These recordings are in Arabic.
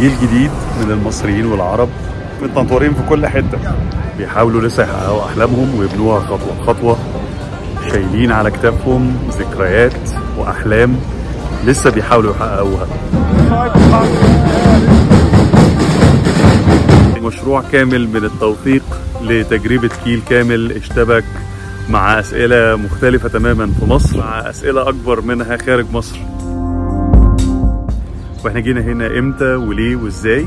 جيل جديد من المصريين والعرب متنطورين في كل حتة. بيحاولوا لسه يحققوا أحلامهم ويبنوها خطوة خطوه شايلين على كتافهم ذكريات وأحلام لسه بيحاولوا يحققوها. مشروع كامل من التوثيق لتجربة كيل كامل اشتبك مع أسئلة مختلفة تماما في مصر مع أسئلة أكبر منها خارج مصر. وإحنا جينا هنا إمتى وليه وازاي؟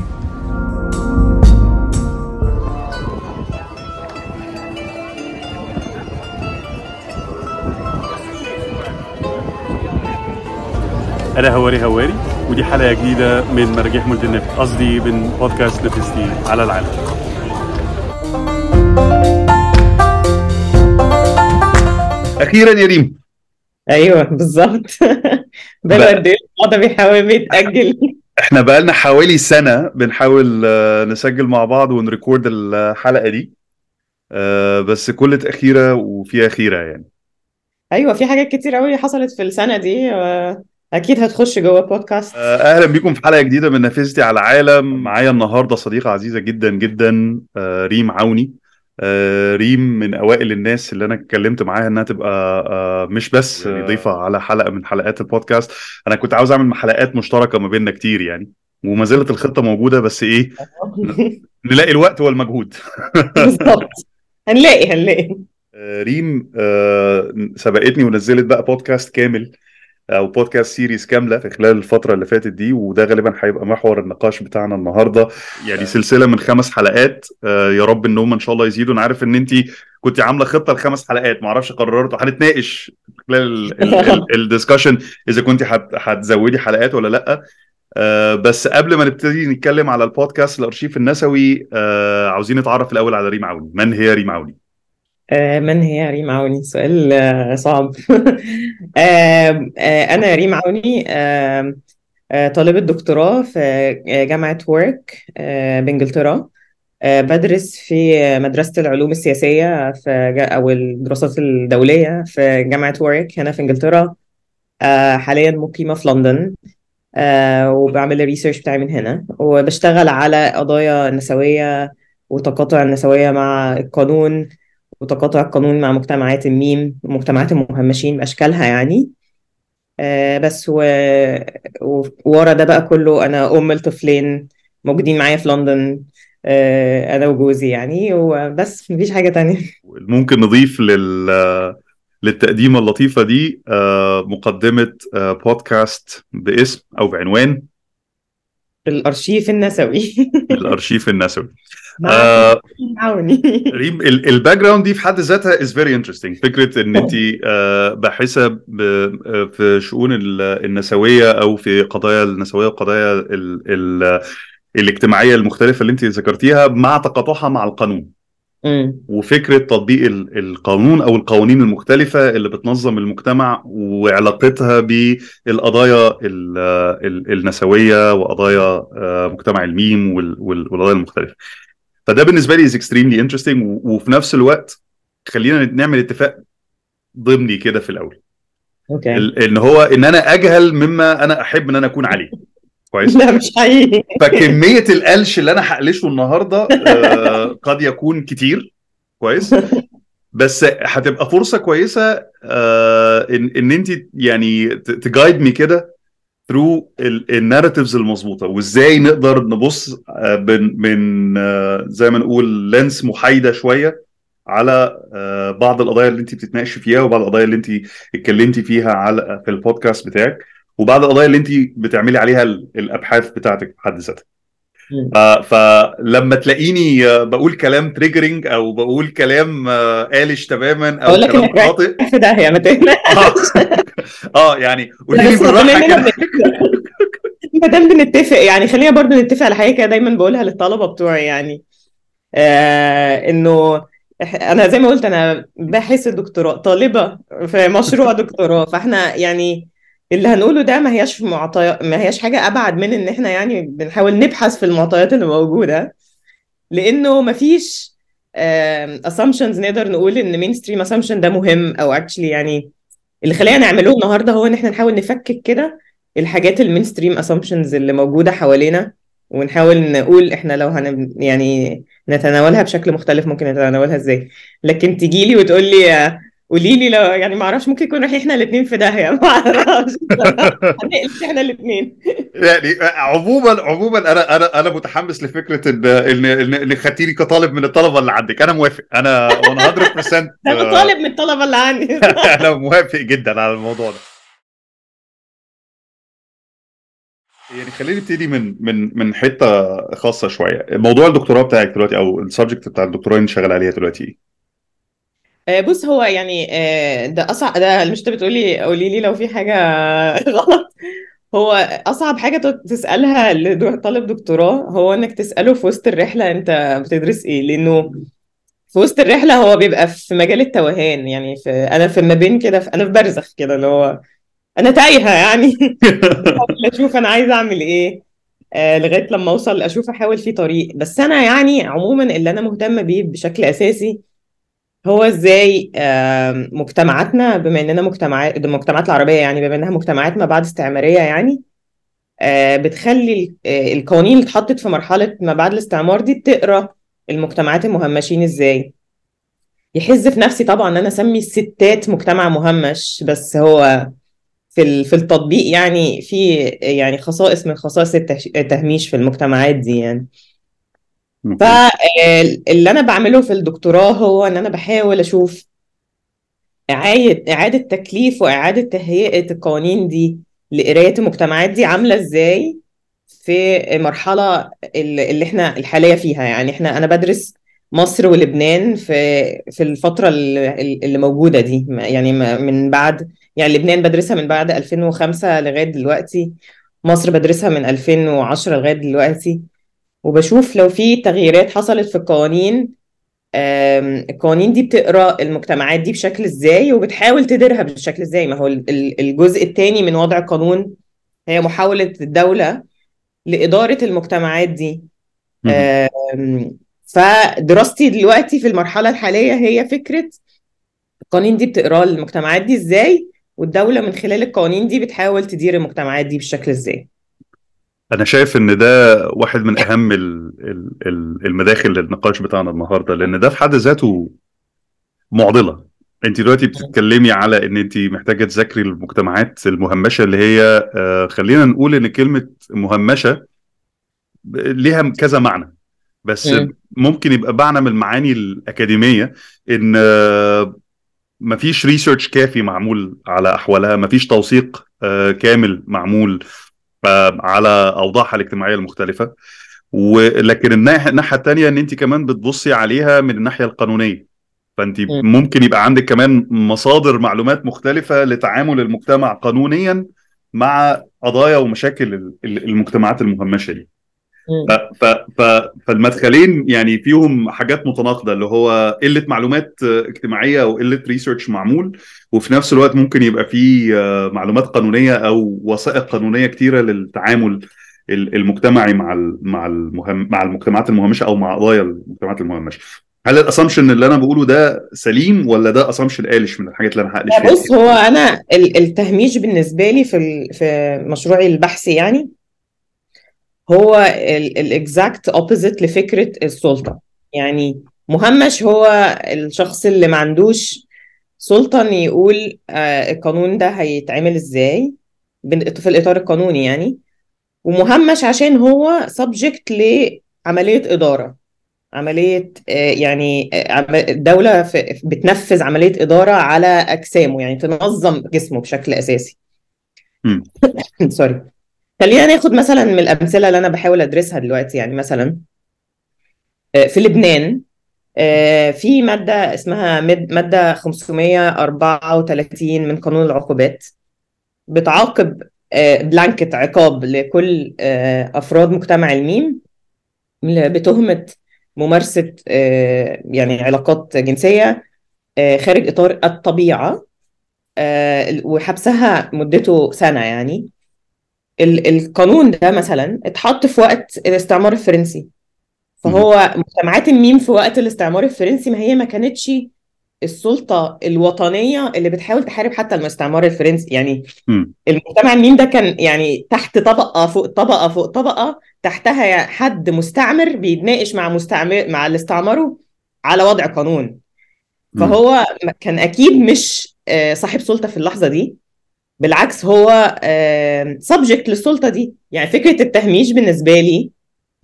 أنا هواري هواري ودي حلقة جديدة من مراجيح مولد النفط قصدي من بودكاست نفستي على العالم. أخيرا يا ريم. أيوه بالظبط. قد ده بيحاول يتاجل إحنا بقالنا حوالي سنة بنحاول آه، نسجل مع بعض ونريكورد الحلقة دي. آه، بس كل تأخيرة وفيها خيره يعني. أيوه في حاجات كتير قوي حصلت في السنة دي أكيد هتخش جوه بودكاست آه، أهلا بيكم في حلقة جديدة من نافذتي على العالم. معايا النهارده صديقة عزيزة جدا جدا ريم عوني. ريم من أوائل الناس اللي أنا اتكلمت معاها إنها تبقى آه، مش بس ضيفة على حلقة من حلقات البودكاست. أنا كنت عاوز أعمل حلقات مشتركة ما بيننا كتير يعني وما زالت الخطة موجودة بس إيه نلاقي الوقت والمجهود بالظبط هنلاقي هنلاقي. آه، ريم آه، سبقتني ونزلت بقى بودكاست كامل. أو بودكاست series كاملة في خلال الفترة اللي فاتت دي وده غالبا هيبقى محور النقاش بتاعنا النهارده. يعني سلسلة من خمس حلقات. آه، يا رب ان هم إن شاء الله يزيدوا. أنا عارف إن أنت كنت عاملة خطة لخمس حلقات ما أعرفش قررت هنتناقش خلال ال discussion إذا كنت هت- هتزودي حلقات ولا لأ. آه، بس قبل ما نبتدي نتكلم على البودكاست الارشيف النسوي آه، عاوزين نتعرف الأول على ريم عوني. من هي ريم عوني؟ آه، من هي ريم عوني؟ سؤال آه، صعب. آه، آه، أنا ريم عوني آه، آه، طالبة دكتوراه في آه، جامعة Warwick آه، بإنجلترا. آه، بدرس في مدرسة العلوم السياسية في أو الدراسات الدولية في جامعة Warwick هنا في إنجلترا. آه، حاليا مقيمة في لندن. آه، وبعمل ال research بتاعي من هنا. وبشتغل على قضايا النسوية وتقاطع النسوية مع القانون. وتقاطع القانون مع مجتمعات الميم ومجتمعات المهمشين بأشكالها يعني. آه، بس و... و- ورا ده بقى كله أنا أم لطفلين موجودين معايا في لندن آه، أنا وجوزي يعني. وبس مفيش حاجة تانية. ممكن نضيف لل للتقديمة اللطيفة دي آه، مقدمة آه، بودكاست باسم أو بعنوان الأرشيف النسوي. الأرشيف النسوي. آه، ريم ال- ال background دي في حد ذاتها is very interesting. فكرة إن أنت آه، باحثة ب- آه، في شؤون ال- النسوية أو في قضايا النسوية وقضايا ال- ال- الاجتماعية المختلفة اللي أنت ذكرتيها مع تقاطعها مع القانون. وفكرة تطبيق ال- القانون أو القوانين المختلفة اللي بتنظم المجتمع وعلاقتها بالقضايا ال- ال- النسوية وقضايا آه، مجتمع الميم وال- وال- والقضايا المختلفة. فده بالنسبة لي extremely interesting و- وفي نفس الوقت خلينا نعمل اتفاق ضمني كده في الأول. أوكي إن هو إن أنا أجهل مما أنا أحب إن أنا أكون عليه. كويس. لا مش حقيقي. فكمية القلش اللي أنا هقلشه النهارده آه، قد يكون كتير. كويس. بس هتبقى فرصة كويسة آه، إن إن أنت يعني ت guide me كده through ال narratives المظبوطة. وإزاي نقدر نبص من من آه، زي ما نقول lens محايدة شوية على بعض القضايا اللي أنت بتتناقشي فيها وبعض القضايا اللي أنت اتكلمتي فيها على في البودكاست بتاعك. وبعض القضايا اللي انت بتعملي عليها ال- الابحاث بتاعتك في حد ذاتها. فلما تلاقيني آه، بقول كلام triggering أو بقول كلام آه، قالش تماما أو كلام خاطئ. في داهية ما تقلقش. آه. يعني قولي لي بالراحة ما دام بنتفق يعني خلينا برضو نتفق على حاجة كده دايما بقولها للطلبة بتوعي يعني. آه إنه أنا زي ما قلت أنا باحث دكتوراه طالبة في مشروع دكتوراه فإحنا يعني اللي هنقوله ده ما هياش في معطيات ما هياش حاجة أبعد من إن إحنا يعني بنحاول نبحث في المعطيات اللي موجودة لأنه ما فيش assumptions نقدر نقول إن مين ستريم assumption ده مهم أو actually يعني اللي خلينا نعمله النهارده هو إن إحنا نحاول نفكك كده الحاجات ال mainstream assumptions اللي موجودة حوالينا ونحاول نقول إحنا لو هن يعني نتناولها بشكل مختلف ممكن نتناولها إزاي. لكن تجي لي وتقول لي قولي لي لو يعني ما أعرفش ممكن يكون رايحين إحنا الاثنين في داهية ما أعرفش. هنقلش إحنا الاثنين يعني عموما عموما أنا أنا أنا متحمس لفكرة ان ان ان إن خدتيني كطالب من الطلبة اللي عندك. أنا موافق. أنا 100% ده أنا طالب من الطلبة اللي عندي. أنا موافق جدا على الموضوع ده. يعني خلينا نبتدي من من من حتة خاصة شوية. موضوع الدكتوراه بتاعك دلوقتي أو السبجكت بتاع الدكتوراه اللي شغال عليها دلوقتي إيه؟ آه، بص هو يعني آه، ده اصعب ده مش انت بتقولي قولي لي لو في حاجة غلط. هو أصعب حاجة ت- تسألها لطالب دكتوراه هو إنك تسأله في وسط الرحلة أنت بتدرس إيه لأنه في وسط الرحلة هو بيبقى في مجال التوهان. يعني في أنا في ما بين كده في أنا في برزخ كده اللي هو أنا تايهة يعني. بحاول أشوف أنا عايزة أعمل إيه آه لغاية لما أوصل أشوف أحاول في طريق. بس أنا يعني عموما اللي أنا مهتمة بيه بشكل أساسي هو إزاي مجتمعاتنا بما إننا مجتمعات المجتمعات العربية يعني بما إنها مجتمعات ما بعد استعمارية يعني آه، بتخلي آه، القوانين اللي اتحطت في مرحلة ما بعد الاستعمار دي بتقرأ المجتمعات المهمشين إزاي. يحز في نفسي طبعا إن أنا أسمي الستات مجتمع مهمش بس هو في في التطبيق يعني في يعني خصائص من خصائص التهميش في المجتمعات دي يعني. فاللي أنا بعمله في الدكتوراه هو إن أنا بحاول أشوف إعادة إعادة تكليف وإعادة تهيئة القوانين دي لقراية المجتمعات دي عاملة إزاي في مرحلة ال- اللي إحنا الحالية فيها. يعني إحنا أنا بدرس مصر ولبنان في في الفترة اللي موجودة دي. يعني من بعد يعني لبنان بدرسها من بعد 2005 لغاية دلوقتي مصر بدرسها من 2010 لغاية دلوقتي. وبشوف لو في تغييرات حصلت في القوانين القوانين دي بتقرأ المجتمعات دي بشكل إزاي وبتحاول تديرها بشكل إزاي. ما هو ال- ال- الجزء الثاني من وضع القانون هي محاولة الدولة لإدارة المجتمعات دي. فدراستي دلوقتي في المرحلة الحالية هي فكرة القوانين دي بتقرأ المجتمعات دي إزاي والدولة من خلال القوانين دي بتحاول تدير المجتمعات دي بشكل إزاي. أنا شايف إن ده واحد من أهم ال- ال- ال- المداخل للنقاش بتاعنا النهارده لأن ده في حد ذاته معضلة أنت دلوقتي بتتكلمي على إن أنت محتاجة تذاكري المجتمعات المهمشة اللي هي آه، خلينا نقول إن كلمة مهمشة ليها كذا معنى بس مم. ممكن يبقى معنى من المعاني الأكاديمية إن آه، مفيش ريسيرش كافي معمول على أحوالها مفيش توثيق آه، كامل معمول على أوضاعها الاجتماعية المختلفة ولكن الناحيه الثانية إن أنت كمان بتبصي عليها من الناحية القانونية فأنت مم. ممكن يبقى عندك كمان مصادر معلومات مختلفة لتعامل المجتمع قانونيا مع قضايا ومشاكل ال- ال- المجتمعات المهمشة دي. ف ف فالمدخلين يعني فيهم حاجات متناقضة اللي هو قلة معلومات اجتماعية أو قلة research معمول وفي نفس الوقت ممكن يبقى في آه، معلومات قانونية أو وثائق قانونية كتيرة للتعامل ال- المجتمعي مع مع المهم مع المجتمعات المهمشة أو مع قضايا المجتمعات المهمشة. هل ال assumption اللي أنا بقوله ده سليم ولا ده assumption قالش من الحاجات اللي أنا هقلش فيها؟ بص هو أنا ال- التهميش بالنسبة لي في في مشروعي البحثي يعني هو ال exact opposite لفكرة السلطة. يعني مهمش هو الشخص اللي ما عندوش سلطة ان يقول آه، القانون ده هيتعمل إزاي؟ في الإطار القانوني يعني. ومهمش عشان هو subject لعملية إدارة. عملية آه، يعني آه، الدولة في- بتنفذ عملية إدارة على أجسامه يعني تنظم جسمه بشكل أساسي. sorry خلينا ناخد مثلا من الأمثلة اللي أنا بحاول أدرسها دلوقتي يعني مثلا آه، في لبنان آه، في مادة اسمها مادة 534 من قانون العقوبات بتعاقب آه، blanket عقاب لكل آه، أفراد مجتمع الميم بتهمة ممارسة آه، يعني علاقات جنسية آه، خارج إطار الطبيعة آه، وحبسها مدته سنة يعني. القانون ده مثلا اتحط في وقت الاستعمار الفرنسي. فهو مجتمعات الميم في وقت الاستعمار الفرنسي ما هي ما كانتش السلطة الوطنية اللي بتحاول تحارب حتى المستعمر الفرنسي. يعني مم. المجتمع الميم ده كان يعني تحت طبقة فوق طبقة فوق طبقة تحتها حد مستعمر بيتناقش مع مستعمر مع اللي استعمره على وضع قانون. فهو كان أكيد مش آه، صاحب سلطة في اللحظة دي. بالعكس هو سبجكت للسلطة دي. يعني فكرة التهميش بالنسبة لي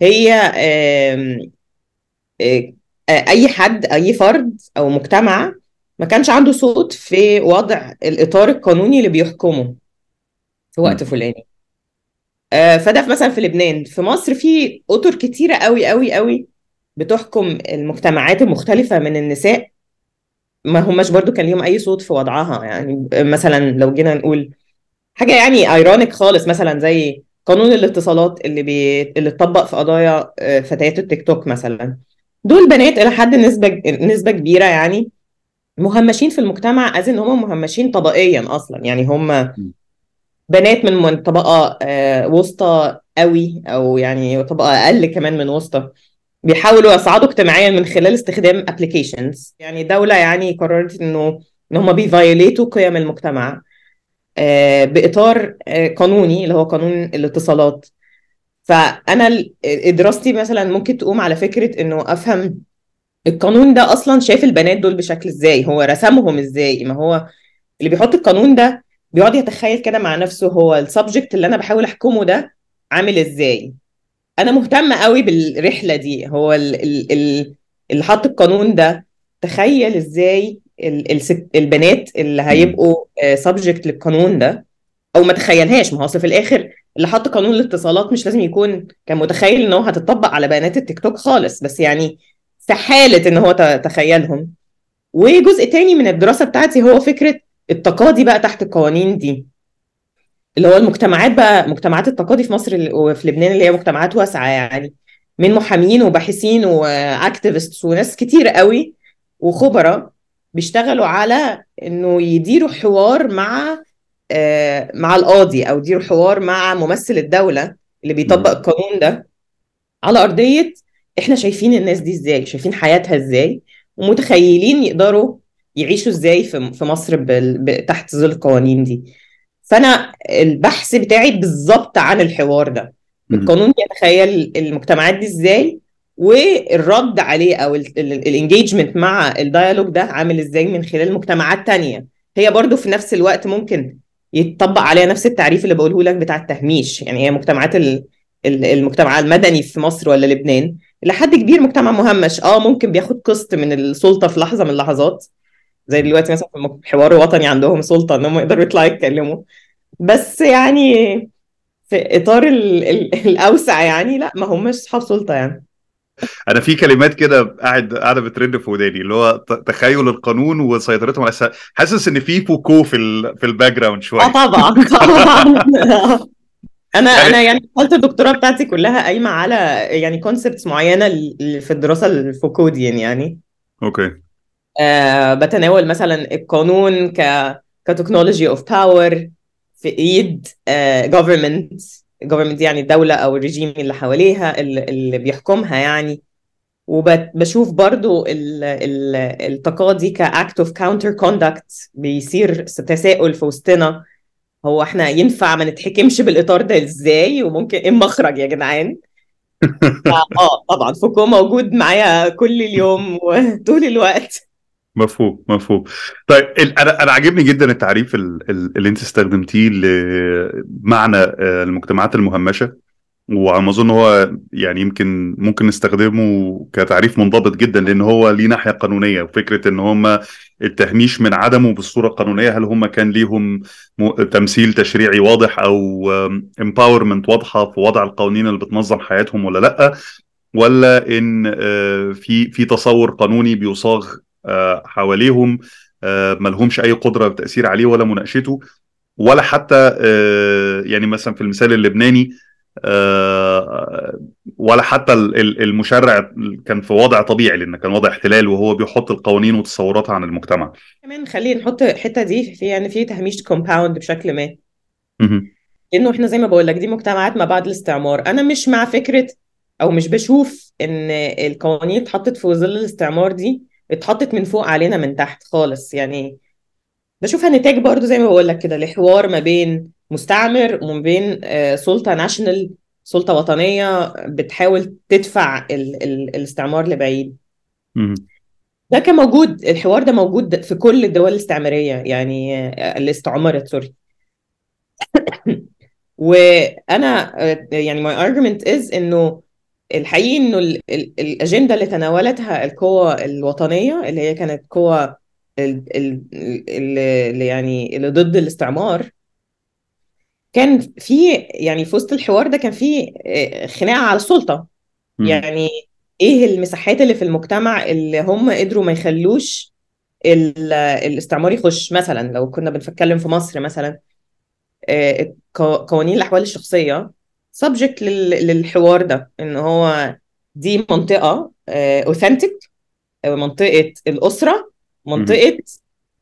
هي آه، آه، أي حد أي فرد أو مجتمع ما كانش عنده صوت في وضع الإطار القانوني اللي بيحكمه في وقت. فلاني. آه، فده مثلا في لبنان. في مصر في أطر كتيرة قوي قوي قوي بتحكم المجتمعات المختلفة من النساء ما هماش برضو كان ليهم أي صوت في وضعها يعني مثلا لو جينا نقول حاجة يعني ironic خالص مثلا زي قانون الاتصالات اللي بي... اللي اتطبق في قضايا آه، فتيات التيك توك مثلا دول بنات إلى حد نسبة نسبة كبيرة يعني مهمشين في المجتمع as in هم مهمشين طبقيا أصلا يعني هم. بنات من من طبقة آه، وسطى قوي أو يعني طبقة أقل كمان من وسطى بيحاولوا يصعدوا اجتماعيا من خلال استخدام applications يعني دولة يعني قررت إنه إن هم بي violate وا قيم المجتمع آه، بإطار آه، قانوني اللي هو قانون الاتصالات. فأنا ال- دراستي مثلا ممكن تقوم على فكرة إنه أفهم القانون ده أصلا شايف البنات دول بشكل إزاي هو رسمهم إزاي؟ ما هو اللي بيحط القانون ده بيقعد يتخيل كده مع نفسه هو ال subject اللي أنا بحاول أحكمه ده عامل إزاي؟ أنا مهتمه قوي بالرحلة دي. هو ال ال ال اللي حط القانون ده تخيل إزاي ال الست البنات اللي. هيبقوا subject للقانون ده أو ما تخيلهاش. ما هو أصل في الآخر اللي حط قانون الاتصالات مش لازم يكون كان متخيل إن هو هتطبق على بنات التيك توك خالص. بس يعني في حاله إن هو تخيلهم. وجزء تاني من الدراسة بتاعتي هو فكرة التقاضي بقى تحت القوانين دي. اللي هو المجتمعات بقى مجتمعات التقاضي في مصر وفي لبنان اللي هي مجتمعات واسعة يعني من محامين وباحثين واكتيفيستس وناس كتير قوي وخبراء بيشتغلوا على إنه يديروا حوار مع آه، مع القاضي أو يديروا حوار مع ممثل الدولة اللي بيطبق. القانون ده على أرضية إحنا شايفين الناس دي إزاي شايفين حياتها إزاي ومتخيلين يقدروا يعيشوا إزاي في في مصر. تحت ظل القوانين دي فانا البحث بتاعي بالظبط عن الحوار ده. القانون يتخيل المجتمعات دي إزاي والرد عليه أو ال engagement مع ال dialogue ده عامل إزاي من خلال مجتمعات تانية. هي برضو في نفس الوقت ممكن يتطبق عليها نفس التعريف اللي بقوله لك بتاع التهميش. يعني هي مجتمعات ال... ال- المجتمع المدني في مصر ولا لبنان لحد كبير مجتمع مهمش. آه ممكن بياخد قسط من السلطة في لحظة من اللحظات. زي دلوقتي مثلا في الحوار الوطني عندهم سلطة انهم يقدروا يطلعوا يتكلموا. بس يعني في إطار ال... ال... الأوسع يعني لا ما همش اصحاب سلطة يعني. أنا في كلمات كده قاعد قاعدة بترن في وداني اللي هو تخيل القانون وسيطرتهم على. حاسس إن في فوكو في ال... في ال background آه شوية طبعا طبعا. أنا يعني أنا يعني قلت الدكتوراه بتاعتي كلها قايمة على يعني concepts معينة في الدراسة ال Foucauldian يعني. أوكي. آه بتناول مثلا القانون ك ك technology of power في إيد آه government government يعني الدولة أو الرجيم اللي حواليها اللي, بيحكمها يعني. وبشوف برضو ال ال التقاضي ك act of counter conduct بيصير تساؤل في وسطنا. هو إحنا ينفع ما نتحكمش بالإطار ده إزاي؟ وممكن إيه المخرج يا جدعان؟ آه طبعا فوكو موجود معايا كل اليوم وطول الوقت. مفهوم مفهوم. طيب أنا أنا عاجبني جدا التعريف ال- ال- اللي أنت استخدمتيه لمعنى آه، المجتمعات المهمشة. وعلى ما أظن هو يعني يمكن ممكن نستخدمه كتعريف منضبط جدا لأن هو ليه ناحية قانونية. وفكرة إن هم التهميش من عدمه بالصورة القانونية هل هم كان ليهم تمثيل تشريعي واضح أو امباورمنت واضحة في وضع القوانين اللي بتنظم حياتهم ولا لأ؟ ولا إن آه، في في تصور قانوني بيصاغ حواليهم آه، ملهمش أي قدرة بالتاثير عليه ولا مناقشته ولا حتى آه، يعني مثلا في المثال اللبناني آه، ولا حتى ال- ال- المشرع كان في وضع طبيعي لأن كان وضع احتلال وهو بيحط القوانين وتصوراتها عن المجتمع. كمان خلينا نحط الحتة دي في يعني في تهميش compound بشكل ما. لأنه إحنا زي ما بقول لك دي مجتمعات ما بعد الاستعمار. أنا مش مع فكرة أو مش بشوف إن القوانين اتحطت في ظل الاستعمار دي اتحطت من فوق علينا من تحت خالص يعني بشوفها نتاج برضو زي ما بقول لك كده لحوار ما بين مستعمر وما بين آه، سلطة national سلطة وطنية بتحاول تدفع ال ال الاستعمار لبعيد. ده كان موجود الحوار ده موجود في كل الدول الاستعمارية يعني آه، اللي استعمرت سوري وأنا آه، يعني my argument is إنه الحقيقي إنه ال- ال- الأجندة اللي تناولتها القوى الوطنية اللي هي كانت قوى ال- ال- ال- اللي يعني اللي ضد الاستعمار كان في يعني في وسط الحوار ده كان في آه، خناقة على السلطة مم. يعني إيه المساحات اللي في المجتمع اللي هم قدروا ما يخلوش ال- الاستعمار يخش مثلا لو كنا بنتكلم في مصر مثلا آه، قو- قوانين الأحوال الشخصية subject لل- للحوار ده إن هو دي منطقة اوثنتيك منطقة الأسرة منطقة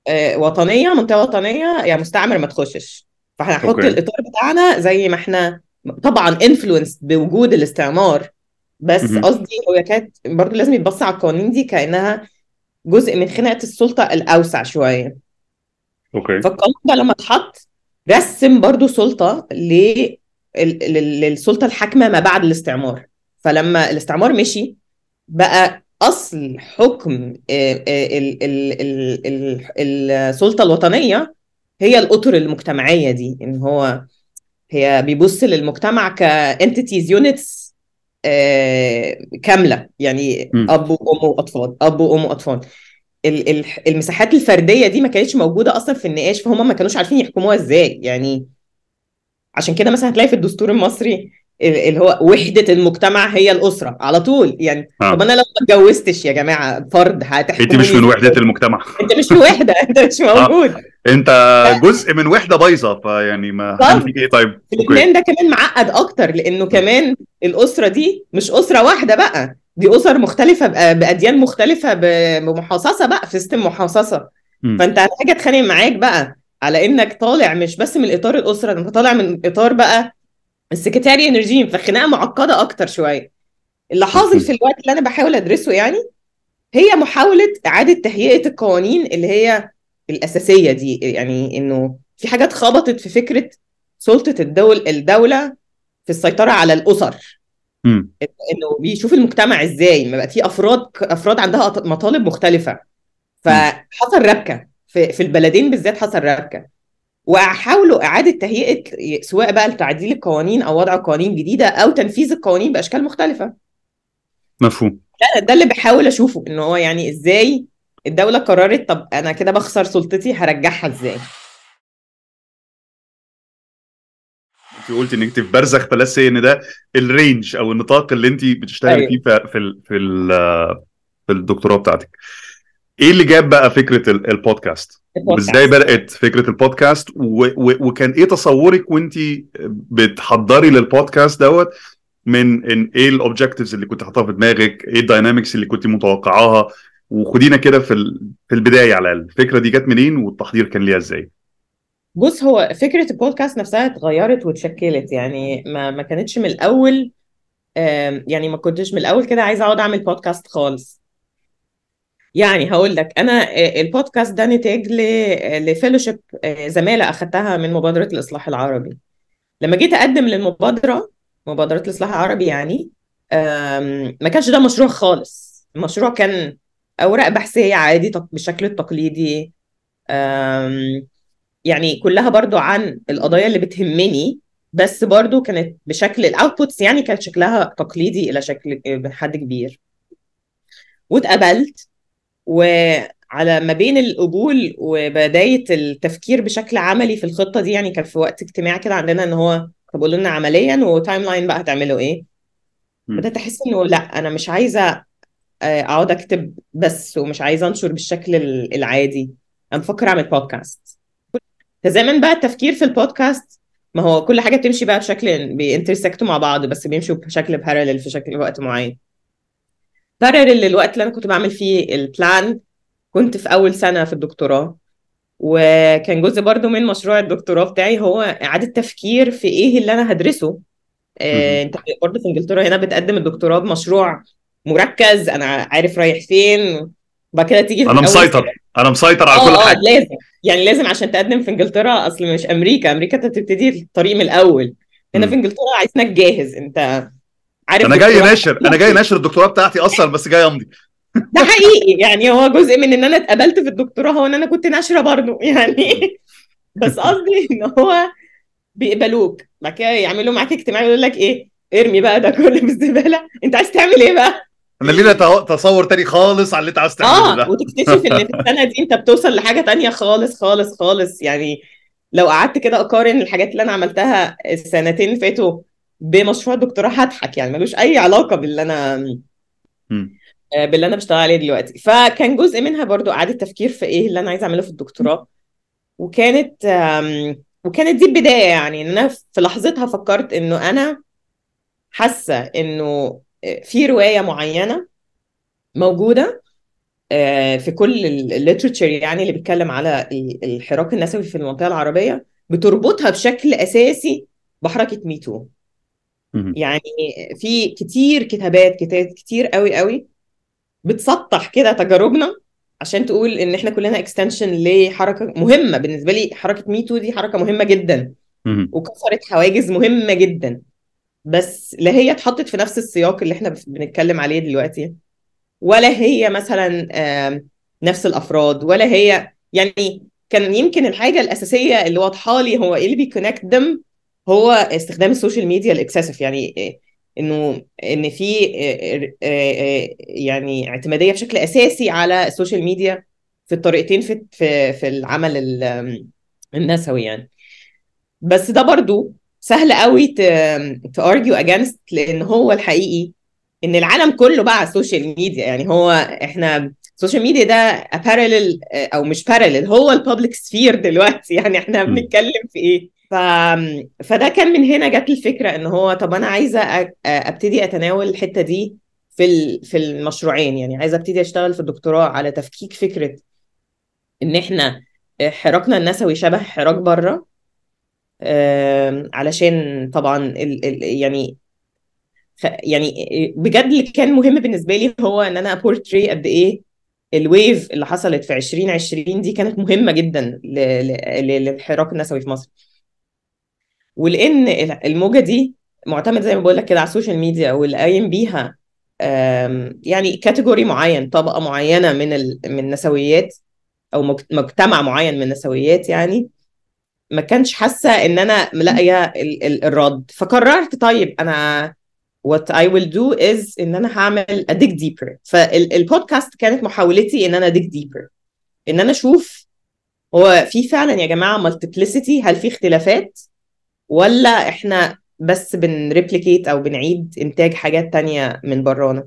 آه، وطنية منطقة وطنية يعني مستعمر ما تخشش. فاحنا هنحط الإطار بتاعنا زي ما إحنا طبعا influenced بوجود الاستعمار بس. قصدي هو كانت برضه لازم يتبص على القوانين دي كأنها جزء من خناقة السلطة الأوسع شوية. أوكي. فالقانون ده لما اتحط رسم برضو سلطة ل- لل- للسلطة الحاكمة ما بعد الاستعمار. فلما الاستعمار مشي بقى أصل حكم آه، آه، ال- ال- ال- ال- السلطة الوطنية هي الأطر المجتمعية دي. إن هو هي بيبص للمجتمع ك entities units كاملة. يعني مم. أب وأم وأطفال أب وأم وأطفال. ال- ال- المساحات الفردية دي ما كانتش موجودة أصلا في النقاش فهم ما كانوش عارفين يحكموها إزاي. يعني عشان كده مثلا هتلاقي في الدستور المصري ال- اللي هو وحدة المجتمع هي الأسرة على طول. يعني آه. طب أنا لو ما اتجوزتش يا جماعة فرد أنت هتحكموني مش من وحدة المجتمع. أنت مش وحدة أنت مش آه. موجود. أنت جزء من وحدة بايظة فيعني ما إيه؟ طيب في لبنان ده كمان معقد أكتر لأنه كمان الأسرة دي مش أسرة واحدة بقى. دي أسر مختلفة بأديان مختلفة بمحاصصة بقى في سيستم محاصصة. فأنت هتحتاج اتخانق معاك بقى. على إنك طالع مش بس من إطار الأسرة أنت طالع من إطار بقى السكرتاريان ريجيم فالخناقه معقدة أكتر شوية. اللي حاصل في الوقت اللي أنا بحاول أدرسه يعني هي محاولة إعادة تهيئة القوانين اللي هي الأساسية دي يعني إنه في حاجات خبطت في فكرة سلطة الدول الدولة في السيطرة على الأسر. مم. إنه بيشوف المجتمع إزاي ما بقى في أفراد أفراد عندها مطالب مختلفة. فحصل ربكة. في في البلدين بالذات حصل ربكة. وحاولوا إعادة تهيئة سواء بقى لتعديل القوانين أو وضع قوانين جديدة أو تنفيذ القوانين بأشكال مختلفة. مفهوم. ده, ده اللي بحاول أشوفه إن هو يعني إزاي الدولة قررت طب أنا كده بخسر سلطتي هرجعها إزاي؟ انت قلت إنك في برزخ فلسي إن ده الرينج أو النطاق اللي أنت بتشتغلي أيوه. فيه في في ال في, ال في الدكتوراه بتاعتك. إيه اللي جاب بقى فكرة ال- البودكاست؟ وإزاي بدأت فكرة البودكاست؟ و و وكان إيه تصورك وانت بتحضري للبودكاست دوت من إن إيه ال objectives اللي كنت حاطاها في دماغك؟ إيه ال dynamics اللي كنت متوقعاها؟ وخدينا كده في ال- في البداية على الأقل. الفكرة دي جت منين والتحضير كان ليها إزاي؟ بص هو فكرة البودكاست نفسها اتغيرت واتشكلت. يعني ما ما كانتش من الأول يعني ما كنتش من الأول كده عايزة أقعد أعمل بودكاست خالص. يعني هقول لك أنا آه، البودكاست ده نتاج لفيلوشيب زمالة اخذتها من مبادرة الإصلاح العربي. لما جيت أقدم للمبادرة مبادرة الإصلاح العربي يعني ما كانش ده مشروع خالص. المشروع كان أوراق بحثية عادي بالشكل التقليدي. يعني كلها برضو عن القضايا اللي بتهمني بس برضو كانت بشكل ال outputs يعني كانت شكلها تقليدي إلى شكل بحد كبير. واتقبلت. وعلى ما بين القبول وبداية التفكير بشكل عملي في الخطة دي يعني كان في وقت اجتماع كده عندنا إن هو طب قولوا لنا عمليا و timeline بقى هتعملوا إيه؟ مم. بدأت أحس إنه لأ أنا مش عايزة آه، أقعد أكتب بس ومش عايزة أنشر بالشكل ال- العادي. أنا بفكر أعمل بودكاست تزامن بقى التفكير في البودكاست ما هو كل حاجة بتمشي بقى بشكل بينترسكتوا مع بعض بس بيمشوا بشكل بارلل في شكل وقت معين. بارلل للوقت اللي أنا كنت بعمل فيه البلان كنت في أول سنة في الدكتوراه. وكان جزء برضو من مشروع الدكتوراه بتاعي هو إعادة تفكير في إيه اللي أنا هدرسه. آه، مهم. أنت برضو في إنجلترا هنا بتقدم الدكتوراه بمشروع مركز أنا عارف رايح فين. وبعد كده تيجي في أنا مسيطر. أنا مسيطر على كل آه آه حاجة. لازم. يعني لازم عشان تقدم في إنجلترا أصل مش أمريكا. أمريكا أنت بتبتدي الطريق من الأول. هنا في. إنجلترا عايزينك جاهز. أنت عارف أنا جاي ناشر أنا جاي ناشر الدكتوراه بتاعتي أصلا بس جاي أمضي. ده حقيقي يعني هو جزء من إن أنا اتقبلت في الدكتوراه هو إن أنا كنت ناشرة برضه يعني. بس قصدي إن هو بيقبلوك بعد كده يعملوا معاك اجتماع يقول لك إيه ارمي بقى ده كله في الزبالة. أنت عايز تعمل إيه بقى؟ أنا لينا تصور تاني خالص على اللي أنت عاوز تعمله آه ده. وتكتشف إن في السنة دي أنت بتوصل لحاجة تانية خالص خالص خالص. يعني لو قعدت كده أقارن الحاجات اللي أنا عملتها السنتين فاتوا بمشروع الدكتوراه هضحك يعني ملوش أي علاقة باللي أنا. آه، باللي أنا بشتغل عليه دلوقتي فكان جزء منها برضو إعادة تفكير في إيه اللي أنا عايزة أعمله في الدكتوراه وكانت وكانت دي البداية يعني إن أنا في لحظتها فكرت إنه أنا حاسة إنه في رواية معينة موجودة آه، في كل ال literature يعني اللي بيتكلم على ال- الحراك النسوي في المنطقة العربية بتربطها بشكل أساسي بحركة MeToo. يعني في كتير كتابات كتاب كتير قوي قوي بتسطح كده تجاربنا عشان تقول إن إحنا كلنا extension لحركة مهمة. بالنسبة لي حركة MeToo دي حركة مهمة جدا. وكسرت حواجز مهمة جدا. بس لا هي اتحطت في نفس السياق اللي إحنا بنتكلم عليه دلوقتي ولا هي مثلا نفس الأفراد ولا هي يعني كان يمكن الحاجة الأساسية اللي واضحة لي هو إيه اللي بي connect them هو استخدام السوشيال ميديا ال excessive يعني؟ إنه إن في يعني اعتمادية بشكل أساسي على السوشيال ميديا في الطريقتين في في في العمل ال- النسوي يعني بس ده برضو سهل قوي to argue against لأن هو الحقيقي إن العالم كله بقى على السوشيال ميديا يعني هو إحنا السوشيال ميديا ده parallel أو مش parallel هو ال public sphere دلوقتي. يعني إحنا. بنتكلم في إيه؟ ف... فده كان من هنا جت الفكرة إن هو طب أنا عايزة أ- أبتدي أتناول الحتة دي في ال... في المشروعين. يعني عايزة أبتدي أشتغل في الدكتوراه على تفكيك فكرة إن إحنا حراكنا النسوي شبه حراك بره علشان طبعا ال... ال... يعني يعني بجد اللي كان مهم بالنسبة لي هو إن أنا portray قد إيه ال wave اللي حصلت في 2020 دي كانت مهمة جدا للحراك النسوي في مصر. ولأن ال- الموجة دي معتمد زي ما بقول لك كده على السوشيال ميديا واللي قايم بيها يعني category معين طبقة معينة من من النسويات أو مج- مجتمع معين من النسويات يعني. ما كانش حاسة إن أنا ملاقيه ال- ال- الرد. فقررت طيب أنا what I will do is إن أنا هعمل dig deeper. فالبودكاست كانت محاولتي إن أنا dig deeper. إن أنا أشوف هو في فعلا يا جماعة multiplicity هل في اختلافات؟ ولا إحنا بس بن replicate أو بنعيد إنتاج حاجات تانية من برانا؟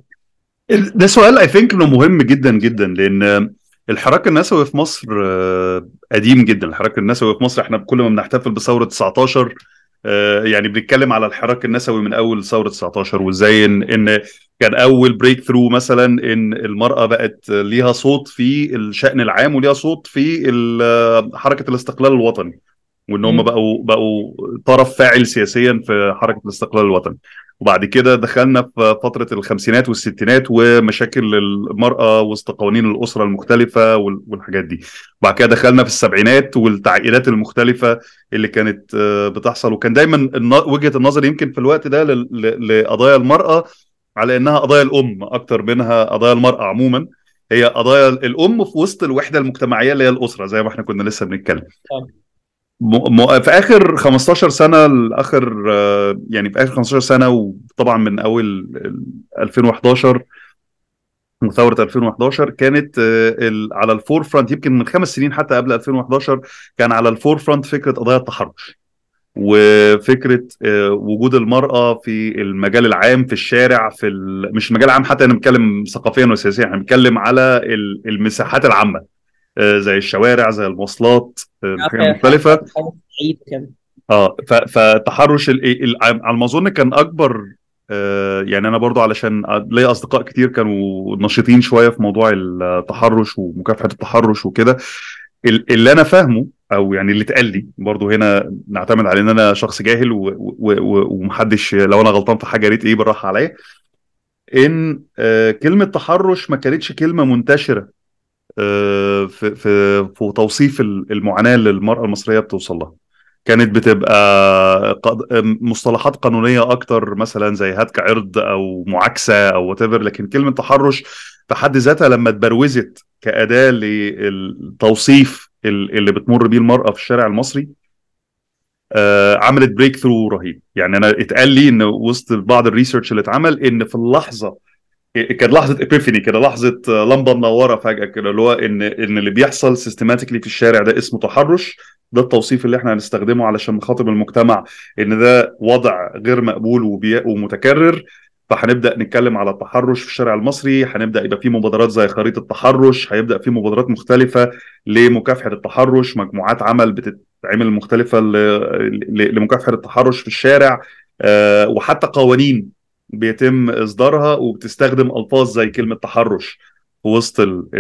ده سؤال I think إنه مهم جدا جدا لأن الحراك النسوي في مصر آه، قديم جدا. الحراك النسوي في مصر إحنا كل ما بنحتفل بثورة 19 آه، يعني بنتكلم على الحراك النسوي من أول ثورة 19 وإزاي ان إن كان أول breakthrough مثلا إن المرأة بقت ليها صوت في الشأن العام وليها صوت في حركة الاستقلال الوطني. وإن هم. بقوا بقوا طرف فاعل سياسيا في حركة الاستقلال الوطني. وبعد كده دخلنا في فترة الخمسينات والستينات ومشاكل المرأة وسط قوانين الأسرة المختلفة وال- والحاجات دي. وبعد كده دخلنا في السبعينات والتعقيدات المختلفة اللي كانت آه، بتحصل. وكان دايما وجهة النظر يمكن في الوقت ده لقضايا المرأة على إنها قضايا الأم أكتر منها قضايا المرأة عموما. هي قضايا الأم في وسط الوحدة المجتمعية اللي هي الأسرة زي ما إحنا كنا لسه بنتكلم. في آخر 15 سنة لاخر آه، يعني في آخر 15 سنة وطبعا من أول ال- 2011 ثورة 2011 كانت آه، على ال forefront يمكن من خمس سنين حتى قبل 2011 كان على ال forefront فكرة قضايا التحرش وفكرة آه، وجود المرأة في المجال العام في الشارع في. مش المجال العام حتى أنا بتكلم ثقافيا وسياسيا إحنا بنتكلم على ال- المساحات العامة زي الشوارع زي المواصلات آه، الحاجات المختلفه عيد كده آه فتحرش على ما أظن كان أكبر آه، يعني أنا برضو علشان ليا أصدقاء كتير كانوا نشيطين شوية في موضوع التحرش ومكافحة التحرش وكده. ال- اللي أنا فاهمه أو يعني اللي اتقال لي برضو هنا نعتمد على إن أنا شخص جاهل و- و- و- ومحدش لو أنا غلطان في حاجة يا ريت إيه بالراحة عليا. إن آه، كلمة تحرش ما كانتش كلمة منتشرة. آه، في في في توصيف المعاناة اللي المرأة المصرية بتوصل لها. كانت بتبقى مصطلحات قانونية أكتر مثلا زي هتك عرض أو معاكسة أو what لكن كلمة تحرش في حد ذاتها لما اتبروزت كأداة للتوصيف ال- اللي بتمر بيه المرأة في الشارع المصري آه، عملت breakthrough رهيب. يعني أنا اتقال لي إن وسط بعض ال research اللي اتعمل إن في اللحظة كانت لحظة ابيفاني كده لحظة آه، لمبة منورة فجأة كده اللي هو إن إن اللي بيحصل سيستماتيكلي في الشارع ده اسمه تحرش ده التوصيف اللي إحنا هنستخدمه علشان نخاطب المجتمع إن ده وضع غير مقبول. ومتكرر فهنبدأ نتكلم على التحرش في الشارع المصري هنبدأ يبقى في مبادرات زي خريطة التحرش هيبدأ في مبادرات مختلفة لمكافحة التحرش مجموعات عمل بتتعمل مختلفة. لمكافحة التحرش في الشارع آه، وحتى قوانين بيتم إصدارها وبتستخدم ألفاظ زي كلمة تحرش في وسط ال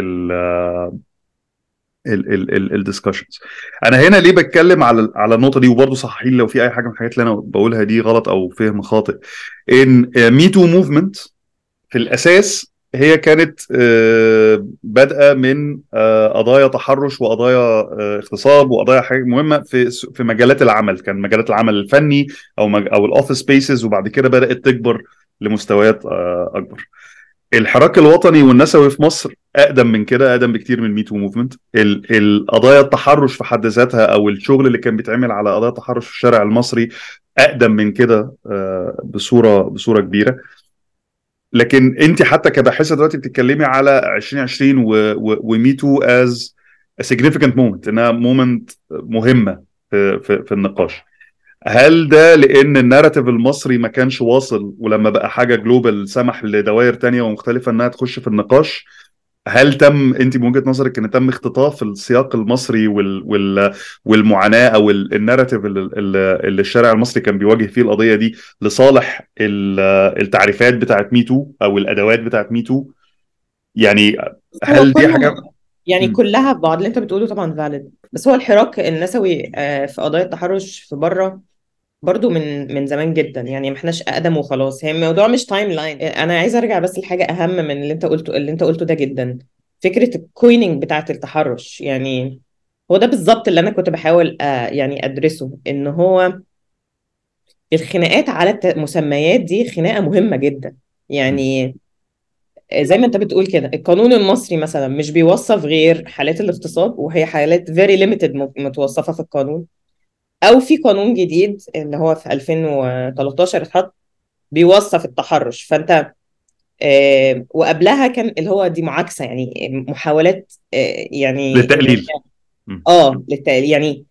ال ال discussions أنا هنا ليه بتكلم على على النقطة دي؟ وبرضه صححي لو في أي حاجة من الحاجات اللي أنا بقولها دي غلط أو فهم خاطئ. إن Me Too movement في الأساس هي كانت آه، بادئة من آه، قضايا تحرش وقضايا آه، اغتصاب وقضايا حاجة مهمة في في مجالات العمل. كان مجالات العمل الفني أو. أو ال office spaces وبعد كده بدأت تكبر لمستويات آه، أكبر. الحراك الوطني والنسوي في مصر أقدم من كده أقدم بكتير من Me Too movement القضايا التحرش في حد ذاتها أو الشغل اللي كان بيتعمل على قضايا التحرش في الشارع المصري أقدم من كده آه، بصورة بصورة كبيرة. لكن أنت حتى كباحثة دلوقتي بتتكلمي على 2020 و Me Too as significant moment إنها moment مهمة في, في, في النقاش. هل ده لأن ال narrative المصري ما كانش واصل ولما بقى حاجة global سمح لدوائر تانية ومختلفة إنها تخش في النقاش؟ هل تم أنت من وجهة نظرك إن تم اختطاف السياق المصري وال وال والمعاناة أو ال- ال narrative اللي, اللي الشارع المصري كان بيواجه فيه القضية دي لصالح ال- التعريفات بتاعت Me Too أو الأدوات بتاعت Me Too؟ يعني هل دي حاجة؟ يعني مم. كلها بعض اللي أنت بتقوله طبعا valid بس هو الحراك النسوي آه، في قضايا التحرش في بره برضو من من زمان جدا يعني ما احناش أقدم وخلاص. هي الموضوع مش timeline أنا عايزة أرجع بس لحاجة أهم من اللي أنت قلته اللي أنت قلته ده جدا. فكرة ال coining بتاعت التحرش يعني هو ده بالظبط اللي أنا كنت بحاول آه، يعني أدرسه إن هو الخناقات على المسميات دي خناقة مهمة جدا. يعني زي ما أنت بتقول كده القانون المصري مثلا مش بيوصف غير حالات الاغتصاب وهي حالات very limited م- متوصفة في القانون. أو في قانون جديد اللي هو في 2013 اتحط بيوصف التحرش. فأنت آه وقبلها كان اللي هو دي معاكسة يعني محاولات آه يعني للتقليل. آه للتقليل. يعني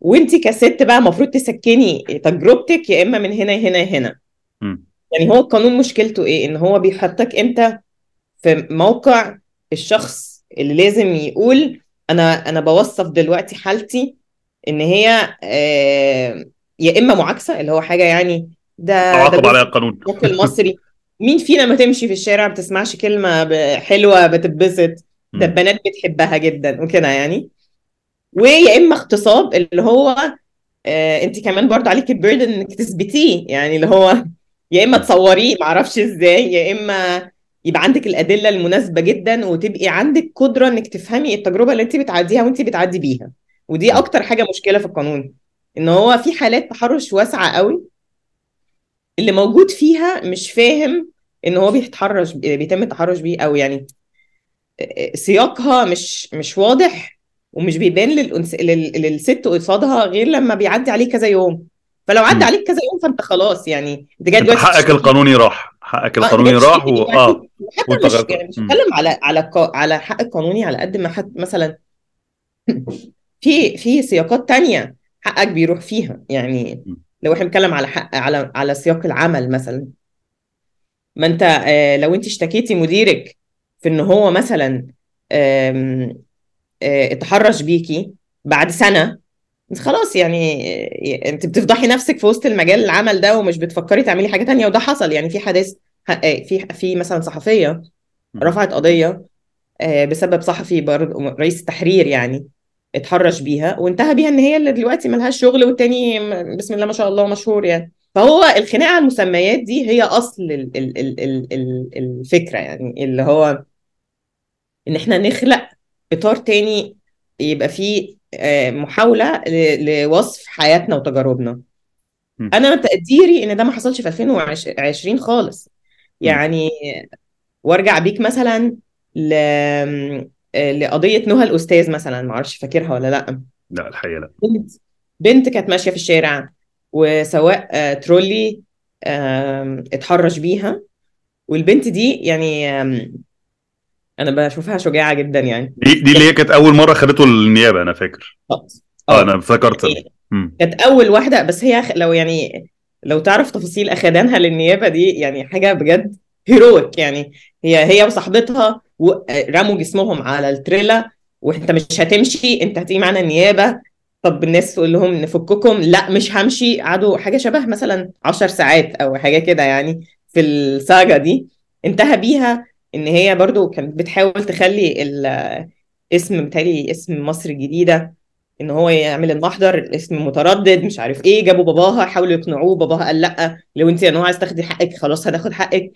وأنت كست بقى المفروض تسكني تجربتك يا إما من هنا هنا هنا. مم. يعني هو القانون مشكلته إيه؟ إن هو بيحطك انت في موقع الشخص اللي لازم يقول أنا أنا بوصف دلوقتي حالتي إن هي آه، يا إما معاكسة اللي هو حاجة يعني ده ده عاقب عليها القانون. المصري. مين فينا ما تمشي في الشارع ما بتسمعش كلمة حلوة بتتبسط. ده. البنات بتحبها جدا وكده يعني. ويا إما اغتصاب اللي هو آه أنت كمان برضو عليك البيردن إنك تثبتيه. يعني اللي هو يا إما. تصوريه معرفش إزاي. يا إما يبقى عندك الأدلة المناسبة جدا وتبقي عندك قدرة إنك تفهمي التجربة اللي أنت بتعديها وأنت بتعدي بيها. ودي. أكتر حاجة مشكلة في القانون إن هو في حالات تحرش واسعة قوي اللي موجود فيها مش فاهم إن هو بيتحرش بيتم التحرش بيه أو يعني سياقها مش مش واضح ومش بيبان للأنس... لل... للست قصادها غير لما بيعدي عليه كذا يوم فلو عدى. عليك كذا يوم فأنت خلاص يعني أنت جاي دلوقتي حقك القانوني راح حقك جاي القانوني راح و... دلوقتي آه مش يعني مش. بتكلم على على على حق القانوني على قد ما حد مثلا في في سياقات تانية حقك بيروح فيها يعني. لو إحنا بنتكلم على حق على على سياق العمل مثلا ما انت آه، لو انت اشتكيتي مديرك في ان هو مثلا آه، اتحرش بيكي بعد سنة انت خلاص يعني آه، انت بتفضحي نفسك في وسط المجال العمل ده ومش بتفكري تعملي حاجة تانية وده حصل يعني في حدث في في مثلا صحفية مم. رفعت قضية آه، بسبب صحفي برضه رئيس التحرير يعني اتحرش بيها وانتهى بيها ان هي اللي دلوقتي ملهاش شغل والتاني بسم الله ما شاء الله مشهور يعني. فهو الخناقة على المسميات دي هي أصل ال ال ال ال ال الفكرة يعني اللي هو إن إحنا نخلق إطار تاني يبقى فيه آه، محاولة لوصف حياتنا وتجاربنا. أنا تقديري إن ده ما حصلش في 2020 خالص. يعني وارجع بيك مثلا ل لقضية نهى الأستاذ مثلا ما أعرفش فاكرها ولا لأ. لا الحقيقة لأ. بنت بنت كانت ماشية في الشارع وسواق آه، ترولي اتحرش بيها. والبنت دي يعني أنا بشوفها شجاعة جدا يعني. دي دي اللي هي كانت أول مرة خدته النيابة أنا فاكر. آه آه أنا افتكرت. يعني. كانت أول واحدة بس هي لو يعني لو تعرف تفاصيل أخدانها للنيابة دي يعني حاجة بجد هيرويك يعني. هي هي وصاحبتها و- رموا جسمهم على التريلا وإنت مش هتمشي إنت هتيجي معانا النيابه طب الناس تقول لهم نفككم. لا مش همشي. قعدوا حاجة شبه مثلا 10 ساعات أو حاجة كده يعني في الساجا دي. انتهى بيها إن هي برضو كانت بتحاول تخلي ال- اسم بتهيألي اسم مصر الجديدة إن هو يعمل المحضر الاسم متردد مش عارف إيه. جابوا باباها حاولوا يقنعوه. باباها قال لأ لو أنت نوع عايز تاخدي حقك خلاص هناخد حقك.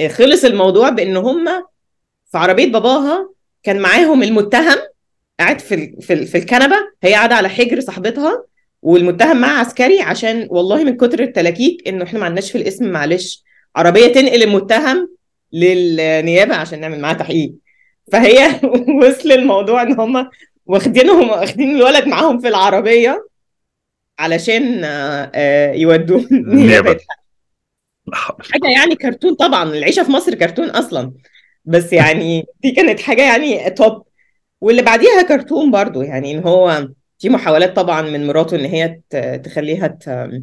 إيه، خلص الموضوع بإن هم في عربيه باباها كان معاهم المتهم قاعد في ال- في ال- في الكنبة هي قاعدة على حجر صاحبتها والمتهم معاه عسكري عشان والله من كتر التلاكيك إنه إحنا ما عندناش في الاسم معلش عربية تنقل المتهم للنيابة عشان نعمل معاه تحقيق فهي وصل الموضوع إن هم واخدينهم واخدين الولد معاهم في العربية علشان آه، يودوه. النيابة. حاجة يعني كرتون طبعا العيشة في مصر كرتون أصلا بس يعني دي كانت حاجة يعني توب واللي بعديها كرتون برضو يعني ان هو في محاولات طبعا من مراته إن هي تخليها ت-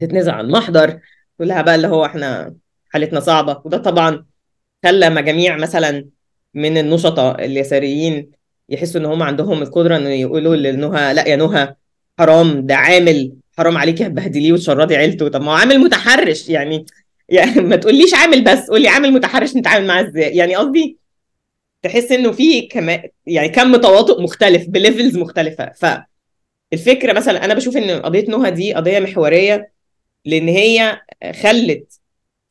تتنازع عن المحضر تقول لها بقى اللي هو إحنا حالتنا صعبة. وده طبعا خلى مجاميع مثلا من النشطاء اليساريين يحسوا إن هم عندهم القدرة انه يقولوا لنهى لأ يا نهى حرام ده عامل حرام عليكي هتبهدليه وتشردي عيلته. طب ما هو عامل متحرش يعني يعني ما تقوليش عامل بس قولي عامل متحرش نتعامل معاه إزاي؟ يعني قصدي تحس انه في كما يعني كم تواطؤ مختلف بليفلز مختلفة. فالفكرة مثلا أنا بشوف إن قضية نهى دي قضية محورية لأن هي خلت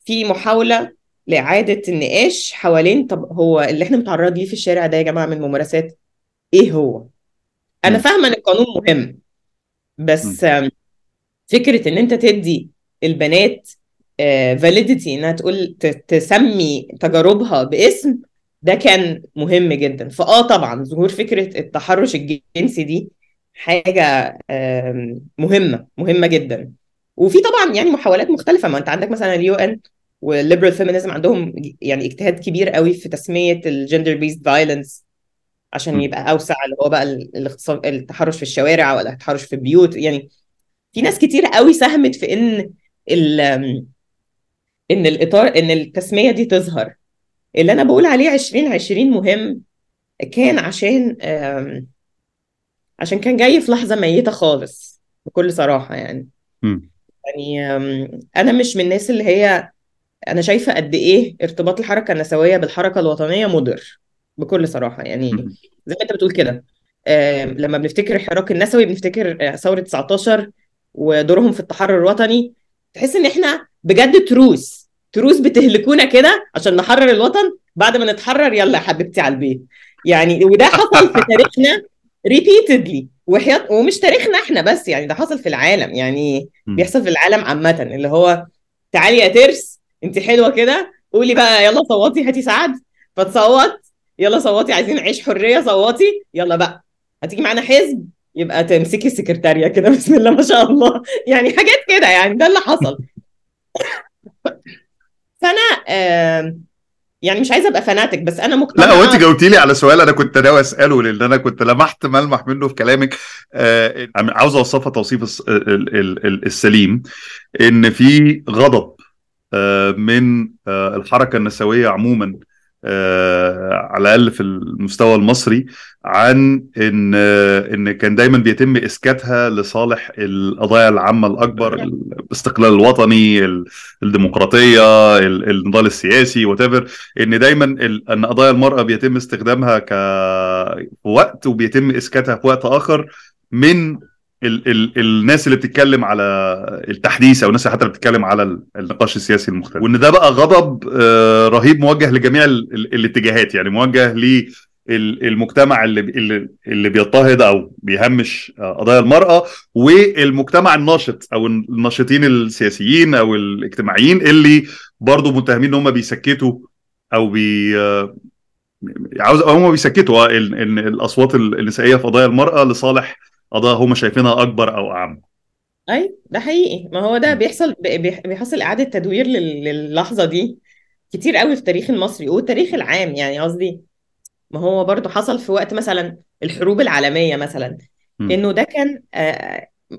في محاولة لإعادة النقاش حوالين طب هو اللي إحنا متعرض ليه في الشارع ده يا جماعة من ممارسات إيه هو؟ أنا. فاهمة إن القانون مهم بس فكرة إن أنت تدي البنات validity إنها تقول تسمي تجاربها باسم ده كان مهم جدا. فآه طبعا ظهور فكرة التحرش الجنسي دي حاجة مهمة مهمة جدا. وفي طبعا يعني محاولات مختلفة. ما أنت عندك مثلا ال UN وال liberal feminism عندهم يعني اجتهاد كبير قوي في تسمية ال gender-based violence عشان. يبقى أوسع اللي هو بقى التحرش في الشوارع ولا التحرش في البيوت. يعني في ناس كتير قوي ساهمت في إن إن الإطار إن التسمية دي تظهر اللي أنا بقول عليه 2020 مهم كان عشان عشان كان جاي في لحظة ميتة خالص بكل صراحة يعني م. يعني أنا مش من الناس اللي هي أنا شايفة قد إيه ارتباط الحركة النسوية بالحركة الوطنية مضر بكل صراحة يعني. زي ما أنت بتقول كده لما بنفتكر الحراك النسوي بنفتكر آه، ثورة 19 ودورهم في التحرر الوطني تحس إن إحنا بجد تروس تروس بتهلكونا كده عشان نحرر الوطن؟ بعد ما نتحرر يلا يا حبيبتي على البيت. يعني وده حصل في تاريخنا ريبيتدلي وحياة ومش تاريخنا إحنا بس يعني ده حصل في العالم. يعني. بيحصل في العالم عامة. اللي هو تعالي يا ترس انت حلوة كده. قولي بقى يلا صوتي هاتي سعد. فتصوت يلا صوتي عايزين نعيش حرية صوتي. يلا بقى. هتيجي معانا حزب؟ يبقى تمسكي السكرتارية كده. بسم الله ما شاء الله. يعني حاجات كده يعني ده اللي حصل. فانا يعني مش عايزة أبقى فناتك بس أنا لا مقتنعه هو أنت جاوبتي لي على سؤال أنا كنت ناوي أسأله لأن أنا كنت لمحت ملمح منه في كلامك. آه عاوز أوصفها توصيف الس- ال- ال- ال- السليم إن في غضب آه من آه الحركة النسوية عموما على الأقل في المستوى المصري عن إن إن كان دايما بيتم إسكاتها لصالح القضايا العامة الأكبر الاستقلال الوطني ال- الديمقراطية ال- النضال السياسي وتفر إن دايما إن قضايا المرأة بيتم استخدامها ك وقت وبيتم إسكاتها في وقت آخر من ال ال الناس اللي بتتكلم على التحديث أو الناس حتى اللي بتتكلم على ال- النقاش السياسي المختلف. وإن ده بقى غضب آه، رهيب موجه لجميع ال ال الاتجاهات يعني موجه ال- المجتمع اللي اللي بيضطهد أو بيهمش آه، قضايا المرأة والمجتمع الناشط أو الناشطين السياسيين أو الاجتماعيين اللي برضو متهمين إن هم بيسكتوا أو بي آه، عاوز هم بيسكتوا ال- ال- الأصوات النسائية في قضايا المرأة لصالح قضايا هم شايفينها أكبر أو أعم. اي ده حقيقي. ما هو ده بيحصل بي- بيحصل إعادة تدوير لل- للحظة دي كتير قوي في التاريخ المصري والتاريخ العام يعني قصدي. ما هو برضو حصل في وقت مثلا الحروب العالمية مثلا م. إنه ده كان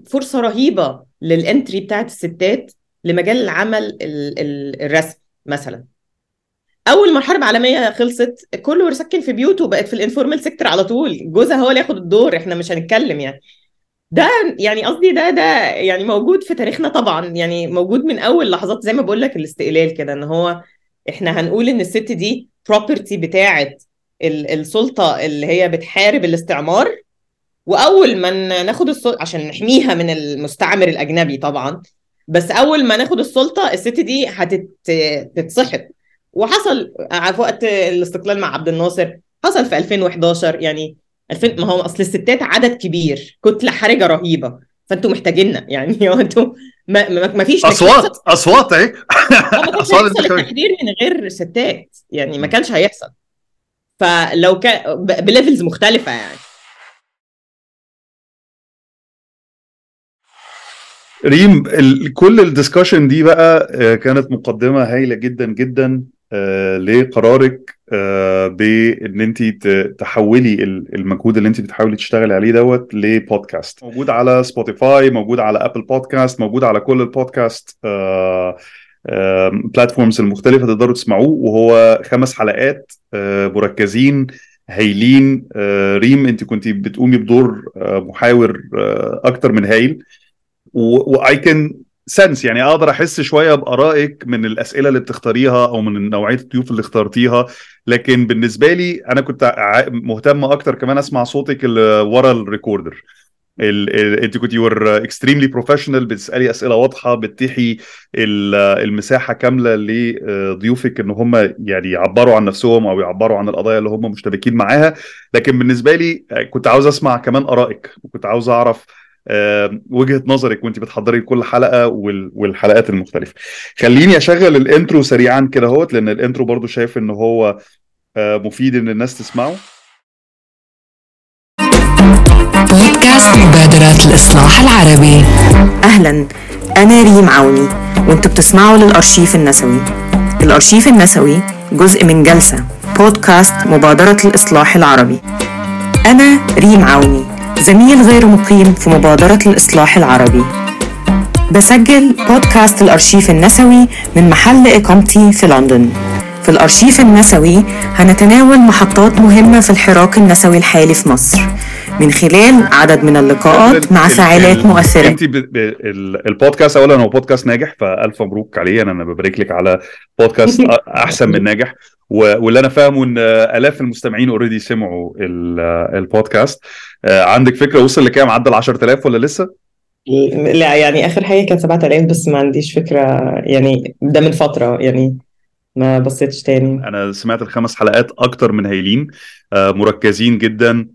فرصة رهيبة لل entry بتاعت الستات لمجال العمل ال- ال- الرسمي مثلا. أول ما الحرب العالمية خلصت كله سكن في بيوته بقت في ال informal sector على طول. جوزها هو اللي ياخد الدور إحنا مش هنتكلم يعني. ده يعني قصدي ده ده يعني موجود في تاريخنا طبعا. يعني موجود من أول لحظات زي ما بقول لك الاستقلال كده إن هو إحنا هنقول إن الست دي property بتاعه ال- السلطة اللي هي بتحارب الاستعمار. وأول ما ناخد السلطه عشان نحميها من المستعمر الأجنبي طبعا. بس أول ما ناخد السلطة الست دي هتتسحب وحصل في وقت الاستقلال مع عبد الناصر حصل في 2011 يعني 2000 ما هو أصل الستات عدد كبير كتله حرجة رهيبة. فانتوا محتاجيننا يعني هو أنتوا ما, ما, ما فيش أصوات أصوات اهي ما كانش أصوات. التحرير من غير ستات يعني ما كانش هيحصل. فلو كان ب levels مختلفة يعني. ريم ال- كل ال discussion دي بقى آه، كانت مقدمة هايلة جدا جدا. لقرارك آه، بان انت تحولي ال- المجهود اللي انت بتحاولي تشتغلي عليه دوت لبودكاست. موجود على سبوتيفاي موجود على Apple Podcast موجود على كل البودكاست platforms المختلفة تقدروا تسمعوه وهو خمس حلقات آه، مركزين هايلين آه، ريم انت كنت بتقومي بدور آه، محاور آه، أكتر من هايل. و I can sense يعني أقدر أحس شوية بآرائك من الأسئلة اللي بتختاريها أو من نوعية الضيوف اللي اخترتيها. لكن بالنسبة لي أنا كنت مهتم أكتر كمان أسمع صوتك اللي ورا ال recorder. ال- ال- أنت كنت you're extremely professional بتسألي أسئلة واضحة بتتيحي ال- المساحة كاملة لضيوفك إن هم يعني يعبروا عن نفسهم أو يعبروا عن القضايا اللي هم مشتبكين معاها. لكن بالنسبة لي كنت عاوز أسمع كمان آرائك وكنت عاوز أعرف آه، وجهة نظرك وانت بتحضري كل حلقة وال- والحلقات المختلفة. خليني أشغل ال intro سريعا كده أهوت لأن ال intro برضو شايف إن هو آه، مفيد إن الناس تسمعه. بودكاست مبادرة الإصلاح العربي. أهلا. أنا ريم عوني وأنتوا بتسمعوا للأرشيف النسوي. الأرشيف النسوي جزء من جلسة بودكاست مبادرة الإصلاح العربي. أنا ريم عوني. زميل غير مقيم في مبادرة الإصلاح العربي. بسجل بودكاست الأرشيف النسوي من محل إقامتي في لندن. في الأرشيف النسوي هنتناول محطات مهمة في الحراك النسوي الحالي في مصر. من خلال عدد من اللقاءات مع فاعلات مؤثرة. أنت ب... ب... ال- البودكاست اولا هو بودكاست ناجح فألف مبروك عليه. أنا أنا ببارك لك على بودكاست أحسن من ناجح. و... واللي أنا فاهمه إن آلاف المستمعين already سمعوا ال... البودكاست. آه، عندك فكرة وصل لكام؟ عدى ال 10000 ولا لسه؟ لا يعني آخر حاجة كانت 7000 بس ما عنديش فكرة. يعني ده من فترة يعني ما بصيتش تاني. أنا سمعت الخمس حلقات أكتر من هايلين. آه، مركزين جدا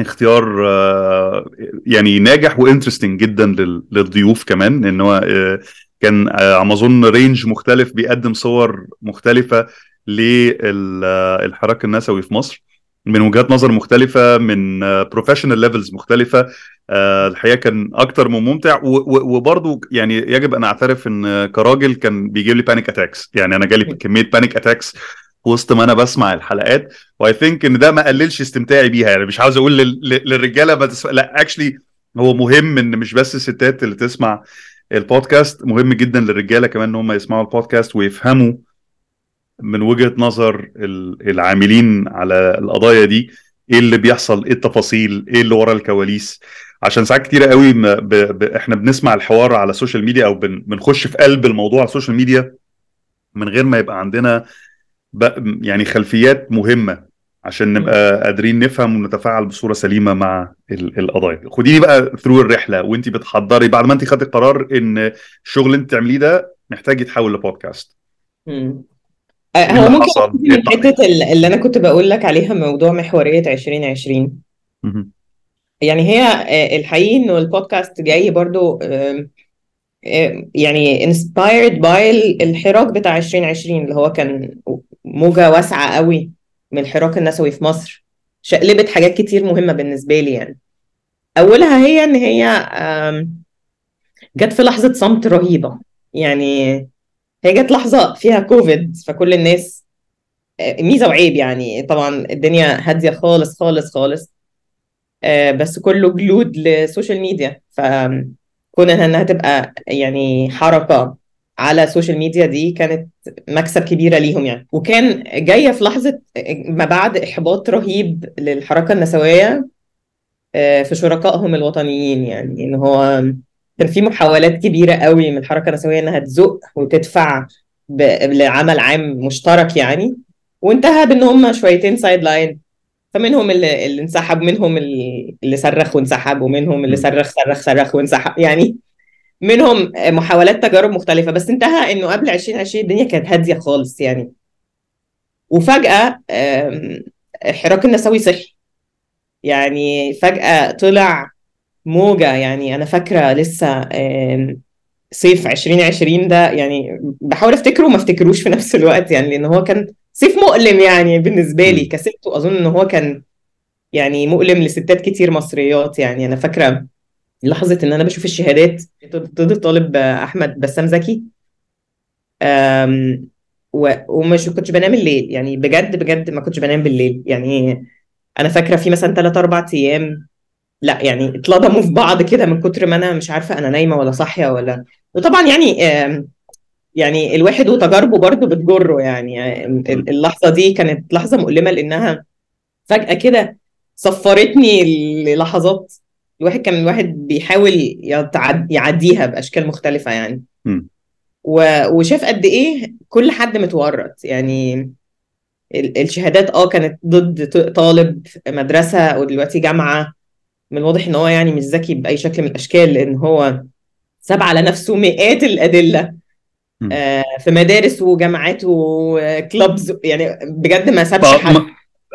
اختيار آه، يعني ناجح و interesting جدا لل- للضيوف كمان ان هو آه، كان آه، على اظن range مختلف بيقدم صور مختلفة للحراك النسوي في مصر. من وجهات نظر مختلفة من professional levels مختلفة آه، الحقيقة كان أكتر من ممتع. وبرضه يعني يجب أن أعترف إن كراجل كان بيجيب لي panic attacks يعني أنا جالي كمية panic attacks وسط ما أنا بسمع الحلقات و I think إن ده ما قللش استمتاعي بيها يعني مش عاوز أقول لل- لل- للرجالة تسمع لأ actually هو مهم إن مش بس الستات اللي تسمع البودكاست مهم جدا للرجالة كمان إن هم يسمعوا البودكاست ويفهموا من وجهة نظر ال- العاملين على القضايا دي إيه اللي بيحصل إيه التفاصيل إيه اللي ورا الكواليس عشان ساعات كتيرة قوي ب... ب... إحنا بنسمع الحوار على السوشيال ميديا أو بن... بنخش في قلب الموضوع على السوشيال ميديا من غير ما يبقى عندنا. يعني خلفيات مهمة عشان نبقى قادرين نفهم ونتفاعل بصورة سليمة مع ال... القضايا. خديني بقى ثرو الرحلة وانت بتحضري بعد ما انت خدتي قرار ان الشغل اللي انت تعمليه ده محتاج يتحول لبودكاست. آه، اللي هو ممكن إيه من ال- اللي أنا كنت بقول لك عليها موضوع محورية 2020 مهم. يعني هي آه، الحقيقي إنه البودكاست جاي برضو يعني inspired by ال- الحراك بتاع 2020 اللي هو كان موجة واسعة قوي من الحراك النسوي في مصر. شقلبت حاجات كتير مهمة بالنسبة لي يعني. أولها هي إن هي جت في لحظة صمت رهيبة. يعني هي جت لحظة فيها كوفيد فكل الناس ميزة وعيب يعني. طبعا الدنيا هادية خالص خالص خالص. آه، بس كله glued للسوشيال ميديا. فكون إنها تبقى يعني حركة على السوشيال ميديا دي كانت مكسب كبيرة ليهم يعني وكان جاية في لحظة ما بعد إحباط رهيب للحركة النسوية آه، في شركائهم الوطنيين يعني إن هو كان في محاولات كبيرة قوي من الحركة النسوية إنها تزق وتدفع. لعمل عام مشترك يعني وانتهى بإن هم شويتين sideline فمنهم اللي, اللي انسحب ومنهم اللي صرخ وانسحب ومنهم اللي. صرخ صرخ صرخ وانسحب يعني منهم محاولات تجارب مختلفة بس انتهى إنه قبل 2020 الدنيا كانت هادية خالص يعني. وفجأة آم، الحراك النسوي صحي. يعني فجأة طلع موجة يعني أنا فاكرة لسه صيف 2020 ده يعني بحاول أفتكره وما أفتكروش في نفس الوقت يعني لأن هو كان صيف مؤلم يعني بالنسبة لي. م. كست وأظن إن هو كان يعني مؤلم لستات كتير مصريات يعني. أنا فاكرة لحظة إن أنا بشوف الشهادات ضد الطالب أحمد بسام زكي. ومش كنتش بنام الليل. يعني بجد بجد ما كنتش بنام بالليل. يعني أنا فاكرة في مثلا 3 4 أيام. لا يعني اتلضموا في بعض كده من كتر ما أنا مش عارفة أنا نايمة ولا صاحية ولا. وطبعا يعني يعني الواحد وتجاربه برضه بتجره. يعني. اللحظة دي كانت لحظة مؤلمة لأنها فجأة كده صفرتني للحظات. الواحد كان الواحد بيحاول يعديها بأشكال مختلفة يعني. م. و- وشاف قد إيه كل حد متورط يعني. ال- الشهادات آه كانت ضد طالب مدرسة ودلوقتي جامعة. من الواضح إن هو يعني مش ذكي بأي شكل من الأشكال لأن هو ساب على نفسه مئات الأدلة. م. آه، في مدارس وجامعات وكلوبز يعني بجد ما سابش حد.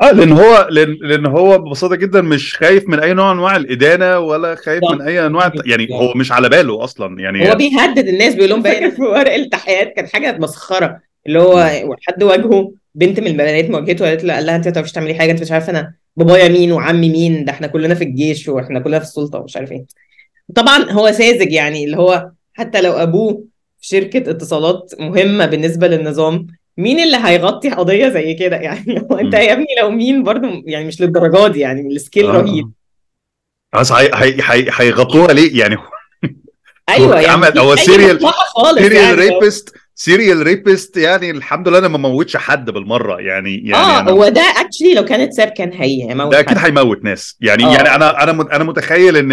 آه لأن هو لأن لأن هو ببساطة جدا مش خايف من أي نوع أنواع الإدانة ولا خايف من أي انواع يعني هو مش على باله أصلا يعني هو بيهدد الناس بيقول لهم باين في ورق التحقيقات كانت حاجة مسخرة اللي هو حد واجهه بنت من البنات واجهته وقالت له قال لها أنت ما تعرفيش تعملي حاجة أنت مش عارفة أنا بابايا مين وعمي مين ده إحنا كلنا في الجيش وإحنا كلنا في السلطة ومش عارف إيه. طبعا هو ساذج يعني اللي هو حتى لو أبوه في شركة اتصالات مهمة بالنسبة للنظام مين اللي هيغطي قضية زي كده؟ يعني هو أنت. يا ابني لو مين برضه يعني مش للدرجة دي يعني ال scale آه. رهيب. بس هي- هي- هي- هيغطوها ليه؟ يعني أيوه يعني عمل هو serial serial rapist serial rapist يعني. الحمد لله أنا ما موتش حد بالمرة يعني يعني آه هو ده actually لو كانت ساب كان هيموت ده أكيد هيموت ناس. يعني آه. يعني أنا أنا أنا متخيل إن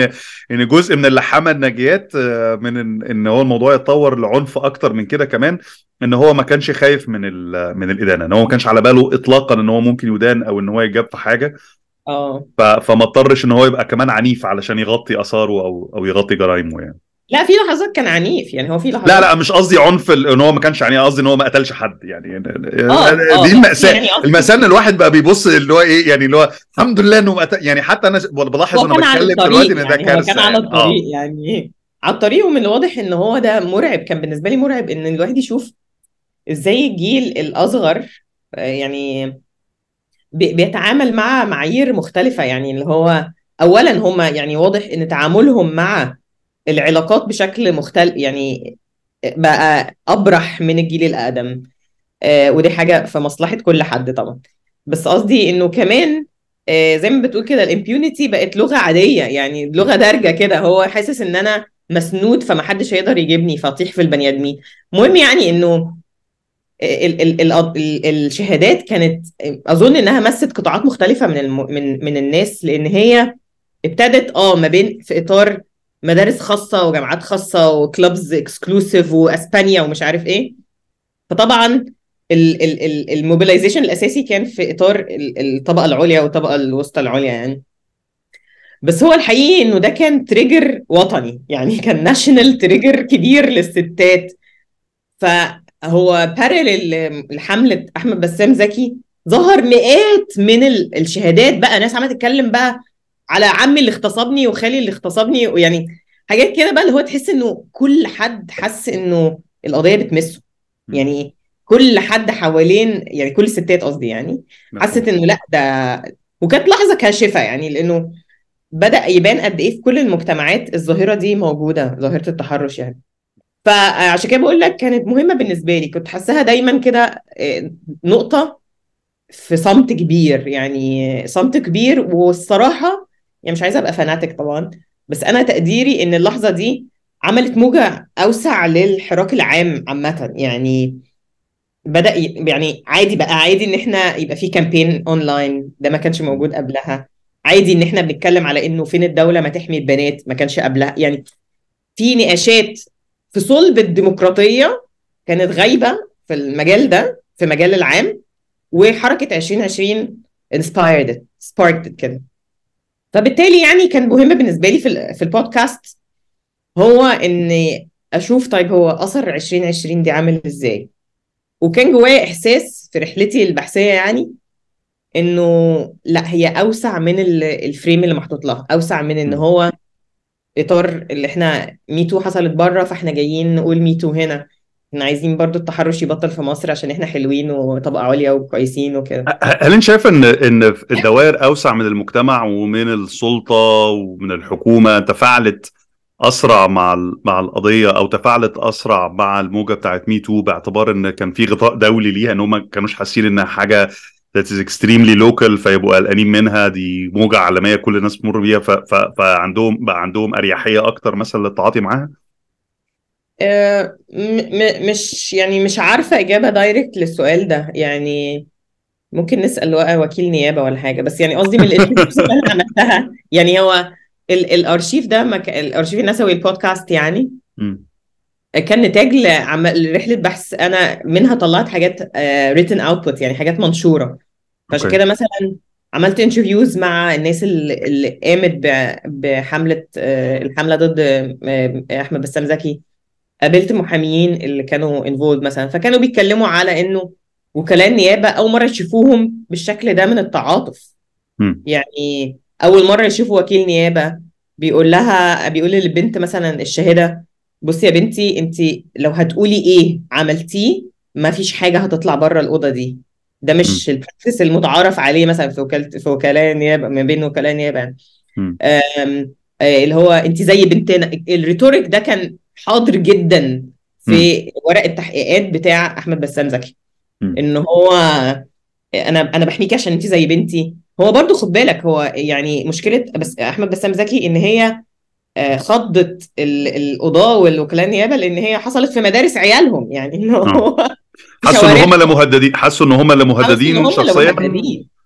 إن جزء من اللي حمى الناجيات آه، من إن هو الموضوع يتطور لعنف أكتر من كده كمان. إن هو ما كانش خايف من من الإدانة إن هو ما كانش على باله اطلاقا إن هو ممكن يدان أو إن هو يجاب في حاجة. آه. فما اضطرش إن هو يبقى كمان عنيف علشان يغطي آثاره أو أو يغطي جرايمه يعني. لا في لحظات كان عنيف يعني هو في لا لحظات لا مش قصدي عنف إن هو ما كانش عنيف قصدي إن هو ما قتلش حد يعني. آه آه. دي المأساة. يعني المأساة إن الواحد بقى بيبص اللي هو إيه يعني اللي هو الحمد لله إنه يعني حتى أنا بلاحظ وأنا على بتكلم دلوقتي إن ده يعني كان على يعني. آه. الطريق يعني على الطريق ومن الواضح إن هو ده مرعب كان بالنسبة لي مرعب إن الواحد يشوف إزاي الجيل الأصغر يعني بي- بيتعامل مع معايير مختلفة يعني اللي هو اولا هم يعني واضح إن تعاملهم مع العلاقات بشكل مختلف يعني بقى أبرح من الجيل الأقدم. آه، ودي حاجة في مصلحة كل حد طبعا. بس قصدي إنه كمان آه، زي ما بتقول كده ال impunity بقت لغة عادية يعني لغة دارجة كده. هو حاسس إن أنا مسنود فمحدش هيقدر يجيبني فاطيح في البني آدمين. المهم يعني إنه ال ال ال ال الشهادات كانت أظن إنها مست قطاعات مختلفة من من من الناس لأن هي ابتدت آه ما بين في إطار مدارس خاصة وجامعات خاصة و clubs exclusive وأسبانيا ومش عارف إيه. فطبعا ال mobilization الأساسي كان في إطار ال- الطبقة العليا والطبقة الوسطى العليا يعني. بس هو الحقيقي إنه ده كان trigger وطني يعني كان national trigger كبير للستات. هو parallel لحملة أحمد بسام زكي ظهر مئات من ال- الشهادات بقى. ناس عمالة تتكلم بقى على عمي اللي اغتصبني وخالي اللي اغتصبني ويعني حاجات كده بقى اللي هو تحس إنه كل حد حس إنه القضية بتمسه. يعني كل حد حوالين يعني كل الستات قصدي يعني حست إنه لأ ده وكانت لحظة كاشفة يعني لأنه بدأ يبان قد إيه في كل المجتمعات الظاهرة دي موجودة ظاهرة التحرش يعني. فعشان كده بقول لك كانت مهمة بالنسبة لي. كنت حاساها دايما كده آه، نقطة في صمت كبير. يعني صمت كبير والصراحة يعني مش عايزة أبقى فاناتك طبعا بس أنا تقديري إن اللحظة دي عملت موجة أوسع للحراك العام عامة. يعني بدأ ي- يعني عادي بقى عادي إن إحنا يبقى في campaign online ده ما كانش موجود قبلها. عادي إن إحنا بنتكلم على إنه فين الدولة ما تحمي البنات ما كانش قبلها. يعني في نقاشات في صلب الديمقراطية كانت غايبة في المجال ده في مجال العام وحركة 2020 inspired it sparked it كده فبالتالي يعني كان مهم بالنسبة لي في في البودكاست هو إني أشوف طيب هو أثر 2020 دي عامل إزاي وكان جوايا إحساس في رحلتي البحثية يعني إنه لأ هي أوسع من ال- ال frame اللي محطوط لها أوسع من إن. هو إطار اللي إحنا ميتو حصلت بره فإحنا جايين نقول Me Too هنا. إحنا عايزين برضو التحرش يبطل في مصر عشان إحنا حلوين وطبقة عليا وكويسين وكده. هل أنت شايف إن إن الدوائر أوسع من المجتمع ومن السلطة ومن الحكومة؟ تفاعلت أسرع مع مع القضية أو تفاعلت أسرع مع الموجة بتاعت Me Too باعتبار إن كان في غطاء دولي ليها إن هم ما كانوش حاسين إنها حاجة that is extremely local. فيبقوا قلقانين منها. دي موجة عالمية كل الناس بتمر بيها. ف- ف- فعندهم بقى عندهم أريحية أكتر مثلا للتعاطي معاها. آه، م- م- مش يعني مش عارفة إجابة direct للسؤال ده. يعني ممكن نسأل و- وكيل نيابة ولا حاجة. بس يعني قصدي من ال interviews اللي أنا عملتها يعني هو ال- الأرشيف ده مك... الأرشيف النسوي البودكاست يعني. مم. كان نتاج لعمل رحلة بحث. أنا منها طلعت حاجات uh, written output يعني حاجات منشورة. فعشان. كده مثلا عملت interview ز مع الناس اللي, اللي قامت ب- بحملة آه، الحملة ضد آه، أحمد بسام زكي قابلت محاميين اللي كانوا involved مثلا فكانوا بيتكلموا على إنه وكلاء النيابة أول مرة يشوفوهم بالشكل ده من التعاطف مم. يعني أول مرة يشوفوا وكيل نيابة بيقول لها بيقول للبنت مثلا الشاهدة بصي يا بنتي انت لو هتقولي إيه عملتيه ما فيش حاجة هتطلع بره الأوضة دي ده مش ال practice المتعارف عليه مثلا في وكاله في وكلاء النيابه ما بين وكلاء النيابه يعني. مم. آم، آه، اللي هو انت زي بنتنا ال rhetoric ده كان حاضر جدا في ورق التحقيقات بتاع أحمد بسام زكي. إن هو أنا أنا بحميكي عشان انت زي بنتي هو برضو خد بالك هو يعني مشكلة بس أحمد بسام زكي إن هي آه، خضت ال- القضاة والوكلاء النيابه لأن هي حصلت في مدارس عيالهم يعني إن هو في حسوا إن. هم اللي مهددين حسوا إن هم اللي مهددين شخصيا.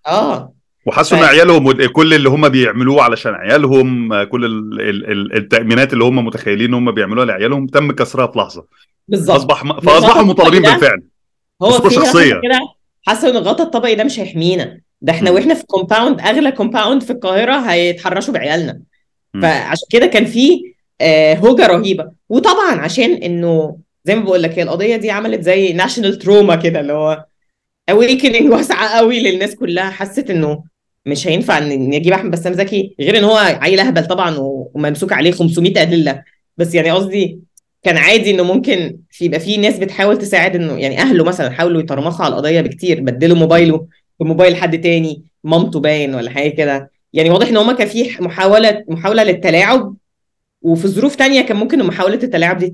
آه وحسوا إن عيالهم كل اللي هم بيعملوه علشان عيالهم كل ال- ال- ال- التأمينات اللي هم متخيلين إن هم بيعملوها لعيالهم تم كسرها في لحظة بالظبط الغطاء فاصبحوا مطالبين بالفعل هو في شخصية. كده حاسة إن الغطاء الطبقي ده مش هيحمينا ده إحنا. وإحنا في compound أغلى compound في القاهرة هيتحرشوا بعيالنا. فعشان كده كان في آه، هوجة رهيبة وطبعا عشان إنه زي ما بقول لك هي القضية دي عملت زي national trauma كده اللي هو awakening واسعة قوي للناس كلها حست إنه مش هينفع إن نجيب أحمد بسام زكي غير إن هو عيل أهبل طبعا وممسوك عليه 500 أدلة. بس يعني قصدي كان عادي إنه ممكن في يبقى في ناس بتحاول تساعد إنه يعني أهله مثلا حاولوا يترمخوا على القضية بكتير بدلوا موبايله بموبايل حد تاني مامته باين ولا حاجة كده. يعني واضح إن هما كان في محاولة محاولة للتلاعب وفي ظروف تانية كان ممكن محاولة التلاعب دي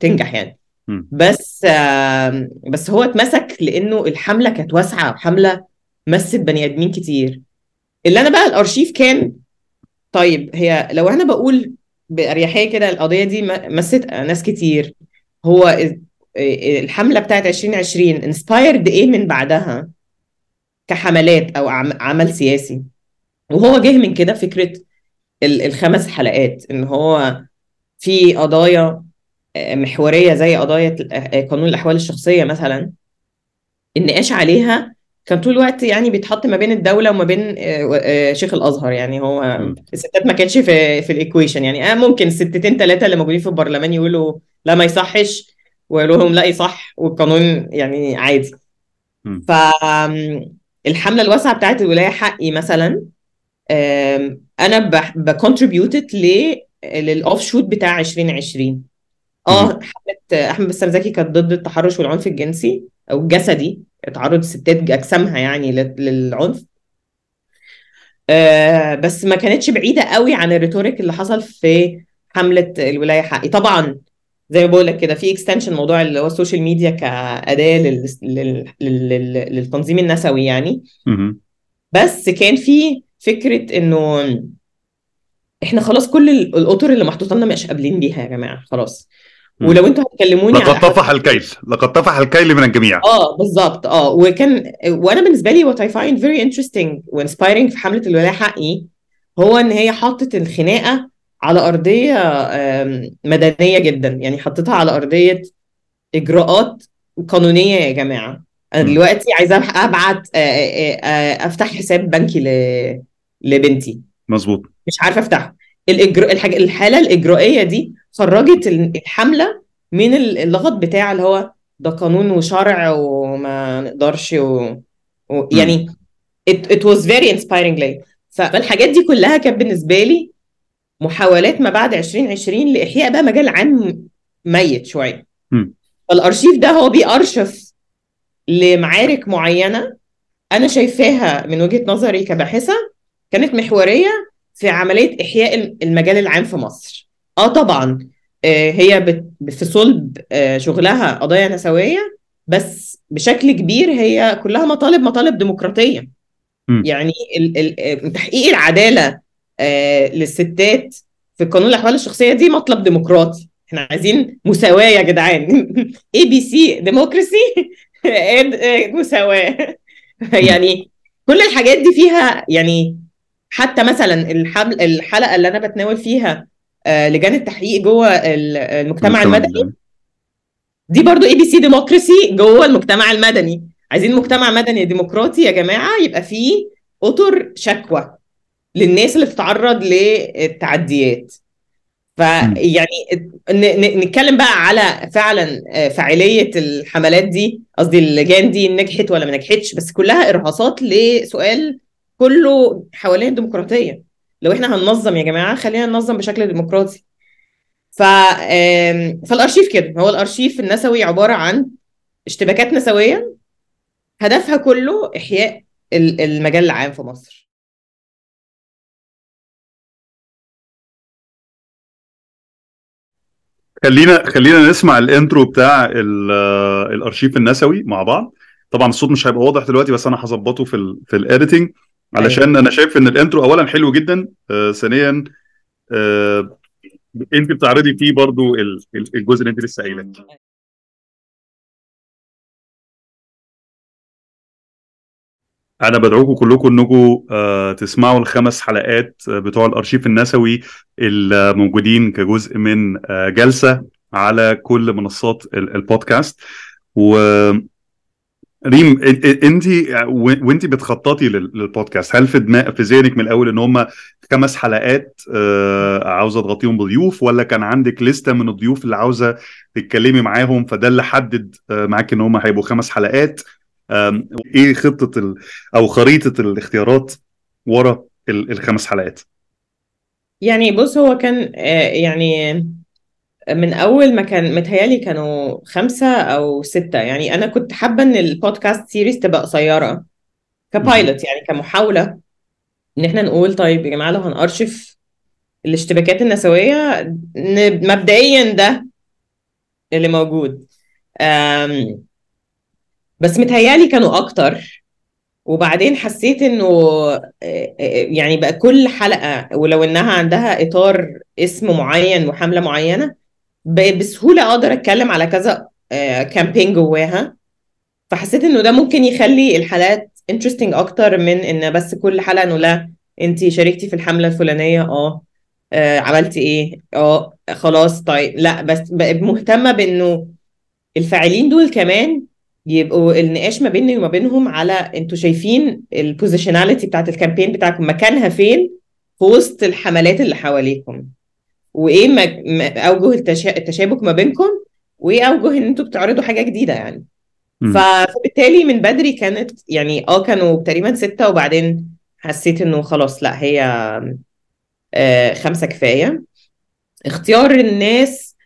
تنجح يعني. بس آم، بس هو اتمسك لأنه الحملة كانت واسعة حملة مست بني آدمين كتير. اللي أنا بقى الأرشيف كان طيب هي لو أنا بقول بأريحية كده القضية دي مست ناس كتير. هو ال- الحملة بتاعت 2020 انسبايرد إيه من بعدها؟ كحملات أو عم- عمل سياسي. وهو جه من كده فكرة الخمس حلقات إن هو في قضايا محورية زي قضايا قانون الأحوال الشخصية مثلا النقاش عليها كان طول الوقت يعني بيتحط ما بين الدولة وما بين آه، آه، شيخ الأزهر يعني هو. الستات ما كانتش في في ال equation يعني آه ممكن ستتين ثلاثة اللي موجودين في البرلمان يقولوا لا ما يصحش وقالوا لهم لا صح والقانون يعني عادي مم. فالحملة الواسعة بتاعت الولاية حقي مثلا أنا ب contributed لل offshoot بتاع 2020 آه. حملة أحمد بسام زكي كانت ضد التحرش والعنف الجنسي أو الجسدي تعرض الستات أجسامها يعني لل- للعنف آه بس ما كانتش بعيدة قوي عن ال rhetoric اللي حصل في حملة الولاية حقي طبعا زي ما بقول لك كده في extension موضوع اللي هو ال social media كأداة لل... لل... لل... للتنظيم النسوي يعني. بس كان في فكرة إنه إحنا خلاص كل ال- الأطر اللي محطوطة لنا مش قابلين بيها يا جماعة خلاص. ولو أنتوا هتكلموني لقد طفح الكيل لقد طفح الكيل من الجميع. آه بالظبط آه. وكان وأنا بالنسبة لي what I find very interesting وانسبايرنج في حملة الولاية حقي هو إن هي حطت الخناقة على أرضية مدنية جدا. يعني حطيتها على أرضية إجراءات قانونية يا جماعة. أنا. دلوقتي عايزة أبعت آه، آه، آه، أفتح حساب بنكي لبنتي. مظبوط. مش عارفة أفتحها. الإجراء الحاجة الحالة الإجرائية دي خرجت ال- الحملة من ال- اللغط بتاع اللي هو ده قانون وشرع وما نقدرش و... و... يعني it, it was very inspiring ليا. فالحاجات دي كلها كانت بالنسبة لي محاولات ما بعد 2020 لإحياء بقى مجال عام ميت شوية. فالأرشيف ده هو بيأرشف لمعارك معينة أنا شايفاها من وجهة نظري كباحثة كانت محورية في عملية إحياء المجال العام في مصر. آه طبعا آه، هي في صلب آه، شغلها قضايا نسوية بس بشكل كبير هي كلها مطالب مطالب ديمقراطية. مم. يعني ال- ال- آه، تحقيق العدالة للستات في قانون الأحوال الشخصية دي مطلب ديمقراطي. إحنا عايزين مساواة يا جدعان. ABC democracy مساواة. يعني كل الحاجات دي فيها يعني حتى مثلا الحمل الحلقة اللي أنا بتناول فيها آه، لجان التحقيق جوه ال- المجتمع المدني. دي برضو ABC democracy جوه المجتمع المدني. عايزين مجتمع مدني ديمقراطي يا جماعة يبقى فيه أطر شكوى للناس اللي بتتعرض للتعديات. فيعني نتكلم بقى على فعلا آه، فاعلية الحملات دي. قصدي اللجان دي نجحت ولا ما نجحتش بس كلها إرهاصات لسؤال كله حوالين الديمقراطية. لو إحنا هننظم يا جماعة خلينا ننظم بشكل ديمقراطي. ف فالأرشيف كده. هو الأرشيف النسوي عبارة عن اشتباكات نسوية هدفها كله إحياء ال- المجال العام في مصر. خلينا خلينا نسمع ال intro بتاع ال- الأرشيف النسوي مع بعض. طبعا الصوت مش هيبقى واضح دلوقتي بس أنا هظبطه في ال في ال editing علشان أنا شايف إن ال intro اولا حلو جدا آه ثانيا آه أنت بتعرضي فيه برضو ال- ال- الجزء اللي أنت لسه قايله أنا بدعوكم كلكم إنكم آه، تسمعوا الخمس حلقات آه، بتوع الأرشيف النسوي الموجودين كجزء من آه، جلسة على كل منصات ال- البودكاست. و ريم انت وانت بتخططي لل- للبودكاست هل في دماغ في ذهنك من الأول إن هم خمس حلقات آه، عاوزة تغطيهم بضيوف ولا كان عندك لستة من الضيوف اللي عاوزة تتكلمي معاهم فده اللي حدد آه، معاك إن هم هيبقوا خمس حلقات؟ إيه خطة ال... أو خريطة الاختيارات ورا ال- الخمس حلقات؟ يعني بص هو كان آه، يعني من أول ما كان متهيألي كانوا خمسة أو ستة. يعني أنا كنت حابة إن البودكاست سيريز تبقى قصيرة كبايلوت يعني كمحاولة إن إحنا نقول طيب يا جماعة لو هنأرشف الاشتباكات النسوية ن- مبدئيا ده اللي موجود. بس متهيألي كانوا أكتر. وبعدين حسيت إنه آه، آه، يعني بقى كل حلقة ولو إنها عندها إطار اسم معين وحملة معينة بقى بسهولة أقدر أتكلم على كذا كامبين جواها. فحسيت إنه ده ممكن يخلي الحلقات انترستنج أكتر من إن بس كل حلقة إنه لا انت شاركتي في الحملة الفلانية آه آه، عملتي إيه؟ آه خلاص طيب. لا بس بقى مهتمة بإنه الفاعلين دول كمان يبقوا النقاش ما بيني وما بينهم على أنتوا شايفين ال positionality بتاعت ال campaign بتاعكم مكانها فين في وسط الحملات اللي حواليكم. وإيه أوجه التشا... التشابك ما بينكم وإيه أوجه إن أنتوا بتعرضوا حاجة جديدة يعني. فبالتالي من بدري كانت يعني آه كانوا تقريبا ستة وبعدين حسيت إنه خلاص لا هي آه، خمسة كفاية. اختيار الناس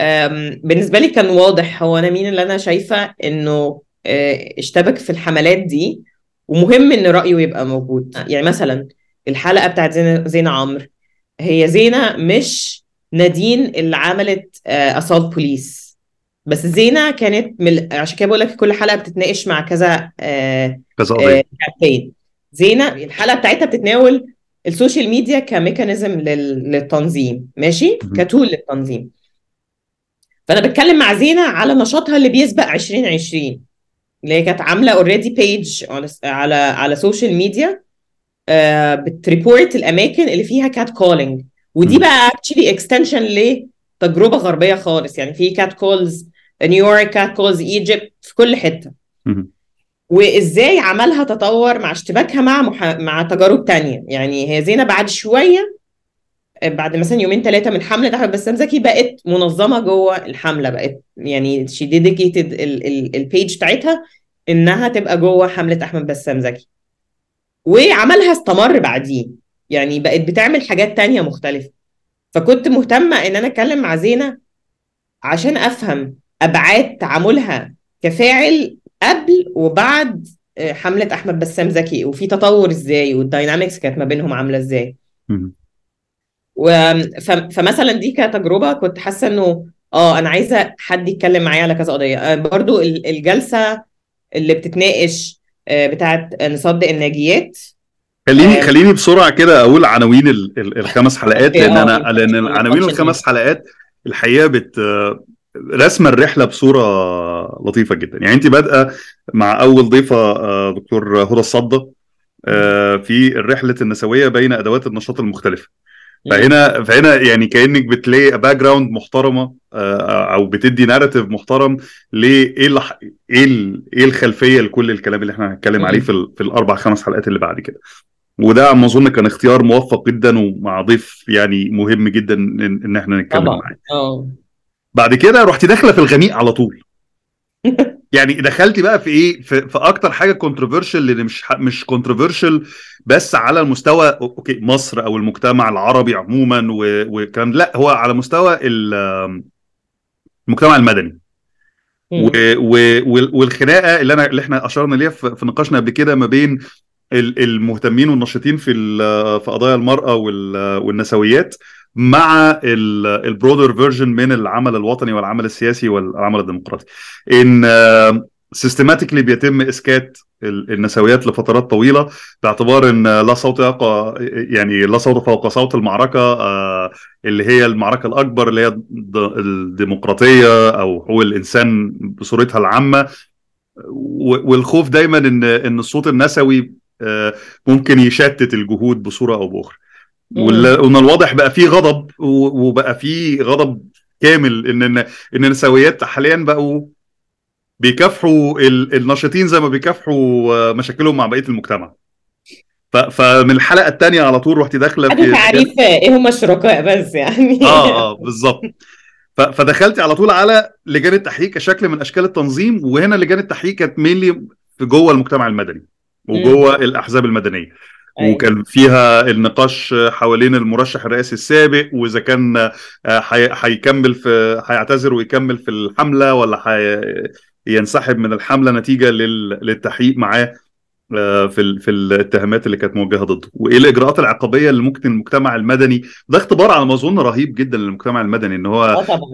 آم، بالنسبة لي كان واضح. هو أنا مين اللي أنا شايفة إنه آه، اشتبك في الحملات دي ومهم إن رأيه يبقى موجود. يعني مثلا الحلقة بتاعت زينة عمرو. هي زينة مش نادين اللي عملت اسالت بوليس بس زينة كانت من عشان كده بقول لك كل حلقة بتتناقش مع كذا آه، كذا آه، قضية. campaign زينة الحلقة بتاعتها بتتناول ال social media ك mechanism لل- للتنظيم ماشي؟ مهم. ك tool للتنظيم. فأنا بتكلم مع زينة على نشاطها اللي بيسبق 2020 اللي هي كانت عاملة already page على على social media آه، بت report الأماكن اللي فيها cat calling ودي. بقى actually extension لتجربة غربية خالص. يعني في Catcalls New York Catcalls Egypt في كل حتة. مهم. وإزاي عملها تطور مع اشتباكها مع مح... مع تجارب تانية. يعني هي زينة بعد شوية بعد مثلا يومين ثلاثة من حملة أحمد بسام زكي بقت منظمة جوه الحملة بقت يعني ال... ال... البيج بتاعتها إنها تبقى جوه حملة أحمد بسام زكي. وعملها استمر بعديه. يعني بقت بتعمل حاجات تانية مختلفة. فكنت مهتمة إن أنا أتكلم مع زينة عشان أفهم أبعاد تعاملها كفاعل قبل وبعد آه، حملة أحمد بسام زكي وفي تطور إزاي والداينامكس كانت ما بينهم عاملة مهم. و... ف... فمثلا دي كتجربة كنت حاسة إنه آه أنا عايزة حد يتكلم معايا على كذا قضية. آه، برضو ال- الجلسة اللي بتتناقش آه، بتاعت نصدق الناجيات. خليني آه. خليني بسرعة كده أقول عناوين ال- ال- الخمس حلقات لأن آه، أنا لأن ما عناوين الخمس حلقات الحقيقة بترسم الرحلة بصورة لطيفة جدا. يعني انت بادئة مع أول ضيفة آه، دكتور هدى الصدى آه، في رحله النسوية بين أدوات النشاط المختلفة. فهنا فهنا يعني كأنك بتلاقي background محترمة آه، أو بتدي narrative محترم لايه اللي إيه إيه الخلفية لكل الكلام اللي إحنا هنتكلم عليه. في ال- في الأربع خمس حلقات اللي بعد كده. وده على ما أظن كان اختيار موفق جدا ومع ضيف يعني مهم جدا ان, إن إحنا نتكلم معاه. آه. بعد كده رحتي داخلة في الغميق على طول. يعني دخلتي بقى في إيه؟ في, في أكتر حاجة controversial اللي مش مش controversial بس على المستوى okay مصر أو المجتمع العربي عموما والكلام لا هو على مستوى ال- المجتمع المدني. و و وال- والخناقة اللي أنا اللي إحنا أشرنا ليها في في نقاشنا قبل كده ما بين ال- المهتمين والناشطين في في قضايا المرأة وال- والنسويات. مع ال broader version من العمل الوطني والعمل السياسي والعمل الديمقراطي. إن systematically بيتم إسكات ال- النسويات لفترات طويلة باعتبار إن لا صوت يقع يعني لا صوت فوق صوت المعركة آه، اللي هي المعركة الأكبر اللي هي الد- الديمقراطية أو حقوق الإنسان بصورتها العامة. والخوف دايما ان إن الصوت النسوي آه، ممكن يشتت الجهود بصورة أو بأخرى. وان الواضح بقى فيه غضب وبقى فيه غضب كامل ان ان النسويات حاليا بقوا بيكافحوا ال- الناشطين زي ما بيكافحوا آه، مشاكلهم مع بقية المجتمع. فمن الحلقة الثانية على طول رحتي داخلة في تعريف إيه هم الشركاء بس يعني. آه آه بالظبط. فدخلتي على طول على لجان التحقيق كشكل من أشكال التنظيم وهنا لجان التحقيق كانت مينلي في جوه المجتمع المدني وجوه الأحزاب المدنية. أيوة. وكان فيها النقاش حوالين المرشح الرئاسي السابق وإذا كان آه، هي- هيكمل في هيعتذر ويكمل في الحملة ولا ينسحب من الحملة نتيجة لل- للتحقيق معاه آه، في في الاتهامات اللي كانت موجهة ضده. وإيه الإجراءات العقابية اللي ممكن المجتمع المدني ده اختبار على ما أظن رهيب جدا للمجتمع المدني إن هو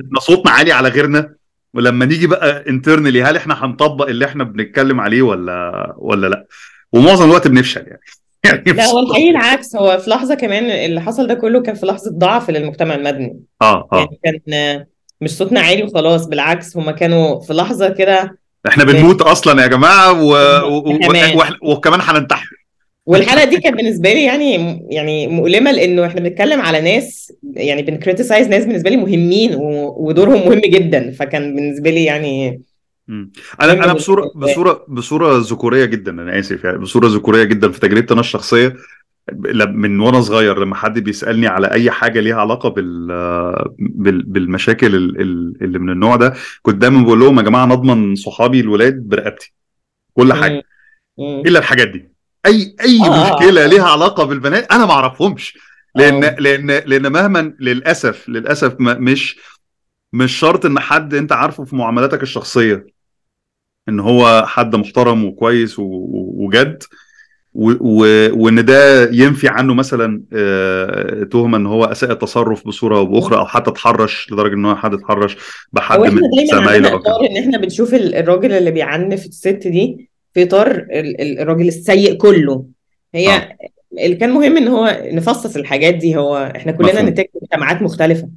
إحنا صوتنا عالي على غيرنا. ولما نيجي بقى internally هل إحنا هنطبق اللي إحنا بنتكلم عليه ولا ولا لأ؟ ومعظم الوقت بنفشل يعني. يعني لا هو. الحقيقة العكس هو في لحظة كمان اللي حصل ده كله كان في لحظة ضعف للمجتمع المدني. آه آه. يعني كان مش صوتنا عالي وخلاص بالعكس هما كانوا في لحظة كده إحنا بنموت أصلا يا جماعة و... و... و... وكمان هننتحر. والحلقة دي كانت بالنسبة لي يعني يعني مؤلمة لأنه إحنا بنتكلم على ناس يعني بن criticize ناس بالنسبة لي مهمين و- ودورهم مهم جدا. فكان بالنسبة لي يعني مم. أنا أنا. بصوره بصوره بصورة ذكورية جدا أنا آسف يعني بصورة ذكورية جدا في تجربتي أنا الشخصية من وأنا صغير لما حد بيسألني على أي حاجة ليها علاقة بال بال- بالمشاكل ال- ال- اللي من النوع ده كنت دايما بقول لهم يا جماعة نضمن صحابي الولاد برقبتي كل حاجة. إلا الحاجات دي اي أي آه. مشكلة ليها علاقة بالبنات أنا ما أعرفهمش لأن آه. لأن لأن مهما للاسف للأسف مش مش شرط إن حد أنت عارفه في معاملاتك الشخصية إن هو حد محترم وكويس وجد. وإن ده ينفي عنه مثلا آه، تهمة إن هو أساء التصرف بصورة أو بأخرى أو حتى اتحرش لدرجة إن هو حد اتحرش بحد من دايما زمايله أو إطار إن إحنا بنشوف ال- الراجل اللي بيعنف الست دي في إطار ال- ال- الراجل السيء كله. هي آه. اللي كان مهم إن هو نفصص الحاجات دي. هو إحنا كلنا. نتاج مجتمعات مختلفة.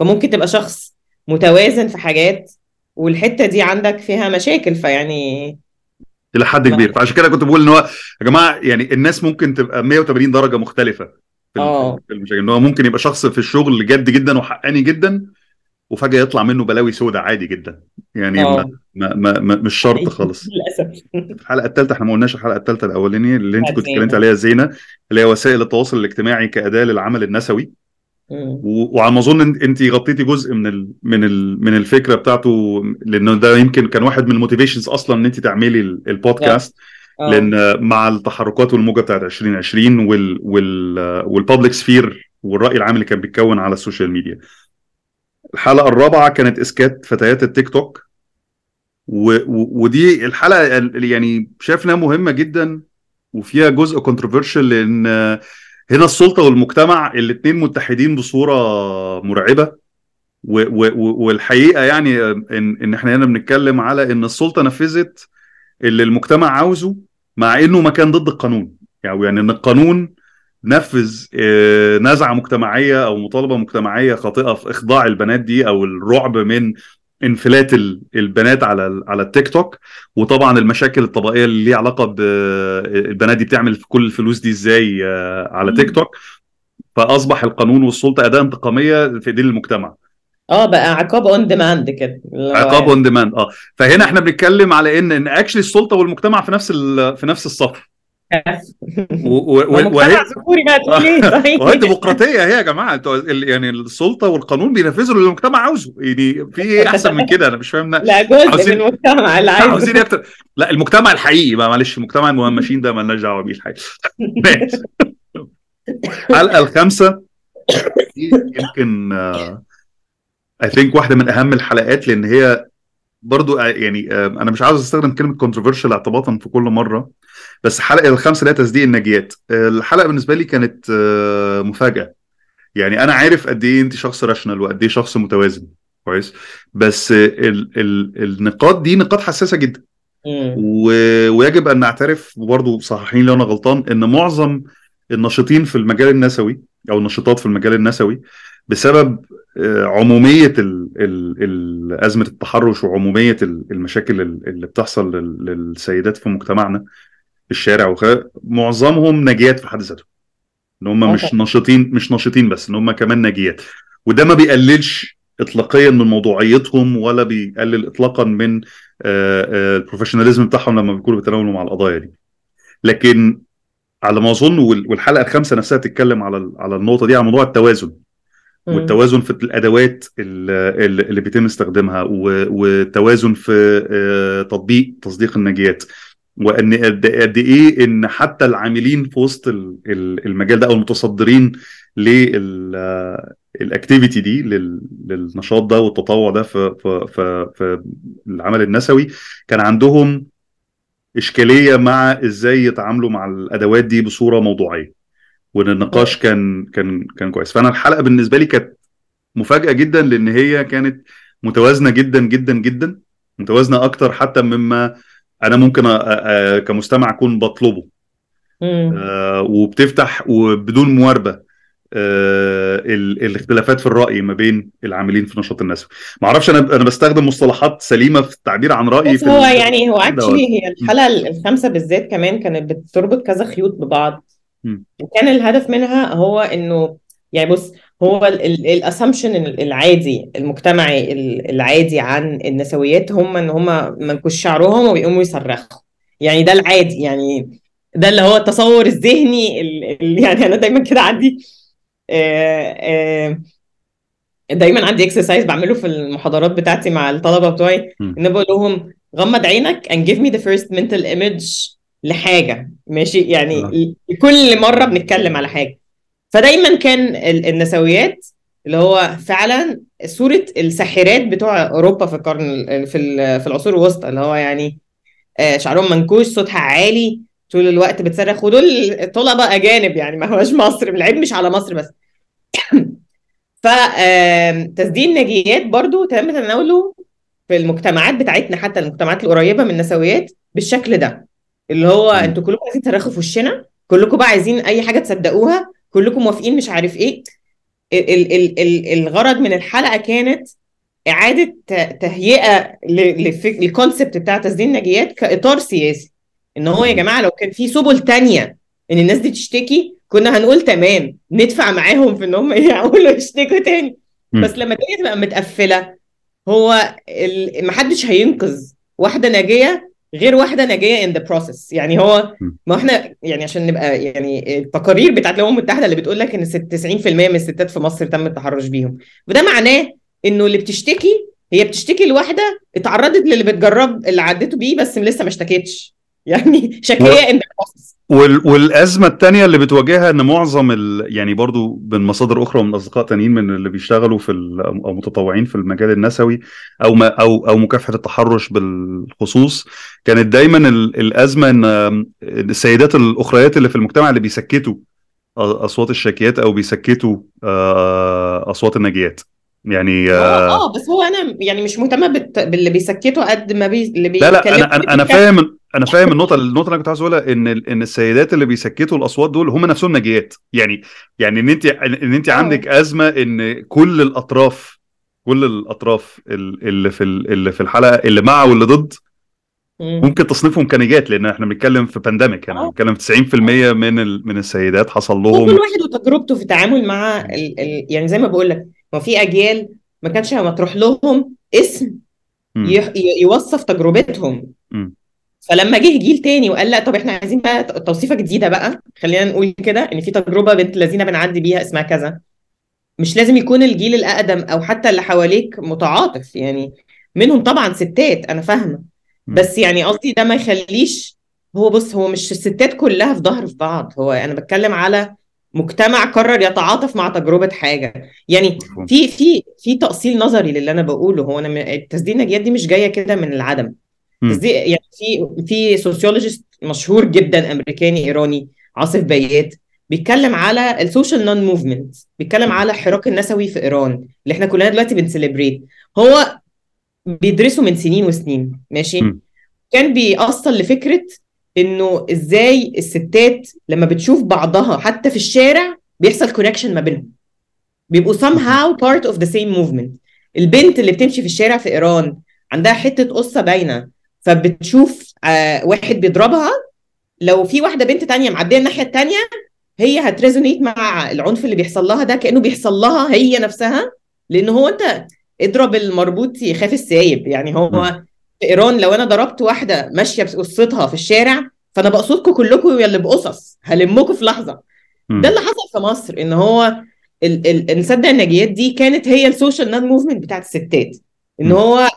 فممكن تبقى شخص متوازن في حاجات والحتة دي عندك فيها مشاكل فيعني إلى حد ما- كبير. فعشان كده كنت بقول إن هو يا جماعة يعني الناس ممكن تبقى 180 درجة مختلفة في آه. في المشاكل. إن هو ممكن يبقى شخص في الشغل جد جدا وحقاني جدا وفجأة يطلع منه بلاوي سودة عادي جدا. يعني ما آه. ما ما ما مش شرط خالص. للأسف. الحلقة الثالثه إحنا ما قلناش الحلقة الثالثه الأولانية اللي أنت كنت. اتكلمت عليها زينة اللي هي وسائل التواصل الاجتماعي كأداة للعمل النسوي. وعلى ما أظن أنت غطيتي جزء من ال من ال من الفكرة بتاعته لأنه ده يمكن كان واحد من ال motivations أصلا إن أنت تعملي ال- البودكاست آه. لأن مع التحركات والموجة بتاعت 2020 وال وال وال public sphere والرأي العام اللي كان بيتكون على ال social media الحلقة الرابعة كانت اسكات فتيات التيك توك. و و ودي الحلقة ال- يعني شايف إنها مهمة جدا وفيها جزء controversial لأن هنا السلطة والمجتمع الاثنين متحدين بصورة مرعبة و و والحقيقة يعني ان إن إحنا هنا بنتكلم على إن السلطة نفذت اللي المجتمع عاوزه مع إنه ما كان ضد القانون. يعني يعني إن القانون نفذ آه، نزعة مجتمعية أو مطالبة مجتمعية خاطئة في إخضاع البنات دي أو الرعب من انفلات ال- البنات على على التيك توك. وطبعا المشاكل الطبقية اللي ليها علاقة بالبنات دي بتعمل في كل الفلوس دي إزاي آه، على تيك توك. فأصبح القانون والسلطة أداة انتقامية في إيدين المجتمع. آه بقى عقاب on demand كده. عقاب on demand آه. فهنا إحنا بنتكلم على إن إن actually السلطة والمجتمع في نفس في نفس الصف. و- و- هو و- مجتمع وهي ذكوري بقى تقول إيه طيب. وهي ديمقراطية هي يا جماعة. أنتوا يعني السلطة والقانون بينفذوا اللي المجتمع عاوزه. يعني في إيه أحسن من كده؟ أنا مش فاهم لا جزء عاوزين- من المجتمع اللي عاوزين عايز إيه أكتر لا المجتمع الحقيقي بقى معلش. مجتمع المهمشين ده مالناش دعوة بيه الحقيقة. الحلقة الخامسة. يمكن I think واحدة من أهم الحلقات لأن هي برضو آه، يعني آه، أنا مش عاوز أستخدم كلمة controversial اعتباطا في كل مرة. بس الحلقة الخامسه اللي هي تصديق الناجيات الحلقة بالنسبة لي كانت آه، مفاجأة. يعني أنا عارف قد إيه انت شخص rational وقد إيه شخص متوازن. كويس؟ بس ال ال النقاط دي نقاط حساسة جدا. و... ويجب أن نعترف وبرضه صححيني لو أنا غلطان إن معظم الناشطين في المجال النسوي أو النشطات في المجال النسوي بسبب آه، عمومية ال... ال... ال... أزمة التحرش وعمومية ال- المشاكل ال- اللي بتحصل لل... للسيدات في مجتمعنا. في الشارع وخ... معظمهم ناجيات في حد ذاتهم. إن هم مش طبعا. ناشطين مش ناشطين بس إن هم كمان ناجيات. وده ما بيقللش اطلاقيا من موضوعيتهم ولا بيقلل اطلاقا من آه، آه، البروفيشناليزم بتاعهم لما بيكونوا بيتناولوا مع القضايا دي. لكن على ما أظن وال- والحلقة الخامسة نفسها تتكلم على على النقطة دي على موضوع التوازن. والتوازن في الأدوات ال- ال- اللي بيتم استخدامها والتوازن في آه، تطبيق تصديق النجيات وإن قد قد إيه إن حتى العاملين في وسط ال- ال- المجال ده أو المتصدرين للاكتيفيتي دي لل- للنشاط ده والتطوع ده في في في, في العمل النسوي كان عندهم إشكالية مع إزاي يتعاملوا مع الأدوات دي بصورة موضوعية. وإن النقاش كان كان كان كويس. فأنا الحلقة بالنسبة لي كانت مفاجأة جدا لأن هي كانت متوازنة جدا جدا جدا متوازنة أكتر حتى مما أنا ممكن كمستمع أكون بطلبه. آه، وبتفتح وبدون مواربة آه، ال- الاختلافات في الرأي ما بين العاملين في النشاط النسوي ما أعرفش أنا أنا بستخدم مصطلحات سليمة في التعبير عن رأيي بس في هو يعني هو actually هي الحلقة الخامسه بالذات كمان كانت بتربط كذا خيوط ببعض. مم. وكان الهدف منها هو إنه يعني بص هو ال assumption العادي المجتمعي ال- العادي عن النسويات هم إن هم منكوش شعرهم وبيقوموا يصرخوا يعني ده العادي يعني ده اللي هو التصور الذهني ال- يعني أنا دايما كده عندي دايما عندي اكسرسايز بعمله في المحاضرات بتاعتي مع الطلبة بتوعي. إن بقول لهم غمض عينك and give me the first mental image لحاجة ماشي يعني آه. كل مرة بنتكلم على حاجة فدايما كان ال- النسويات اللي هو فعلا صورة الساحرات بتوع أوروبا في القرن ال- في في العصور الوسطى اللي هو يعني آه، شعرهم منكوش صوتها عالي طول الوقت بتصرخ. ودول طلبه أجانب يعني ما هوش مصر العيب مش على مصر بس. فتسديد النجيات برضو تم تناوله في المجتمعات بتاعتنا حتى المجتمعات القريبة من النسويات بالشكل ده. اللي هو. أنتوا كلكم عايزين تصرخوا في وشنا كلكم بقى عايزين أي حاجة تصدقوها كلكم موافقين مش عارف إيه ال ال ال ال الغرض من الحلقة كانت إعادة تهيئة لل concept بتاع تصديق الناجيات كإطار سياسي إن هو يا جماعة لو كان في سبل تانية إن الناس دي تشتكي كنا هنقول تمام ندفع معاهم في إن هم يقولوا يشتكوا تاني. بس لما الدنيا تبقى متقفلة هو. محدش هينقذ واحدة ناجية غير واحدة ناجية in the process يعني هو. ما إحنا يعني عشان نبقى يعني التقارير بتاعت الامم المتحدة اللي بتقول لك إن ست- 90% من الستات في مصر تم التحرش بيهم. وده معناه إنه اللي بتشتكي هي بتشتكي لواحدة اتعرضت للي بتجرب اللي عدته بيه بس لسه ما اشتكتش. يعني شكيه in the process وال... والأزمة الثانية اللي بتواجهها إن معظم ال... يعني برضو من مصادر أخرى ومن أصدقاء تانيين من اللي بيشتغلوا في ال... أو متطوعين في المجال النسوي أو ما... أو أو مكافحة التحرش بالخصوص كانت دايما ال... الأزمة إن السيدات الأخريات اللي في المجتمع اللي بيسكتوا أصوات الشاكيات أو بيسكتوا آه، أصوات الناجيات. يعني آه آه، آه بس هو أنا يعني مش مهتمة بالت... باللي بيسكتوا قد ما بي... اللي لا لا بيتكلموا أنا أنا أنا فاهم أنا فاهم النقطة النقطة اللي أنا كنت عايز أقولها إن إن السيدات اللي بيسكتوا الأصوات دول هم نفسهم ناجيات يعني يعني إن انت إن انت آه. عندك أزمة إن كل الأطراف كل الأطراف ال- اللي في ال- اللي في الحلقة اللي مع واللي ضد مم. ممكن تصنيفهم كناجيات لأن إحنا بنتكلم في pandemic يعني آه. بنتكلم في 90% من ال- من السيدات حصل لهم كل واحد وتجربته في التعامل مع ال... ال... يعني زي ما بقول لك ما في أجيال ما كانش مطروح لهم اسم. ي... يوصف تجربتهم. فلما جه جيل تاني وقال لا طب إحنا عايزين بقى توصيفة جديدة بقى خلينا نقول كده إن في تجربة بنت الذين بنعدي بيها اسمها كذا. مش لازم يكون الجيل الأقدم أو حتى اللي حواليك متعاطف يعني منهم طبعا ستات أنا فاهمة. بس يعني قصدي ده ما يخليش هو بص هو مش الستات كلها في ظهر في بعض. هو أنا بتكلم على مجتمع قرر يتعاطف مع تجربة حاجة. يعني. في في في تأصيل نظري للي أنا بقوله. هو أنا التصديق الناجيات دي مش جاية كده من العدم. تصديق يعني في في sociologist مشهور جدا أمريكاني إيراني آصف بيات بيتكلم على ال social non-movement بيتكلم على الحراك النسوي في إيران اللي إحنا كلنا دلوقتي بن celebrate. هو بيدرسه من سنين وسنين ماشي؟ مم. كان بيأصل لفكرة إنه إزاي الستات لما بتشوف بعضها حتى في الشارع بيحصل connection ما بينهم. بيبقوا somehow part of the same movement. البنت اللي بتمشي في الشارع في إيران عندها حتة قصة باينة. فبتشوف آه واحد بيضربها لو في واحدة بنت تانية معدية الناحية التانية هي هت resonate مع العنف اللي بيحصل لها ده كأنه بيحصل لها هي نفسها لأن هو أنت اضرب المربوط يخاف السايب يعني هو. في إيران لو أنا ضربت واحدة ماشية بقصتها في الشارع فأنا بقصدكم كلكم يا اللي بقصص هلمكم في لحظة. ده اللي حصل في مصر إن هو ال- ال- نصدق الناجيات دي كانت هي ال social non-movement بتاعت الستات إن. هو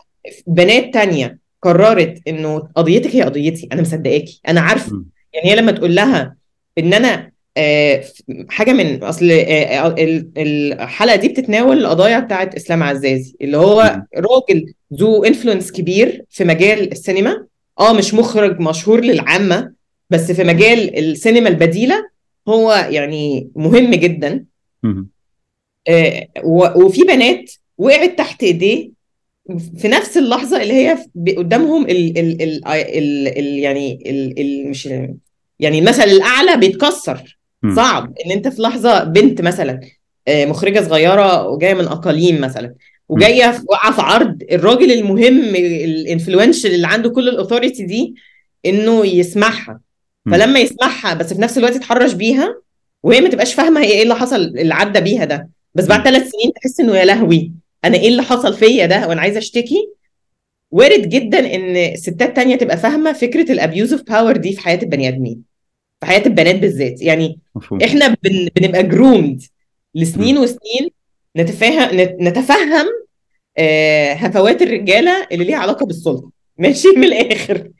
بنات تانية قررت إنه قضيتك هي قضيتي أنا مصدقاكي أنا عارفة. يعني هي لما تقول لها إن أنا آه، حاجة من أصل آه، ال- الحلقة دي بتتناول القضايا بتاعت إسلام عزازي اللي هو. راجل ذو انفلونس كبير في مجال السينما آه مش مخرج مشهور للعامة بس في مجال السينما البديلة هو يعني مهم جدا. آه، وفي بنات وقعت تحت إيديه في نفس اللحظة اللي هي قدامهم ال ال ال ال ال يعني ال ال مش يعني المثل الأعلى بيتكسر. صعب إن أنت في لحظة بنت مثلا آه، مخرجة صغيرة وجاية من أقاليم مثلا وجاية واقعة في عرض الراجل المهم الانفلونشال اللي عنده كل الاوثوريتي دي إنه يسمعها. فلما يسمعها بس في نفس الوقت يتحرش بيها وهي ما تبقاش فاهمة هي إيه اللي حصل اللي عدى بيها ده بس بعد. ثلاث سنين تحس إنه يا لهوي أنا إيه اللي حصل فيا ده وأنا عايزة أشتكي؟ وارد جدا إن ستات تانية تبقى فاهمة فكرة ال abuse of power دي في حياة البني آدمين في حياة البنات بالذات. يعني مفهوم. إحنا بن... بنبقى groomed لسنين وسنين نتفاهم نت- نتفهم آه، هفوات الرجالة اللي ليها علاقة بالسلطة. ماشي؟ من الآخر.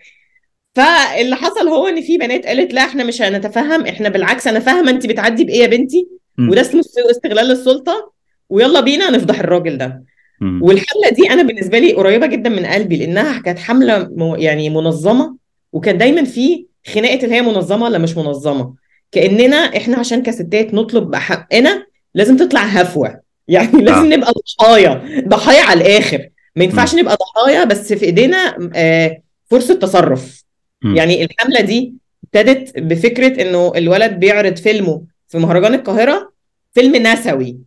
فاللي حصل هو إن في بنات قالت لا إحنا مش هنتفهم إحنا بالعكس أنا فاهمة انت بتعدي بإيه يا بنتي. وده اسمه است- استغلال السلطة. ويلا بينا نفضح الراجل ده. مم. والحملة دي أنا بالنسبة لي قريبة جدا من قلبي لأنها كانت حملة م- يعني منظمة وكان دايما في خناقة اللي هي منظمة ولا مش منظمة. كأننا إحنا عشان كستات نطلب بحقنا لازم تطلع هفوة. يعني لازم آه. نبقى ضحايا. ضحايا على الآخر. ما ينفعش نبقى ضحايا بس في إيدينا آه، فرصة تصرف. مم. يعني الحملة دي ابتدت بفكرة إنه الولد بيعرض فيلمه في مهرجان القاهرة فيلم نسوي.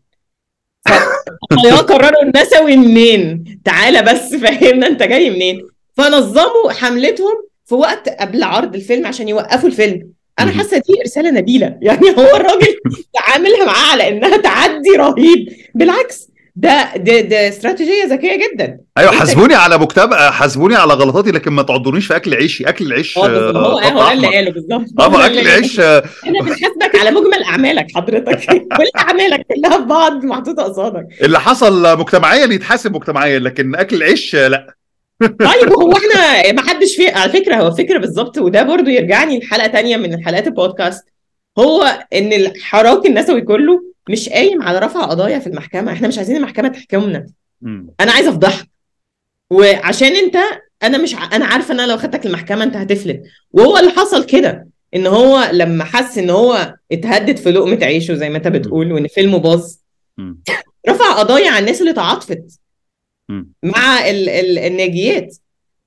فالضحايا قرروا النسوي منين؟ تعالى بس فهمنا انت جاي منين؟ فنظموا حملتهم في وقت قبل عرض الفيلم عشان يوقفوا الفيلم. أنا. حاسه دي رساله نبيله. يعني هو الراجل تعاملها معاها على انها تعدي رهيب. بالعكس ده ده ده استراتيجية ذكية جدا. أيوه حاسبوني على مكتب حاسبوني على غلطاتي لكن ما تعضونيش في أكل عيشي. أكل العيش آه. آه، هو ده اللي أحمر. قاله بالظبط. آه ده أكل اللي العيش آه، إحنا بنحاسبك على مجمل أعمالك حضرتك. كل أعمالك كلها في بعض محطوطة قصادك. اللي حصل مجتمعيا يتحاسب مجتمعيا لكن أكل العيش آه، لا. طيب هو إحنا ما حدش في على فكرة هو فكرة بالظبط وده برضو يرجعني لحلقة تانية من حلقات البودكاست. هو إن الحراك النسوي كله مش قايم على رفع قضايا في المحكمة. إحنا مش عايزين المحكمة تحكمنا. أنا عايزة افضحك وعشان أنت أنا مش ع... أنا عارفة إن أنا لو خدتك المحكمة أنت هتفلت. وهو اللي حصل كده إن هو لما حس إن هو اتهدد في لقمة عيشه زي ما أنت بتقول وإن فيلمه باظ. رفع قضايا على الناس اللي تعاطفت. مع ال ال الناجيات.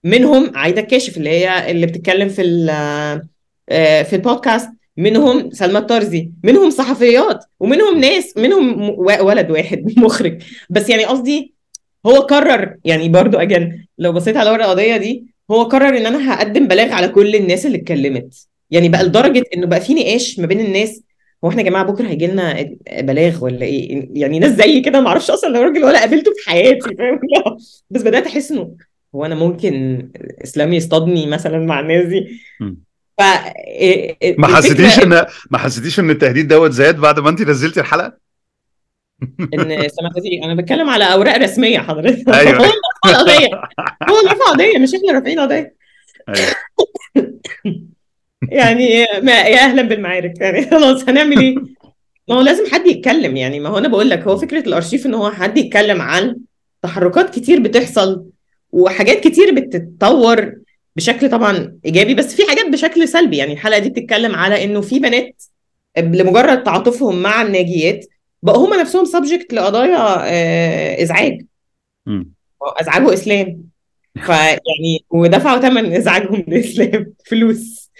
منهم عايدة الكاشف اللي هي اللي بتتكلم في ال- آه، في البودكاست. منهم سلمى الطرزي منهم صحفيات ومنهم ناس منهم ولد واحد مخرج بس يعني قصدي هو قرر يعني برضو أجل لو بصيت على ورقة القضية دي هو قرر إن أنا هقدم بلاغ على كل الناس اللي اتكلمت يعني بقى لدرجة إنه بقى في نقاش ما بين الناس هو إحنا يا جماعة بكرة هيجي لنا بلاغ ولا إيه يعني ناس زي كده ما أعرفش أصلا لو راجل ولا قابلته في حياتي فاهم. بس بدأت أحس إنه هو أنا ممكن اسلام يصطادني مثلا مع الناس دي. ف ما الفكرة حسيتيش ان ما حسيتيش إن التهديد دوت زاد بعد ما انت نزلتي الحلقة؟ ان سمعت دي أنا بتكلم على أوراق رسمية حضرتك. أيوة. هو اللي رفع القضية هو اللي رفع قضية مش إحنا رافعين قضية. أيوة. يعني ما يا أهلا بالمعارك. يعني خلاص هنعمل إيه؟ ما هو لازم حد يتكلم. يعني ما هو أنا بقول لك هو فكرة الأرشيف إن هو حد يتكلم عن تحركات كتير بتحصل وحاجات كتير بتتطور. بشكل طبعا إيجابي بس في حاجات بشكل سلبي. يعني الحلقة دي بتتكلم على إنه في بنات لمجرد تعاطفهم مع الناجيات بقوا هم نفسهم سبجكت لقضايا آه، إزعاج. مم. ازعجوا اسلام فيعني ودفعوا ثمن إزعاجهم لإسلام. فلوس.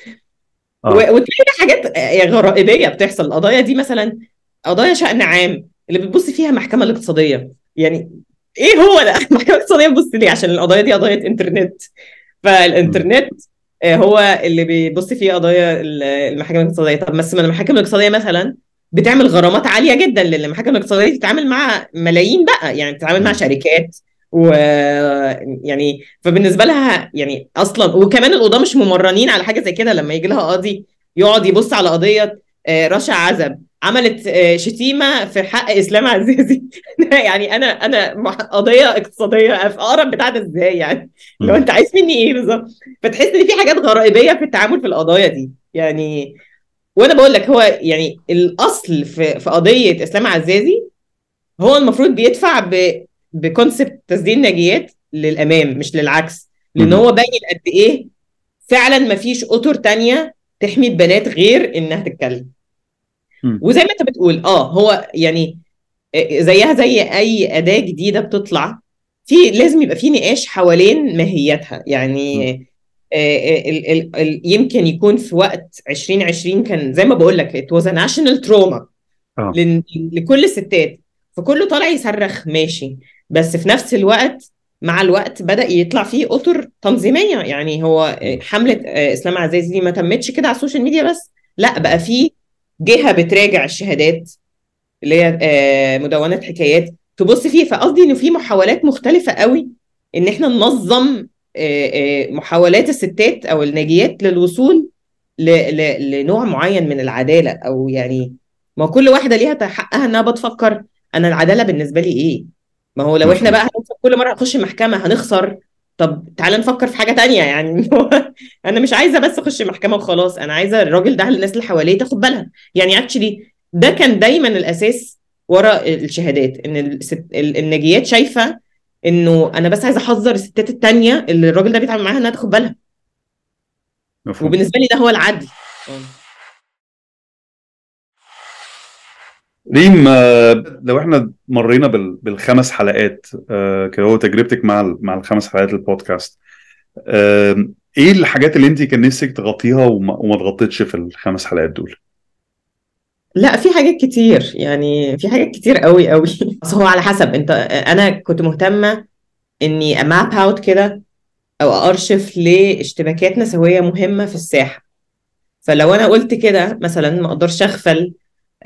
آه. وتلاقي حاجات آه، غرائبية بتحصل. القضايا دي مثلا قضايا شأن عام اللي بتبص فيها المحكمه الاقتصاديه يعني إيه هو ده؟ المحكمه الاقتصاديه بتبص ليه؟ عشان القضايا دي قضايا إنترنت. فالإنترنت آه، هو اللي بيبص فيه قضايا ال- المحاكم الاقتصادية. طب بس المحاكم الاقتصادية مثلا بتعمل غرامات عالية جدا لأن المحاكم الاقتصادية دي بتتعامل مع ملايين بقى يعني بتتعامل مع شركات و يعني فبالنسبة لها يعني أصلا وكمان القضاة مش ممرنين على حاجة زي كده. لما يجي لها قاضي يقعد يبص على قضية آه، رشا عزب عملت آه، شتيمة في حق إسلام عزيزي يعني أنا أنا قضية اقتصادية في أقرب بتاع ده إزاي يعني؟ لو أنت عايز مني إيه بالظبط؟ فتحس إن في حاجات غرائبية في التعامل في القضايا دي. يعني وأنا بقول لك هو يعني الأصل في في قضية إسلام عزازي هو المفروض بيدفع ب بكونسبت تسديد ناجيات للأمام مش للعكس. لأن. هو باين قد إيه فعلا ما فيش أطر تانية تحمي البنات غير إنها تتكلم. وزي ما انت بتقول آه هو يعني آه، زيها زي أي أداة جديدة بتطلع في لازم يبقى في نقاش حوالين ماهيتها يعني آه، ال ال ال يمكن يكون في وقت 2020 كان زي ما بقول لك national trauma آه. لن- لكل الستات. فكله طالع يصرخ ماشي. بس في نفس الوقت مع الوقت بدأ يطلع فيه أطر تنظيمية. يعني هو آه، حملة آه، إسلام عزازي دي ما تمتش كده على السوشيال ميديا بس لا بقى في جهة بتراجع الشهادات اللي هي آه، مدونة حكايات تبص فيه فقصدي إنه في محاولات مختلفة قوي إن إحنا ننظم آه، آه، محاولات الستات أو الناجيات للوصول. لنوع معين من العدالة أو يعني ما كل واحدة ليها حقها إنها بتفكر أنا العدالة بالنسبة لي إيه ما هو لو إحنا. بقى كل مرة نخش محكمة هنخسر طب تعالى نفكر في حاجة تانية يعني أنا مش عايزة بس أخش محكمة وخلاص أنا عايزة الراجل ده الناس اللي حواليه تاخد بالها. يعني اكشلي ده كان دايما الأساس ورا الشهادات إن الست... ال- الناجيات شايفة إنه أنا بس عايزة أحذر الستات التانية اللي الراجل ده بيتعامل معاها إنها تاخد بالها. مفهوم. وبالنسبة لي ده هو العدل. ريم لو إحنا مرينا بال- بالخمس حلقات آه، كده هو تجربتك مع مع الخمس حلقات البودكاست. إيه الحاجات اللي انت كان نفسك تغطيها وما تغطيتش في الخمس حلقات دول؟ لا في حاجات كتير يعني في حاجات كتير قوي قوي. بس هو على حسب انت أنا كنت مهتمة اني ا map out كده أو أرشف لاشتباكات نسويه مهمة في الساحة. فلو أنا قلت كده مثلا ما أقدرش أغفل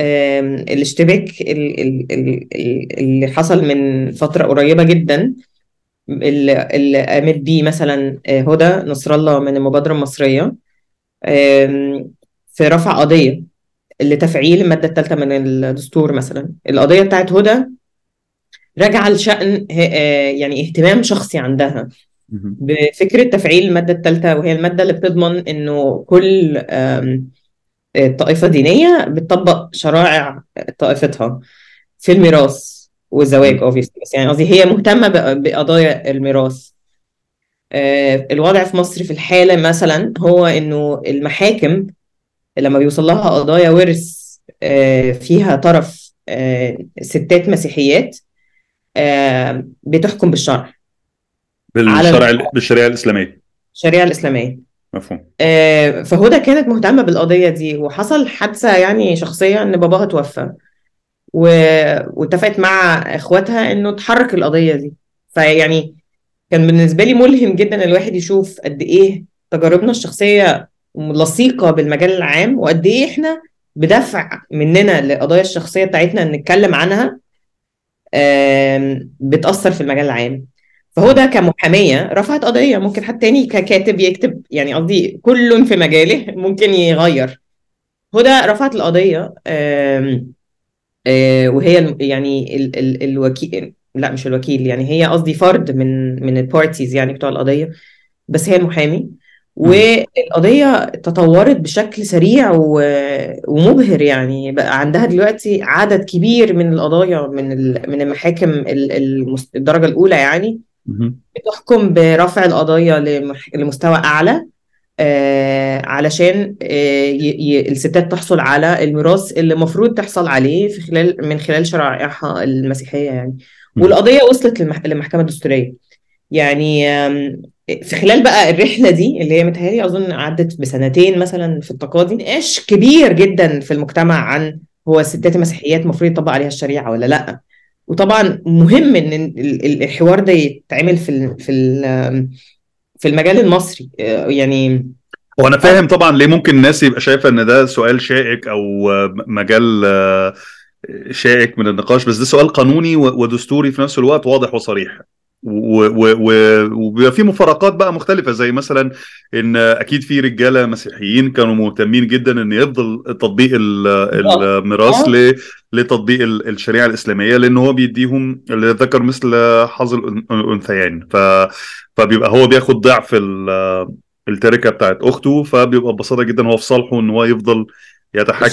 الاشتباك ال- ال- ال- ال- اللي حصل من فترة قريبة جدا اللي قامت بيه مثلا آه، هدى نصر الله من المبادرة المصرية آم، في رفع قضية لتفعيل المادة الثالثة من الدستور مثلا القضية بتاعت هدى راجعة لشأن آه، يعني اهتمام شخصي عندها. بفكرة تفعيل المادة الثالثة وهي المادة اللي بتضمن إنه كل طائفة دينية بتطبق شرائع طائفتها. في الميراث والزواج obviously. بس يعني قصدي هي مهتمة بقضايا الميراث. آه، الوضع في مصر في الحالة مثلا هو إنه المحاكم لما بيوصل لها قضايا ورث آه، فيها طرف آه، ستات مسيحيات بتحكم بالشرع. بالشرع بالشريعة الإسلامية. الشريعة الإسلامية. مفهوم. آه، فهدى كانت مهتمة بالقضية دي وحصل حادثة يعني شخصية إن باباها توفى و- واتفقت مع إخواتها إنه تحرك القضية دي. فيعني كان بالنسبة لي ملهم جدا الواحد يشوف قد إيه تجاربنا الشخصية لصيقة بالمجال العام وقد إيه إحنا بدفع مننا للقضايا الشخصية بتاعتنا نتكلم عنها آم، بتأثر في المجال العام. فهو ده كمحامية رفعت قضية ممكن حد تاني ككاتب يكتب يعني قصدي كل في مجاله ممكن يغير. هدى رفعت القضية آم، آه، وهي يعني ال ال الوكيل لا مش الوكيل يعني هي قصدي فرد من من البارتيز يعني بتوع القضية بس هي المحامي. والقضية تطورت بشكل سريع ومبهر يعني بقى عندها دلوقتي عدد كبير من القضايا من من المحاكم ال- المس- الدرجة الأولى يعني. بتحكم برفع القضايا لمستوى أعلى آه علشان آه ي- الستات تحصل على الميراث اللي المفروض تحصل عليه في خلال من خلال شرائعها المسيحية يعني. مم. والقضية وصلت للمح- للمحكمة الدستورية. يعني في خلال بقى الرحلة دي اللي هي متهيألي أظن عدت بسنتين مثلا في التقاضي نقاش كبير جدا في المجتمع عن هو الستات المسيحيات المفروض يطبق عليها الشريعة ولا لأ. وطبعا مهم إن ال- ال- الحوار ده يتعمل في في في المجال المصري. آه، يعني وأنا فاهم طبعا ليه ممكن الناس يبقى شايفة إن ده سؤال شائك أو مجال آه، شائك من النقاش بس ده سؤال قانوني ودستوري في نفس الوقت واضح وصريح. وبيبقى في مفارقات بقى مختلفة زي مثلا إن أكيد في رجالة مسيحيين كانوا مهتمين جدا إن يفضل تطبيق ال- الميراث آه. ل- لتطبيق ال- الشريعة الإسلامية لأن هو بيديهم اللي ذكر مثل حظ ف فبيبقى هو بياخد ضعف ال- التركة بتاعت أخته فبيبقى ببساطة جدا هو في صالحه إن هو يفضل يتحكم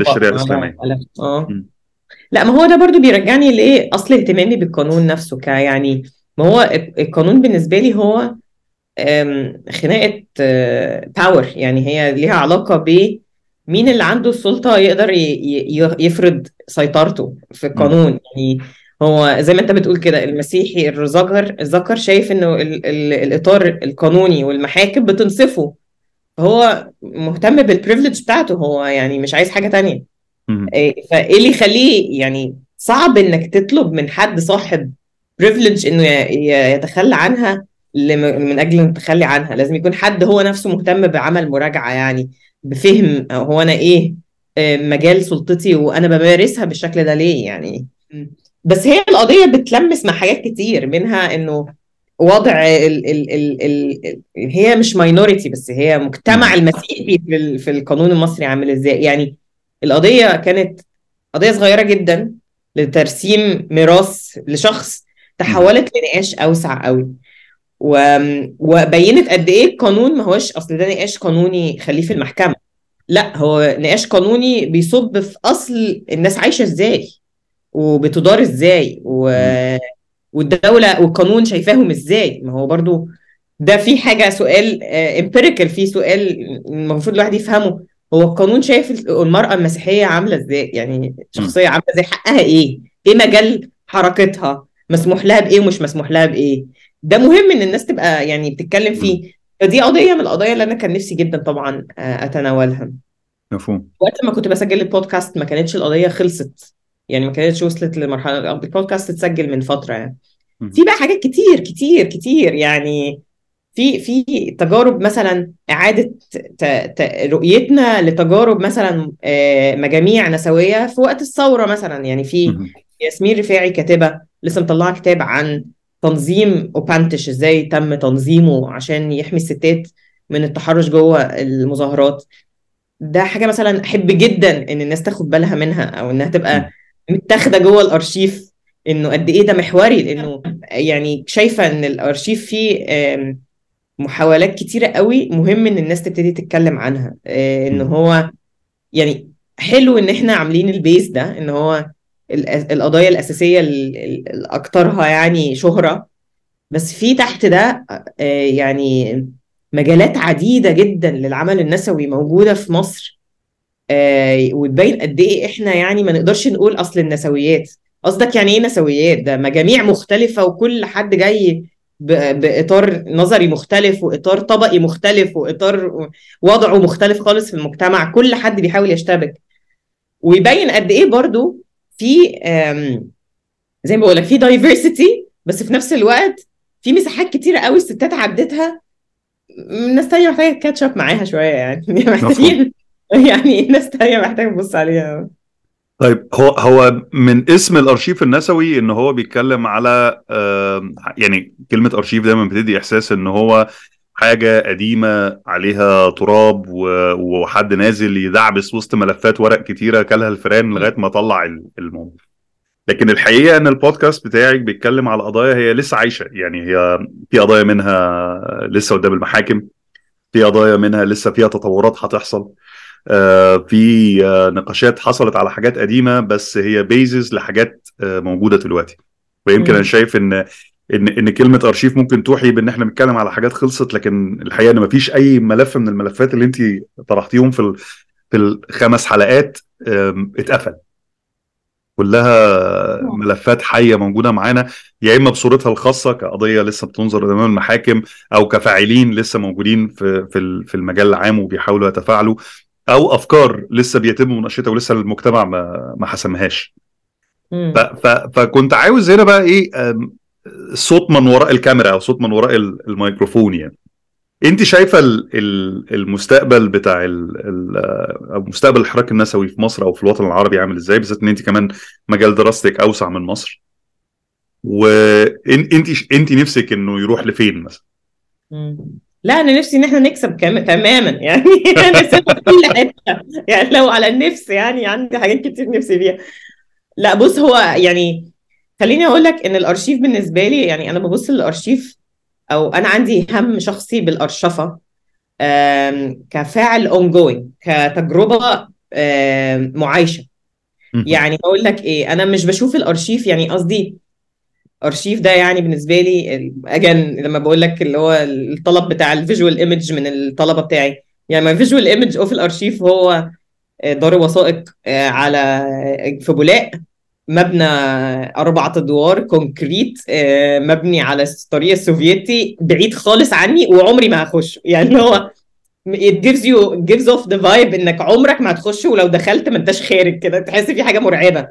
الشريعة بال- لا ما هو ده برضو بيرجعني لايه أصل اهتمامي بالقانون نفسه ك يعني ما هو القانون بالنسبة لي هو خناقة باور يعني هي ليها علاقة ب مين اللي عنده السلطة يقدر يفرض سيطرته في القانون. يعني هو زي ما أنت بتقول كده المسيحي الذكر الذكر شايف إنه ال ال الإطار القانوني والمحاكم بتنصفه هو مهتم بال privilege بتاعته هو يعني مش عايز حاجة تانية. فإيه اللي يخليه يعني صعب إنك تطلب من حد صاحب privilege إنه يتخلى عنها من أجل التخلي عنها. لازم يكون حد هو نفسه مهتم بعمل مراجعة يعني بفهم هو أنا إيه آه، مجال سلطتي وأنا بمارسها بالشكل ده ليه يعني. بس هي القضية بتلمس مع حاجات كتير منها إنه وضع ال ال ال ال ال هي مش ماينوريتي بس هي مجتمع المسيحي في ال- في القانون المصري عامل إزاي. يعني القضية كانت قضية صغيرة جدا لترسيم ميراث لشخص تحولت لنقاش أوسع قوي. و... وبينت قد إيه القانون ما هوش أصل ده نقاش قانوني خليه في المحكمة. لا هو نقاش قانوني بيصب في أصل الناس عايشة إزاي وبتدار إزاي و... والدولة والقانون شايفاهم إزاي. ما هو برضو ده في حاجة سؤال امبيريكال في سؤال المفروض الواحد يفهمه. هو القانون شايف المرأة المسيحية عاملة إزاي؟ يعني شخصية عاملة إزاي؟ حقها إيه؟ إيه مجال حركتها؟ مسموح لها بإيه ومش مسموح لها بإيه؟ ده مهم إن الناس تبقى يعني بتتكلم فيه. فدي قضية من القضايا اللي أنا كان نفسي جدا طبعا آه، أتناولها. مفهوم. وقت ما كنت بسجل البودكاست ما كانتش القضية خلصت. يعني ما كانتش وصلت لمرحلة البودكاست اتسجل من فترة يعني. في بقى حاجات كتير كتير كتير يعني في في تجارب مثلا إعادة ت- ت- رؤيتنا لتجارب مثلا آه، مجاميع نسوية في وقت الثورة مثلا. يعني في. ياسمين رفاعي كاتبة لسه مطلعة كتاب عن تنظيم أوبانتش إزاي تم تنظيمه عشان يحمي الستات من التحرش جوه المظاهرات. ده حاجة مثلا أحب جدا إن الناس تاخد بالها منها أو إنها تبقى متاخدة جوه الأرشيف إنه قد إيه ده محوري لإنه يعني شايفة إن الأرشيف فيه محاولات كتيرة قوي مهم إن الناس تبتدي تتكلم عنها. آه، إن. هو يعني حلو إن إحنا عاملين البيز ده إن هو ال- القضايا الأساسية ال- ال- الاكثرها يعني شهرة. بس في تحت ده آه، يعني مجالات عديدة جدا للعمل النسوي موجودة في مصر. آه، وتبين قد إيه إحنا يعني ما نقدرش نقول أصل النسويات. قصدك يعني إيه نسويات؟ ده مجاميع مختلفة وكل حد جاي بإطار نظري مختلف وإطار طبقي مختلف وإطار وضعه مختلف خالص في المجتمع. كل حد بيحاول يشتبك. ويبين قد إيه برضو في زي ما بقول لك في دايفرسيتي بس في نفس الوقت في مساحات كتيرة قوي الستات عدتها. ناس تانية محتاجة كاتشب معاها شوية يعني. محتاجين يعني ناس تانية محتاجة تبص عليها. طيب هو هو من اسم الأرشيف النسوي إن هو بيتكلم على يعني كلمة أرشيف دايما بتدي إحساس إن هو حاجة قديمة عليها تراب وحد نازل يدعبس وسط ملفات ورق كتيرة كلها الفيران لغاية ما طلع ال- الموضوع. لكن الحقيقة إن البودكاست بتاعك بيتكلم على قضايا هي لسه عايشة. يعني هي في قضايا منها لسه قدام المحاكم في قضايا منها لسه فيها تطورات هتحصل. في آه، نقاشات حصلت على حاجات قديمة بس هي بيزز لحاجات آه، موجودة دلوقتي. ويمكن. أنا شايف إن إن إن كلمة أرشيف ممكن توحي بإن إحنا بنتكلم على حاجات خلصت لكن الحقيقة إن مفيش أي ملف من الملفات اللي أنت طرحتيهم في ال- في الخمس حلقات اتقفل. كلها ملفات حية موجودة معانا يا إما بصورتها الخاصة كقضية لسه بتنظر امام المحاكم أو كفاعلين لسه موجودين في في المجال العام وبيحاولوا يتفاعلوا. أو أفكار لسه بيتم مناقشتها ولسه المجتمع ما ما حسمهاش. مم. ف ف فكنت عاوز هنا بقى إيه صوت من وراء الكاميرا أو صوت من وراء ال- الميكروفون يعني. أنت شايفة ال- ال- المستقبل بتاع ال- ال- أو مستقبل الحراك النسوي في مصر أو في الوطن العربي عامل إزاي؟ بالذات إن أنت كمان مجال دراستك أوسع من مصر. وانت أنت نفسك إنه يروح لفين مثلا. لا أنا نفسي إن إحنا نكسب كام تماما. يعني نكسب في كل حتة. يعني لو على النفس يعني عندي حاجات كتير نفسي فيها. لا بص هو يعني خليني أقول لك إن الأرشيف بالنسبة لي يعني أنا ببص للأرشيف أو أنا عندي هم شخصي بالأرشفة كفاعل ongoing كتجربه معايشة. يعني أقول لك إيه أنا مش بشوف الأرشيف يعني قصدي أرشيف ده يعني بالنسبة لي again لما بقول لك اللي هو الطلب بتاع ال visual image من الطلبة بتاعي. يعني ما ال visual image of الأرشيف هو دار وثائق آه، على في بولاق مبنى أربعة أدوار concrete آه، مبني على الطريق السوفيتي بعيد خالص عني وعمري ما هخش. يعني هو it gives you gives off the vibe إنك عمرك ما هتخش ولو دخلت ما أنتش خارج كده. تحس في حاجة مرعبة.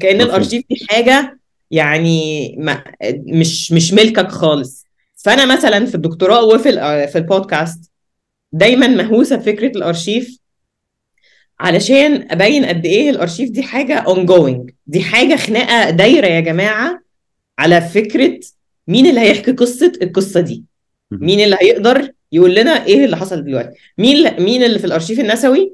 كأن مفهوم. الأرشيف دي حاجة يعني ما مش مش ملكك خالص فأنا مثلا في الدكتوراه وفي ال- في البودكاست دايما مهووسة بفكرة الأرشيف علشان أبين قد إيه الأرشيف دي حاجة ongoing دي حاجة خناقة دايرة يا جماعة على فكرة مين اللي هيحكي قصة القصة دي. مين اللي هيقدر يقول لنا إيه اللي حصل دلوقتي مين مين اللي في الأرشيف النسوي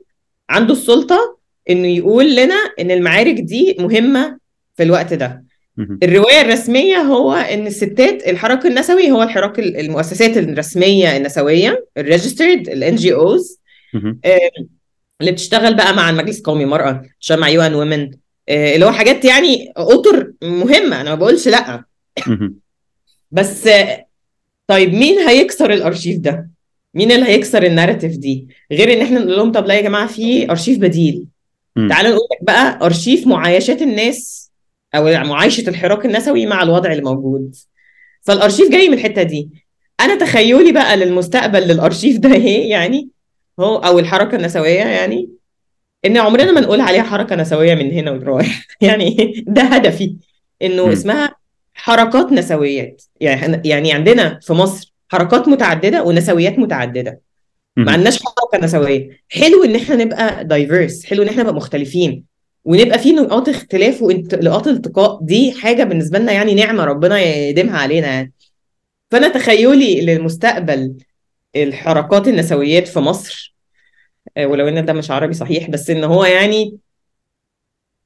عنده السلطة إنه يقول لنا إن المعارك دي مهمة في الوقت ده. الرواية الرسمية هو إن الستات الحراك النسوي هو الحراك المؤسسات الرسمية النسوية ال registered ال NGOs. اللي بتشتغل بقى مع المجلس القومي للمراه بتشتغل مع UN Women اللي هو حاجات يعني أطر مهمة أنا ما بقولش لأ. بس آه، طيب مين هيكسر الأرشيف ده مين اللي هيكسر ال narrative دي غير إن إحنا نقول لهم طب لا يا جماعة في أرشيف بديل. تعالوا نقول لك بقى أرشيف معايشات الناس أو معايشة الحراك النسوي مع الوضع اللي موجود فالأرشيف جاي من الحتة دي. أنا تخيلي بقى للمستقبل للأرشيف ده إيه يعني؟ هو أو الحركة النسوية يعني؟ إن عمرنا ما نقول عليها حركة نسوية من هنا ورايح يعني ده هدفي. إنه. اسمها حركات نسويات. يعني يعني عندنا في مصر حركات متعددة ونسويات متعددة. ما. عندناش حركة نسوية. حلو إن إحنا نبقى دايفيرس حلو إن إحنا نبقى مختلفين. ونبقى في نقاط اختلاف ونقاط التقاء دي حاجة بالنسبة لنا يعني نعمة ربنا يديمها علينا يعني. فأنا تخيلي للمستقبل الحركات النسويات في مصر آه، ولو إن ده مش عربي صحيح بس إن هو يعني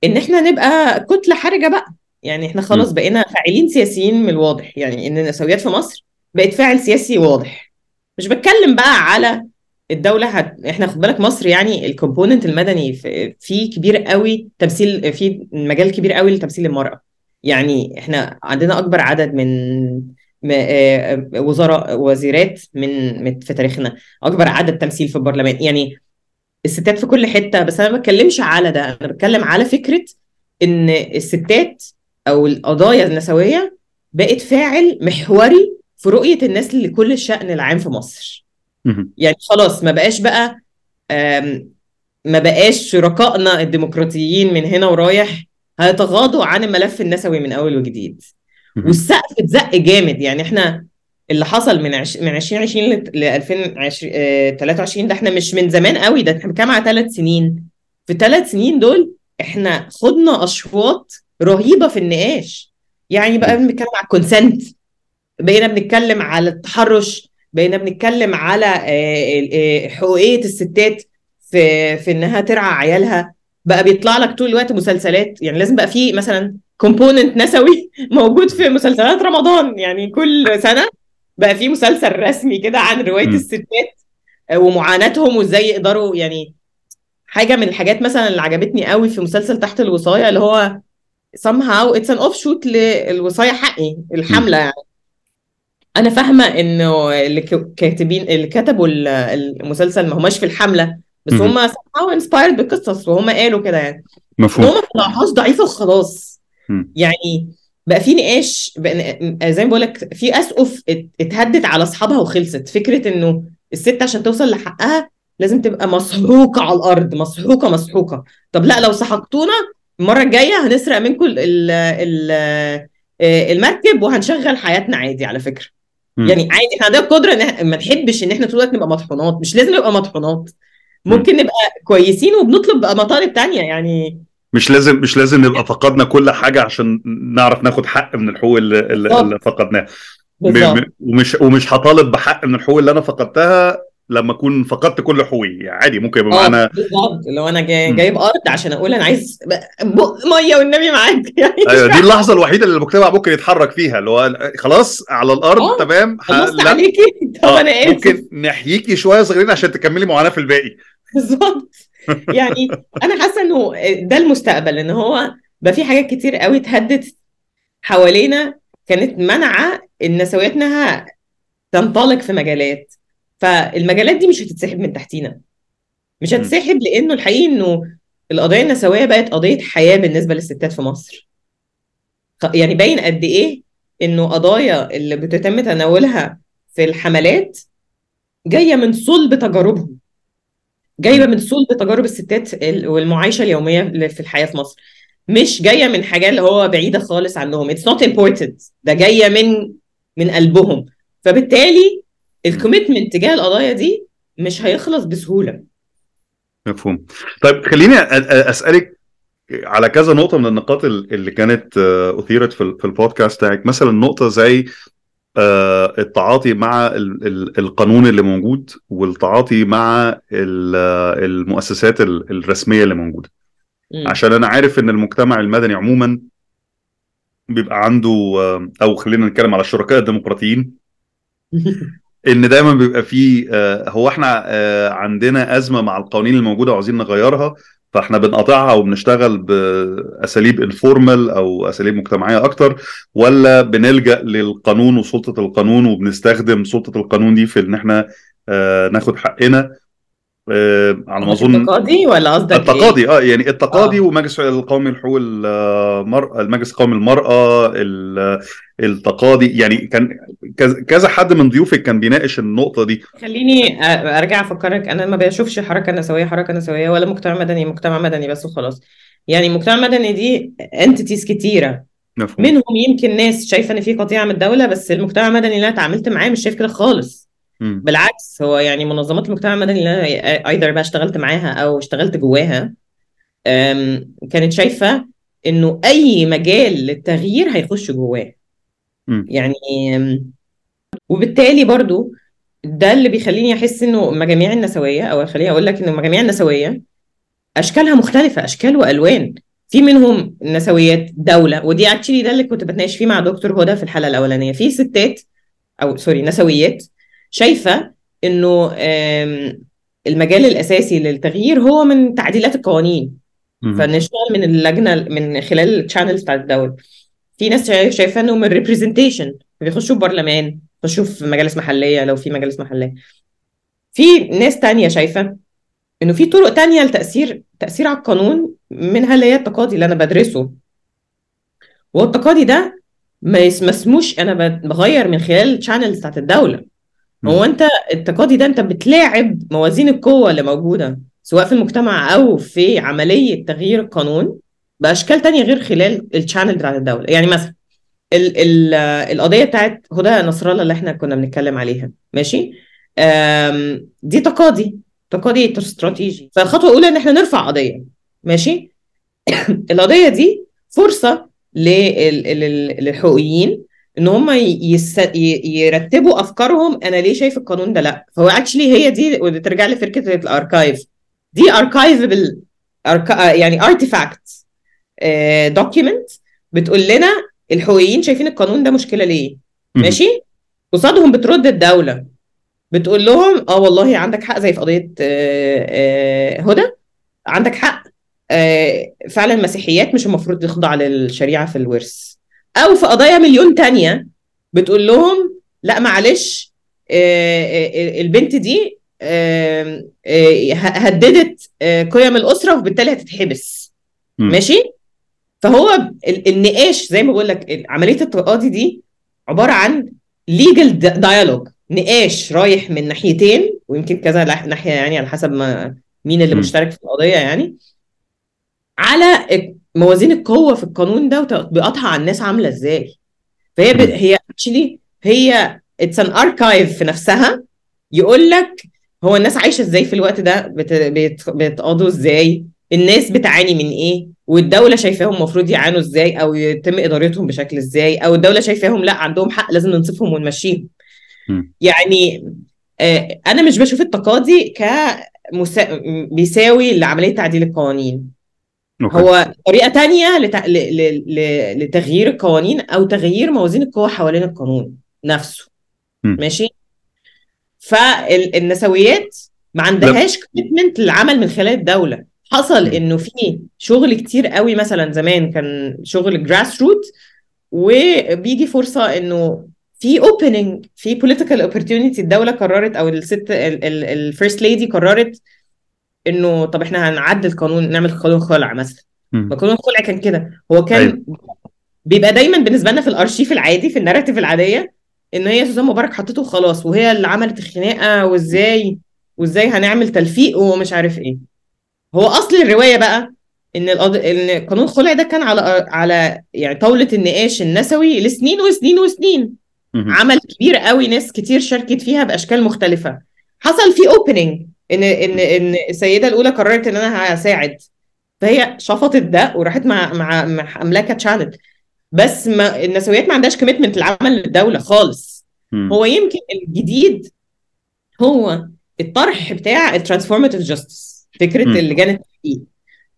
إن إحنا نبقى كتلة حرجة بقى. يعني إحنا خلاص. بقينا فاعلين سياسيين من الواضح. يعني إن النسويات في مصر بقت فاعل سياسي واضح. مش بتكلم بقى على الدولة هت... إحنا خد بالك مصر يعني الكومبوننت المدني في- فيه كبير قوي تمثيل في مجال كبير قوي لتمثيل المرأة. يعني إحنا عندنا أكبر عدد من م- آه، وزراء وزيرات من في تاريخنا. أكبر عدد تمثيل في البرلمان. يعني الستات في كل حتة بس أنا ما بتكلمش على ده. أنا بتكلم على فكرة إن الستات أو القضايا النسوية بقت فاعل محوري في رؤية الناس لكل الشأن العام في مصر. يعني خلاص ما بقاش بقى ما بقاش شركائنا الديمقراطيين من هنا ورايح هيتغاضوا عن الملف النسوي من أول وجديد. والسقف اتزق جامد. يعني إحنا اللي حصل من عش... من 2020 ل 2023 ده إحنا مش من زمان قوي ده إحنا بنتكلم على ثلاث سنين. في الثلاث سنين دول إحنا خدنا أشواط رهيبة في النقاش. يعني بقى بنتكلم على الكونسنت بقينا بنتكلم على التحرش بقينا بنتكلم على آه، آه، حقوقية الستات في في إنها ترعى عيالها. بقى بيطلع لك طول الوقت مسلسلات. يعني لازم بقى في مثلا كومبوننت نسوي موجود في مسلسلات رمضان. يعني كل سنة بقى في مسلسل رسمي كده عن رواية م. الستات آه، ومعاناتهم وإزاي يقدروا يعني حاجة من الحاجات مثلا اللي عجبتني قوي في مسلسل تحت الوصاية اللي هو somehow it's an offshoot للوصاية حقي الحملة يعني. أنا فاهمة إنه اللي كاتبين اللي كتبوا ال- المسلسل ما هماش في الحملة بس. هم somehow inspired بالقصص وهم قالوا كده يعني مفهوم هم ما طلعوهاش ضعيفة وخلاص. يعني بقى في نقاش بقى زي ما بقول لك في أسقف ات- اتهدت على أصحابها وخلصت فكرة إنه الست عشان توصل لحقها لازم تبقى مسحوقة على الأرض مسحوقة مسحوقة طب لا لو سحقتونا المرة الجاية هنسرق منكم ال- ال- ال- المركب وهنشغل حياتنا عادي على فكرة. يعني عادي إحنا عندنا القدره إن ما نحبش إن إحنا طول الوقت نبقى مطحونات. مش لازم نبقى مطحونات. ممكن نبقى كويسين وبنطلب بقى مطالب تانية يعني مش لازم مش لازم نبقى فقدنا كل حاجة عشان نعرف ناخد حق من الحقوق اللي, اللي. اللي فقدناها. ومش ومش هطالب بحق من الحقوق اللي أنا فقدتها لما أكون فقدت كل حقوقي. يعني عادي ممكن يبقى آه معانا بالظبط. لو أنا جاي. جايب أرض عشان أقول أنا عايز بق مية والنبي معاك. يعني أيوه دي اللحظة الوحيدة اللي المجتمع ممكن يتحرك فيها اللي هو خلاص على الأرض آه تمام؟ خلصت لا. عليكي. طب آه أنا آسف. ممكن نحييكي شوية صغيرين عشان تكملي معانا في الباقي. بالظبط. يعني أنا حاسة إنه ده المستقبل إن هو بقى في حاجات كتير قوي اتهدت حوالينا كانت منعة النسويات انها تنطلق في مجالات. فالمجالات دي مش هتتسحب من تحتينا. مش م. هتتسحب لأنه الحقيقي إنه القضايا النسوية بقت قضية حياة بالنسبة للستات في مصر. يعني باين قد إيه إنه قضايا اللي بتتم تناولها في الحملات جاية من صلب تجاربهم. جايبه من صلب تجارب الستات ال- والمعايشة اليومية في الحياة في مصر. مش جاية من حاجة اللي هو بعيدة خالص عنهم. it's not imported ده جاية من من قلبهم. فبالتالي الكوميتمنت تجاه القضايا دي مش هيخلص بسهولة. مفهوم. طيب خليني أسألك على كذا نقطة من النقاط ال- اللي كانت آه، أثيرت في ال- في البودكاست بتاعك. مثلا نقطة زي آه، التعاطي مع ال- ال- القانون اللي موجود والتعاطي مع آه، المؤسسات ال- الرسمية اللي موجودة. مم. عشان أنا عارف إن المجتمع المدني عموما بيبقى عنده أو خلينا نتكلم على الشركاء الديمقراطيين. إن دايما بيبقى فيه آه، هو إحنا آه، عندنا أزمة مع القوانين الموجودة وعايزين نغيرها فإحنا بنقاطعها وبنشتغل بأساليب انفورمال أو أساليب مجتمعية أكتر ولا بنلجأ للقانون وسلطة القانون وبنستخدم سلطة القانون دي في إن إحنا آه، ناخد حقنا. على ما أظن التقاضي ولا قصدك إيه؟ التقاضي آه يعني التقاضي آه. ومجلس القومي لحقوق المرأة المجلس القومي للمرأة ال- التقاضي يعني كان كذا- حد من ضيوفك كان بيناقش النقطة دي. خليني أرجع أفكرك. أنا ما بشوفش حركة نسوية حركة نسوية ولا مجتمع مدني مجتمع مدني بس وخلاص. يعني مجتمع مدني دي انتيتيز كتيرة. مفهوم. منهم يمكن ناس شايفة إن في قطيعة من الدولة بس المجتمع المدني اللي أنا اتعاملت معاه مش شايف كده خالص. بالعكس هو يعني منظمات المجتمع المدني اللي أنا ايذر بقى اشتغلت معاها أو اشتغلت جواها كانت شايفة إنه أي مجال للتغيير هيخش جواه. يعني وبالتالي برضو ده اللي بيخليني أحس إنه المجاميع النسوية أو خليني أقول لك ان المجاميع النسوية أشكالها مختلفة أشكال وألوان. في منهم نسويات دولة ودي actually ده اللي كنت بتناقش فيه مع دكتور هدى في الحلقة الأولانية. في ستات أو sorry نسويات شايفة إنه المجال الأساسي للتغيير هو من تعديلات القوانين. فنشتغل من اللجنة من خلال ال channels بتاعت الدولة. في ناس شايف- شايفاه إنه من representation بيخشوا برلمان يخشوا في مجالس محلية لو في مجالس محلية. في ناس تانية شايفة إنه في طرق تانية لتأثير تأثير على القانون منها اللي هي التقاضي اللي أنا بدرسه. وهو التقاضي ده ما اسموش أنا بغير من خلال ال channels بتاعت الدولة. هو انت التقاضي ده انت بتلاعب موازين القوة اللي موجودة سواء في المجتمع أو في عملية تغيير القانون بأشكال تانية غير خلال الشانل بتاعت الدولة. يعني مثلا ال ال القضية بتاعت هدى نصر الله اللي إحنا كنا بنتكلم عليها. ماشي؟ دي تقاضي تقاضي استراتيجي. فالخطوة الأولى إن إحنا نرفع قضية. ماشي؟ القضية دي فرصة لل- لل- للحقوقيين إن هم يس... ي- يرتبوا أفكارهم أنا ليه شايف القانون ده لأ. فهو actually هي دي ودي ترجع لفكره ال archive دي archivable archi... يعني artifact document بتقول لنا الحقوقيين شايفين القانون ده مشكلة ليه. ماشي؟ قصادهم بترد الدولة. بتقول لهم آه والله عندك حق زي في قضية آه، آه، هدى. عندك حق آه، فعلا المسيحيات مش المفروض تخضع للشريعة في الورث. أو في قضايا مليون تانية بتقول لهم لا معلش آه، آه، البنت دي آه، هددت قيم الأسرة وبالتالي هتتحبس مم. ماشي فهو ال- النقاش زي ما بقول لك عملية التقاضي دي عبارة عن ليجل دايالوج نقاش رايح من ناحيتين ويمكن كذا ناحية يعني على حسب ما مين اللي مم. مشترك في القضية يعني على موازين القوة في القانون ده وتطبيقاتها على الناس عاملة إزاي. فهي ب... هي actually هي it's an archive في نفسها. يقول لك هو الناس عايشة إزاي في الوقت ده بت... بت... بيتقاضوا إزاي الناس بتعاني من إيه والدولة شايفاهم المفروض يعانوا إزاي أو يتم إدارتهم بشكل إزاي أو الدولة شايفاهم لأ عندهم حق لازم ننصفهم ونمشيهم. يعني آه، أنا مش بشوف التقاضي ك مسا... بيساوي لعملية تعديل القوانين. أوكي. هو طريقة تانية لت... ل... ل... ل... لتغيير القوانين أو تغيير موازين القوى حوالين القانون نفسه مم. ماشي فالنسويات ما عندهاش commitment للعمل من خلال الدولة حصل. إنه في شغل كتير قوي مثلا زمان كان شغل grassroot وبيجي فرصة إنه في opening في political opportunity الدولة قررت أو الست ال first lady قررت إنه طب إحنا هنعدل قانون نعمل قانون خلع مثلا. ما قانون الخلع كان كده. هو كان بيبقى دايما بالنسبة لنا في الأرشيف العادي في الناراتيف العادية إن هي سوزان مبارك حطته وخلاص وهي اللي عملت الخناقة وإزاي وإزاي هنعمل تلفيق ومش عارف إيه. هو أصل الرواية بقى إن القض... إن قانون الخلع ده كان على على يعني طاولة النقاش النسوي لسنين وسنين وسنين. عمل كبير قوي ناس كتير شاركت فيها بأشكال مختلفة. حصل في opening إن إن إن السيدة الأولى قررت إن أنا هساعد. فهي shifted ده وراحت مع مع مع املاكه challenge بس ما النسويات ما عندهاش commitment العمل للدولة خالص. مم. هو يمكن الجديد هو الطرح بتاع ال transformative justice فكرة مم. اللجان التحقيق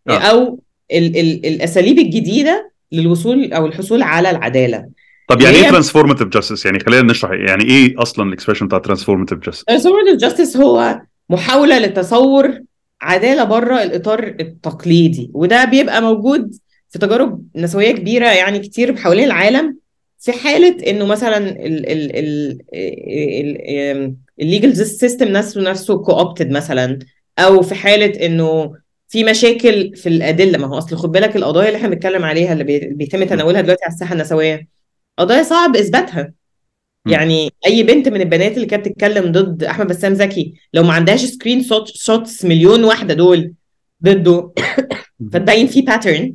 آه. أو ال ال الأساليب الجديدة للوصول أو الحصول على العدالة. طب يعني إيه transformative justice يعني خلينا نشرح يعني إيه أصلا ال expression بتاع transformative justice ال transformative justice هو محاولة لتصور عدالة بره الإطار التقليدي وده بيبقى موجود في تجارب نسوية كبيرة يعني كتير حوالين العالم في حالة إنه مثلا ال ال ال ال legal system نفسه نفسه corrupted مثلا أو في حالة إنه في مشاكل في الأدلة ما هو أصل خد بالك القضايا اللي إحنا بنتكلم عليها اللي بي- بيتم تناولها دلوقتي على الساحة النسوية قضايا صعب إثباتها. يعني أي بنت من البنات اللي كانت بتتكلم ضد أحمد بسام زكي لو ما عندهاش screenshots مليون واحدة دول ضده فتبين في pattern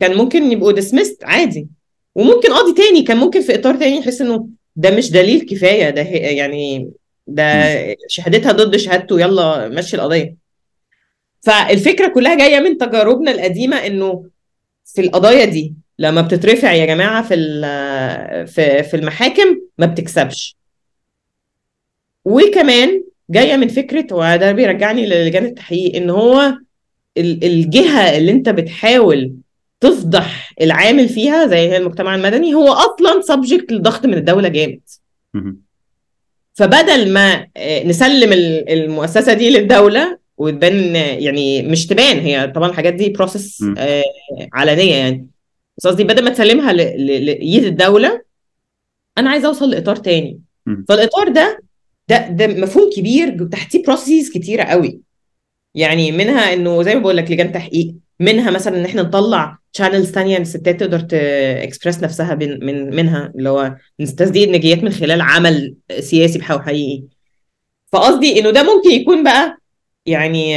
كان ممكن يبقوا dismissed عادي. وممكن قاضي تاني كان ممكن في إطار تاني يحس إنه ده مش دليل كفاية ده يعني ده شهادتها ضد شهادته يلا مشي القضية. فالفكرة كلها جاية من تجاربنا القديمة إنه في القضايا دي لما بتترفع يا جماعة في في في المحاكم ما بتكسبش وكمان جاية من فكرة وده بيرجعني للجان التحقيق إن هو ال- الجهة اللي أنت بتحاول تفضح العامل فيها زي هي المجتمع المدني هو أصلا subject للضغط من الدولة جامد. فبدل ما آه، نسلم ال- المؤسسة دي للدولة وتبان يعني مش تبان هي طبعا الحاجات دي process م. علنية يعني بس قصدي بدل ما تسلمها لإيد الدولة أنا عايزة أوصل لإطار تاني. فالإطار ده ده ده مفهوم كبير وتحتيه process كتيرة قوي. يعني منها إنه زي ما بقول لك لجان تحقيق منها مثلا إن إحنا نطلع channels تانية الستات تقدر تكسبرس نفسها بين من منها اللي هو تسديد نجيات من خلال عمل سياسي بحاول حقيقي. فقصدي إنه ده ممكن يكون بقى يعني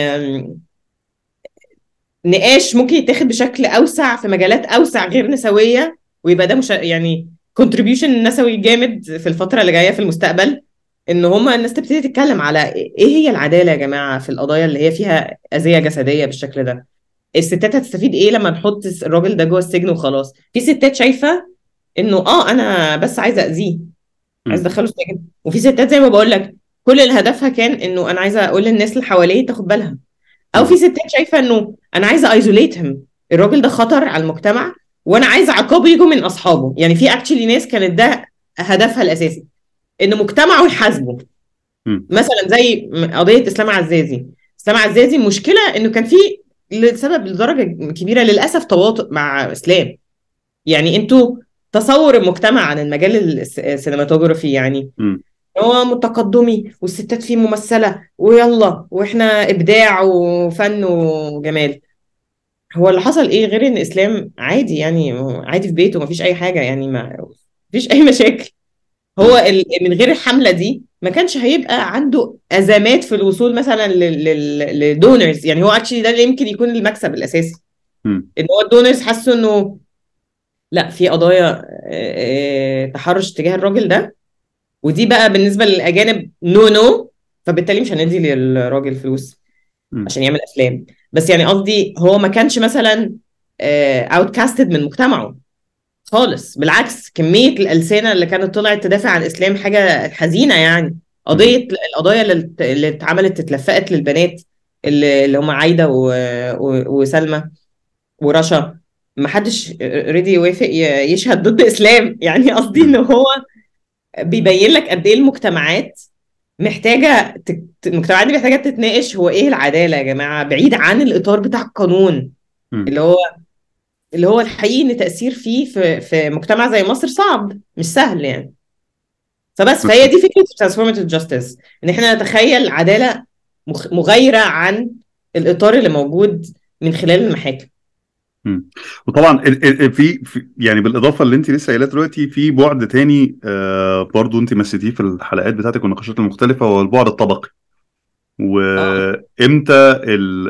نقاش ممكن يتاخد بشكل أوسع في مجالات أوسع غير نسوية ويبقى ده مش يعني كونتريبيوشن نسوي جامد في الفترة اللي جاية في المستقبل إن هما الناس تبتدي تتكلم على إيه هي العدالة يا جماعة في القضايا اللي هي فيها أذية جسدية بالشكل ده؟ الستات هتستفيد إيه لما نحط الراجل ده جوه السجن وخلاص؟ في ستات شايفة إنه آه أنا بس عايزة أذيه عايزة أدخله السجن. وفي ستات زي ما بقول لك كل اللي هدفها كان إنه أنا عايزة أقول للناس اللي حواليه تاخد بالها. أو في ستات شايفة إنه أنا عايزة ايزوليتهم الراجل ده خطر على المجتمع وأنا عايزة عقابه يجوا من أصحابه. يعني في اكشلي ناس كانت ده هدفها الأساسي. إن مجتمعه يحاسبه. مثلا زي قضية إسلام عزازي. إسلام عزازي المشكلة إنه كان في لسبب لدرجة كبيرة للأسف تواطؤ مع إسلام. يعني أنتوا تصور المجتمع عن المجال الس- السينماتوجرافي يعني. مم. هو متقدمي والستات فيه ممثلة. ويلا وإحنا إبداع وفن وجمال. هو اللي حصل إيه غير إن إسلام عادي يعني عادي في بيته مفيش أي حاجة يعني ما مفيش أي مشاكل. هو من غير الحملة دي ما كانش هيبقى عنده أزمات في الوصول مثلا لل donors يعني هو actually ده اللي يمكن يكون المكسب الأساسي. إن هو ال donors حسوا إنه لا في قضايا تحرش تجاه الراجل ده. ودي بقى بالنسبة للأجانب no no فبالتالي مش هندي للراجل فلوس. عشان يعمل أفلام. بس يعني قصدي هو ما كانش مثلا outcasted من مجتمعه خالص. بالعكس كمية الألسنة اللي كانت طلعت تدافع عن الإسلام حاجة حزينة يعني. قضية القضايا اللي اللي اتعملت اتلفقت للبنات اللي اللي هم عايدة. وسلمى ورشا. ما حدش ready يوافق يشهد ضد إسلام. يعني قصدي إن هو بيبين لك قد إيه المجتمعات محتاجة تك... المجتمعات دي محتاجة تتناقش هو إيه العدالة يا جماعة؟ بعيد عن الإطار بتاع القانون. مم. اللي هو اللي هو الحقيقي إن تأثير فيه في في مجتمع زي مصر صعب مش سهل يعني. فبس فهي دي فكرة transformative justice إن إحنا نتخيل عدالة مغايرة عن الإطار اللي موجود من خلال المحاكم. وطبعا في يعني بالإضافة اللي انت لسه قايلاه دلوقتي في بعد تاني آه برضو انت مسيتيه في الحلقات بتاعتك والنقاشات المختلفة هو البعد الطبقي. وامتى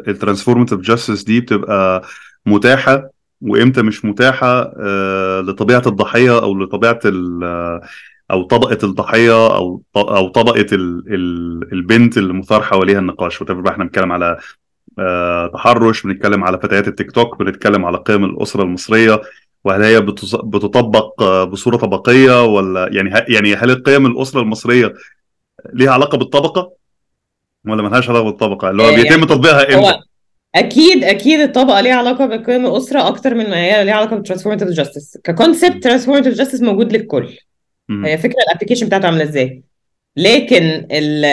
ال transformative justice دي بتبقى متاحة وامتى مش متاحة آه لطبيعة الضحية أو لطبيعة ال- أو طبقة الضحية أو أو طبقة ال ال البنت اللي مثار حواليها النقاش. وتبقى إحنا بنتكلم على آه، تحرش بنتكلم على فتيات التيك توك بنتكلم على قيم الأسرة المصرية وهل هي بتطبق آه، بصورة طبقية ولا يعني يعني هل القيم الأسرة المصرية ليها علاقة بالطبقة؟ ولا ملهاش علاقة بالطبقة؟ اللي هو آه، بيتم يعني تطبيقها إمتى؟ أكيد أكيد الطبقة ليها علاقة بقيم الأسرة أكتر من ما هي ليها علاقة بال transformative justice ك concept transformative justice موجود للكل. هي فكرة الابلكيشن بتاعته عاملة إزاي؟ لكن ال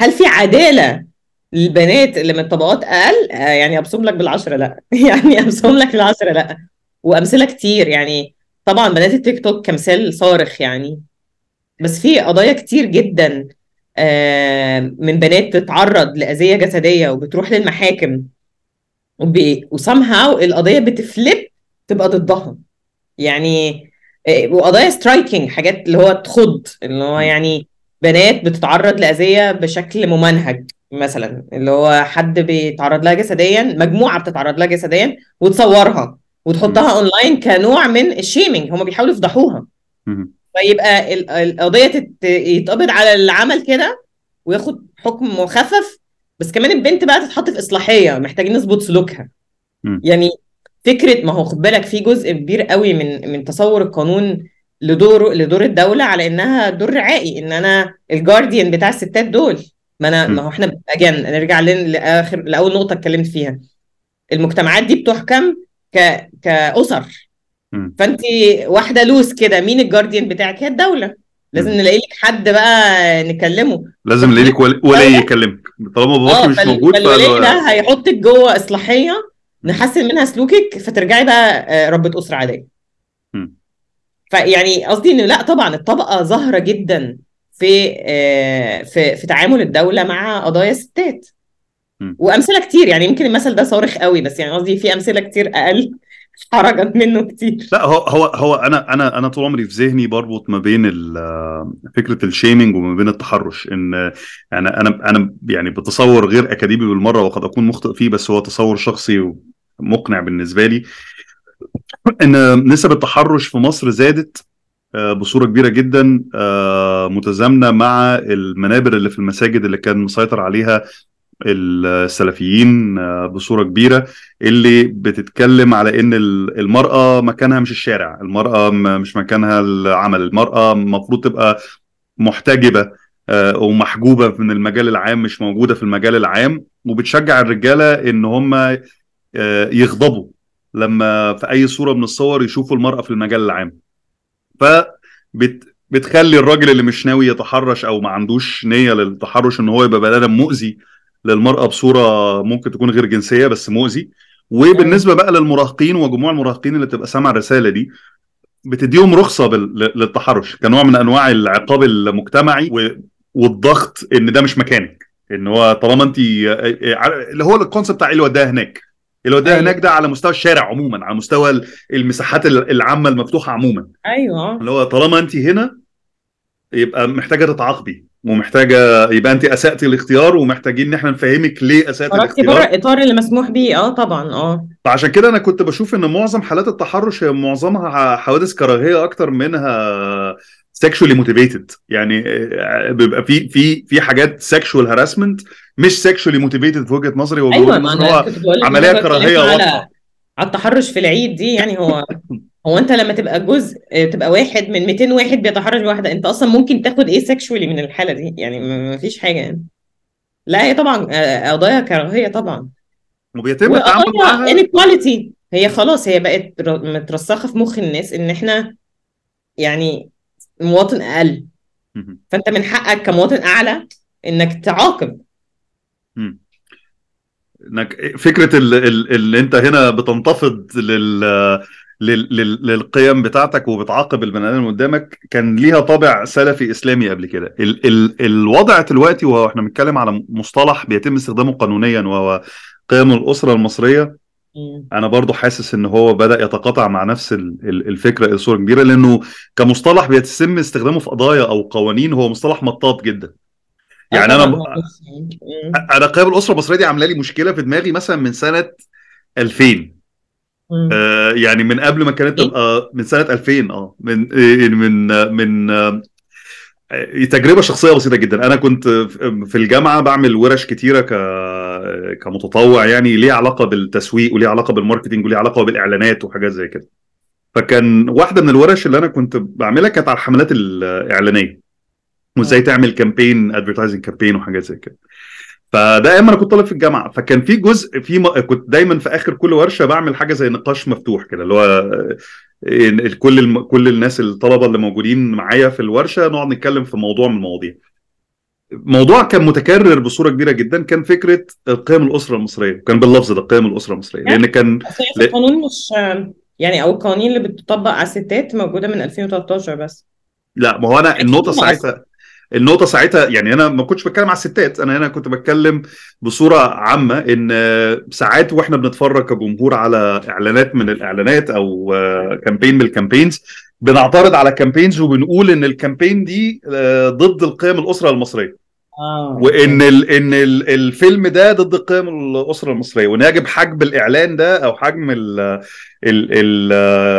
هل في عدالة للبنات اللي من طبقات أقل آه، يعني أبصم لك بالعشرة لأ. يعني أبصم لك بالعشرة لأ. وأمثلة كتير يعني طبعا بنات التيك توك كمثال صارخ يعني. بس في قضايا كتير جدا من بنات تتعرض لأذية جسدية وبتروح للمحاكم. وسامهاو القضية بتفلip تبقى ضدها يعني آه، وقضايا striking حاجات اللي هو تخض اللي هو يعني بنات بتتعرض لأذية بشكل ممنهج. مثلا اللي هو حد بيتعرض لها جسديا مجموعة بتتعرض لها جسديا وتصورها وتحطها اونلاين كنوع من ال shaming هم بيحاولوا يفضحوها. فيبقى ال- القضية يتقبض على اللي عمل كده وياخد حكم مخفف. بس كمان البنت بقى تتحط في إصلاحية محتاجين نظبط سلوكها. يعني فكرة ما هو خد بالك في جزء كبير قوي من من تصور القانون لدور لدور الدولة على إنها دور رعائي إن أنا الجارديان بتاع الستات دول. ما أنا. ما هو إحنا اجان نرجع لاخر لأول نقطة اتكلمت فيها. المجتمعات دي بتحكم ك كأسر. فانت واحدة لوز كده مين الجارديان بتاعك؟ هي الدولة. لازم. نلاقي لك حد بقى نكلمه. لازم نلاقي لك ول- ولي يكلمك. طالما باباك آه مش فال- موجود فالولي فال- ده هيحطك جوه إصلاحية نحسن منها سلوكك فترجعي بقى آه، ربة أسرة عادية. فيعني قصدي انه لا طبعا الطبقة ظاهرة جدا. في آه، في في تعامل الدولة مع قضايا الستات. وأمثلة كتير يعني يمكن المثل ده صارخ قوي بس يعني قصدي في أمثلة كتير أقل حرجت منه كتير. لا هو هو هو أنا أنا أنا طول عمري في ذهني بربط ما بين ال- فكرة الشيمينج وما بين التحرش إن يعني أنا أنا يعني بتصور غير أكاديمي بالمرة وقد أكون مخطئ فيه بس هو تصور شخصي مقنع بالنسبة لي. إن نسب التحرش في مصر زادت آه، بصورة كبيرة جدا آه، متزامنة مع المنابر اللي في المساجد اللي كان مسيطر عليها السلفيين آه، بصورة كبيرة اللي بتتكلم على إن ال- المرأة مكانها مش الشارع المرأة مش مكانها العمل المرأة المفروض تبقى محتجبة آه، ومحجوبة من المجال العام مش موجودة في المجال العام. وبتشجع الرجالة إن هم آه، يغضبوا لما في أي صورة من الصور يشوفوا المرأة في المجال العام. ف بت بتخلي الراجل اللي مش ناوي يتحرش أو ما عندوش نية للتحرش إن هو يبقى بني آدم مؤذي للمرأة بصورة ممكن تكون غير جنسية بس مؤذي. وبالنسبة بقى للمراهقين وجموع المراهقين اللي بتبقى سامعه الرسالة دي بتديهم رخصة بال- للتحرش كنوع من أنواع العقاب المجتمعي و- والضغط إن ده مش مكانك. إن هو طالما أنت اللي هو الكونسيبت بتاع اللي وداها هناك. اللي وداها أيوة. هناك ده على مستوى الشارع عموما على مستوى المساحات العامة المفتوحة عموما. أيوه. اللي هو طالما أنت هنا يبقى محتاجة تتعاقبي ومحتاجة يبقى أنت أساتي الاختيار ومحتاجين إن إحنا نفهمك ليه أساتي الاختيار. بره الاطار اللي مسموح بيه. آه طبعا. آه. فعشان كده أنا كنت بشوف إن معظم حالات التحرش هي معظمها حوادث كراهية أكتر منها sexually motivated. يعني آه، بيبقى في في في حاجات sexual harassment مش sexually motivated في وجهة نظري وجهه أيوه ما هو بتكلم كراهية على. على التحرش في العيد دي يعني هو هو أنت لما تبقى جزء تبقى واحد من 200 واحد بيتحرش بواحدة أنت أصلا ممكن تاخد إيه سexually من الحالة دي؟ يعني ما فيش حاجة يعني. لا هي طبعا آه، قضايا كراهية طبعا. وبيتم التعامل معاها inequality. هي خلاص هي بقت مترسخة في مخ الناس إن إحنا يعني مواطن أقل. فأنت من حقك كمواطن أعلى إنك تعاقب. إنك فكرة ال- ال- اللي أنت هنا بتنتفض لل لل- لل- للقيم بتاعتك وبتعاقب البني آدم قدامك كان ليها طابع سلفي إسلامي قبل كده ال ال الوضع دلوقتي وهو إحنا بنتكلم على مصطلح بيتم استخدامه قانونيا وهو قيم الأسرة المصرية. أنا برضو حاسس إن هو بدأ يتقاطع مع نفس ال- ال- الفكرة إلى صورة كبيرة لأنه كمصطلح بيتم استخدامه في قضايا أو قوانين هو مصطلح مطاط جدا يعني طبعا أنا. أنا قيم الاسره المصريه دي عاملة لي مشكلة في دماغي مثلا من سنة 2000 مم. آه يعني من قبل ما كانت إيه؟ تبقى من سنة 2000 آه من آه، من آه، من آه، تجربة شخصية بسيطة جدا. أنا كنت في الجامعة بعمل ورش كتيرة ك آه، كمتطوع يعني ليه علاقة بالتسويق وليه علاقة بالماركتينج وليه علاقة بالإعلانات وحاجات زي كده. فكان واحدة من الورش اللي أنا كنت بعملها كانت على الحملات الإعلانية. وإزاي تعمل campaign advertising campaign وحاجات زي كده. فده أيام أنا كنت طالب في الجامعة. فكان في جزء في م... كنت دايما في آخر كل ورشة بعمل حاجة زي نقاش مفتوح كده اللي هو آه، كل الم... كل الناس الطلبة اللي موجودين معايا في الورشة نقعد نتكلم في موضوع من المواضيع موضوع كان متكرر بصورة كبيرة جدا كان فكرة قيم الأسرة المصرية كان باللفظ ده قيم الأسرة المصرية لأن كان لا. القانون مش يعني أو القوانين اللي بتطبق على الستات موجودة من 2013 بس لا ما هو أنا النقطة ساعتها النقطة ساعتها يعني أنا ما كنتش بتكلم على الستات أنا هنا كنت بتكلم بصورة عامة إن آه، ساعات وإحنا بنتفرج كجمهور على إعلانات من الإعلانات أو آه، campaign من ال campaigns بنعترض على campaigns وبنقول إن ال campaign دي آه، ضد القيم الأسرة المصرية. آه. وإن ال إن ال الفيلم ده ضد قيم الأسرة المصرية. وإن يجب حجب الإعلان ده أو حجب ال ال ال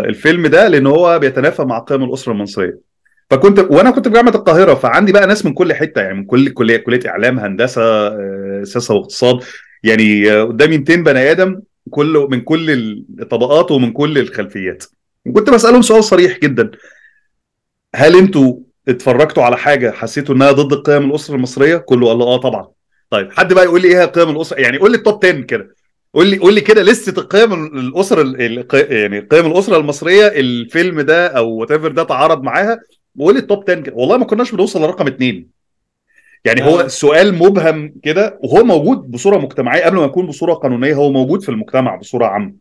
الفيلم ده لأن هو بيتنافى مع قيم الأسرة المصرية. فكنت وأنا كنت في جامعة القاهرة فعندي بقى ناس من كل حتة يعني من كل كلية كلية إعلام هندسة آه، سياسة واقتصاد يعني آه، قدامي 200 بني آدم كل من كل الطبقات ومن كل الخلفيات. وكنت بسألهم سؤال صريح جدا. هل أنتوا اتفرجتوا على حاجة حسيتوا إنها ضد قيم الأسرة المصرية؟ كله قال له آه طبعا. طيب حد بقى يقول لي إيه قيم الأسرة؟ يعني قول لي التوب 10 كده. قول لي قول لي كده list القيم الأسرة يعني قيم الأسرة المصرية الفيلم ده أو what ده تعارض معاها وقول لي ال top 10 كده. والله ما كناش بنوصل لرقم اثنين يعني هو آه. سؤال مبهم كده وهو موجود بصورة مجتمعية. قبل ما يكون بصورة قانونية هو موجود في المجتمع بصورة عامة.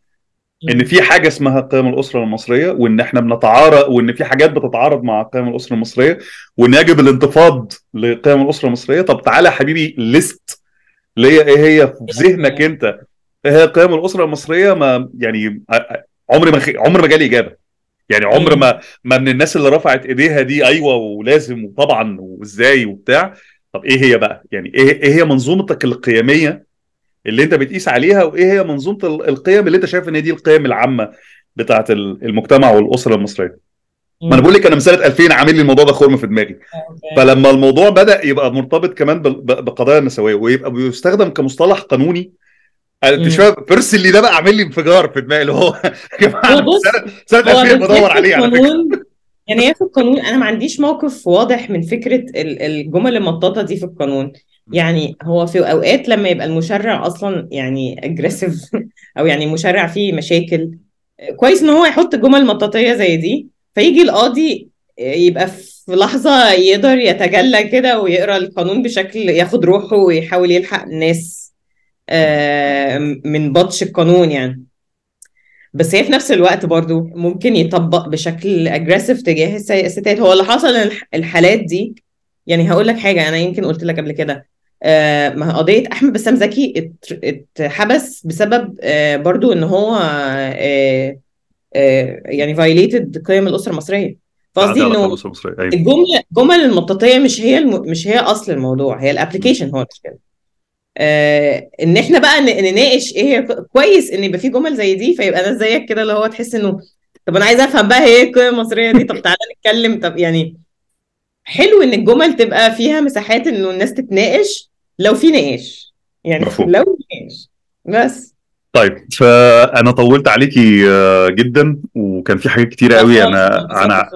إن في حاجة اسمها قيم الأسرة المصرية وإن إحنا بنتعارض وإن في حاجات بتتعارض مع قيم الأسرة المصرية وإن يجب الانتفاض لقيم الأسرة المصرية. طب تعالى يا حبيبي list اللي هي إيه هي في ذهنك أنت؟ إيه هي قيم الأسرة المصرية؟ ما يعني عمري ما عمري ما جالي إجابة. يعني عمر ما ما من الناس اللي رفعت ايديها دي أيوه ولازم وطبعا وإزاي وبتاع. طب إيه هي بقى؟ يعني إيه إيه هي منظومتك القيمية اللي أنت بتقيس عليها؟ وإيه هي منظومة ال- القيم اللي أنت شايف إن دي القيم العامة بتاعت ال- المجتمع والأسرة المصرية؟ ما أنا بقول لك أنا من سنه 2000 عامل لي الموضوع ده خرم في دماغي. فلما الموضوع بدأ يبقى مرتبط كمان بقضايا النسوية ويبقى بيستخدم كمصطلح قانوني أنت شايف بيرسلي ده بقى عامل لي انفجار في دماغي اللي هو يا جماعة سنه سنة هو 2000 بالذات بدور عليه على فكرة. يعني هي في القانون أنا ما عنديش موقف واضح من فكرة ال- الجمل المطاطة دي في القانون. يعني هو في أوقات لما يبقى المشرع أصلا يعني اجريسيف أو يعني مشرع فيه مشاكل كويس إن هو يحط جمل مطاطية زي دي فيجي القاضي يبقى في لحظة يقدر يتجلى كده ويقرأ القانون بشكل ياخد روحه ويحاول يلحق الناس. من بطش القانون يعني. بس هي في نفس الوقت برضو ممكن يطبق بشكل اجريسيف تجاه الس- الستات. هو اللي حصل الحالات دي يعني هقول لك حاجة أنا يمكن قلت لك قبل كده. آه ما قضية أحمد بسام زكي ات- اتحبس بسبب آه برضو إن هو آه آه يعني violated قيم الأسرة المصرية. فقصدي إنه أيوة. الجملة الجمل المطاطيه مش هي الم... مش هي أصل الموضوع هي ال application هو المشكلة آه إن إحنا بقى نناقش إيه هي كويس إن يبقى في جمل زي دي فيبقى ناس زيك كده اللي هو تحس إنه طب أنا عايزه أفهم بقى هي إيه القيم المصرية دي؟ طب تعالى نتكلم. طب يعني حلو إن الجمل تبقى فيها مساحات إنه الناس تتناقش لو في نقاش. يعني مفهوم. لو نقاش. بس. طيب فأنا طولت عليكي آه، جدا وكان في حاجات كتيرة قوي أنا أنا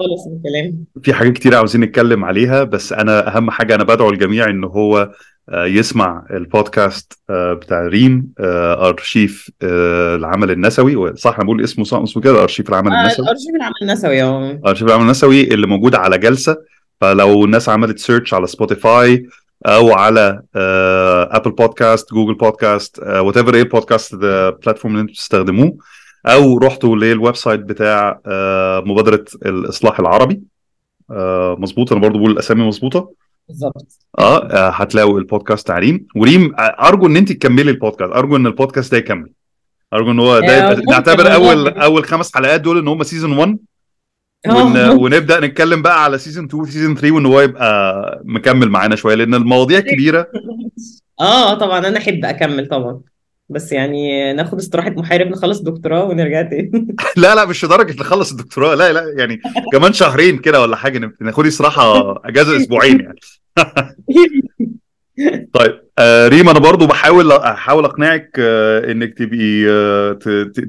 في حاجات كتيرة عاوزين نتكلم عليها بس أنا أهم حاجة أنا بدعو الجميع إن هو آه، يسمع البودكاست آه، بتاع ريم أرشيف العمل النسوي صح أنا بقول اسمه صح اسمه كده أرشيف العمل النسوي؟ الارشيف العمل النسوي آه. أرشيف العمل النسوي اللي موجود على جلسة فلو الناس عملت search على سبوتيفاي أو على ابل بودكاست جوجل بودكاست whatever إيه ال podcast ال platform اللي أنتم بتستخدموه. أو رحتوا لل website بتاع آه، مبادرة الإصلاح العربي. آه، مظبوط أنا برضو بقول الأسامي مظبوطة. بالظبط. آه آه، هتلاقوا البودكاست بتاع ريم وريم أرجو إن انت تكملي البودكاست أرجو إن البودكاست ده يكمل. أرجو إن هو ده نعتبر. أول أول خمس حلقات دول إن هم season 1 آه، one... ممكن. ونبدأ نتكلم بقى على season 2 season 3 وإن هو يبقى مكمل معانا شوية لأن المواضيع كبيرة. آه طبعا أنا أحب أكمل طبعا. بس يعني ناخد استراحة محارب نخلص دكتوراه ونرجع تاني. لا لا مش لدرجة نخلص الدكتوراه. لا لا يعني كمان شهرين كده ولا حاجة ناخد صراحة أجازة أسبوعين يعني. طيب آه ريم أنا برضو بحاول أحاول أقنعك آه إنك تبقي آه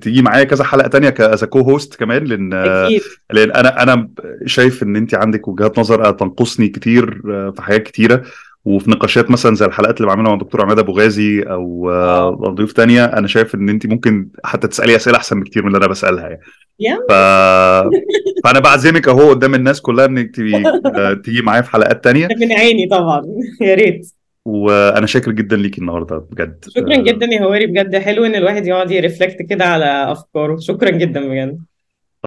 تيجي معايا كذا حلقة تانية كاز كو هوست كمان لأن آه لأن أنا أنا شايف إن أنت عندك وجهات نظر تنقصني كتير آه، في حاجات كتيرة. وفي نقاشات مثلا زي الحلقات اللي بعملها مع الدكتور عماد أبو غازي أو آه، آه. ضيوف تانية أنا شايف إن أنت ممكن حتى تسألي أسئلة أحسن بكتير من اللي أنا بسألها يعني. ف... فأنا بعزمك أهو قدام الناس كلها إنك تبقي آه، تيجي معايا في حلقات تانية. من عيني طبعا. يا ريت. وأنا شاكر جدا ليكي النهارده بجد. شكرا آه، جدا يا هواري بجد حلو إن الواحد يقعد يرفلكت كده على أفكاره. شكرا جدا بجد.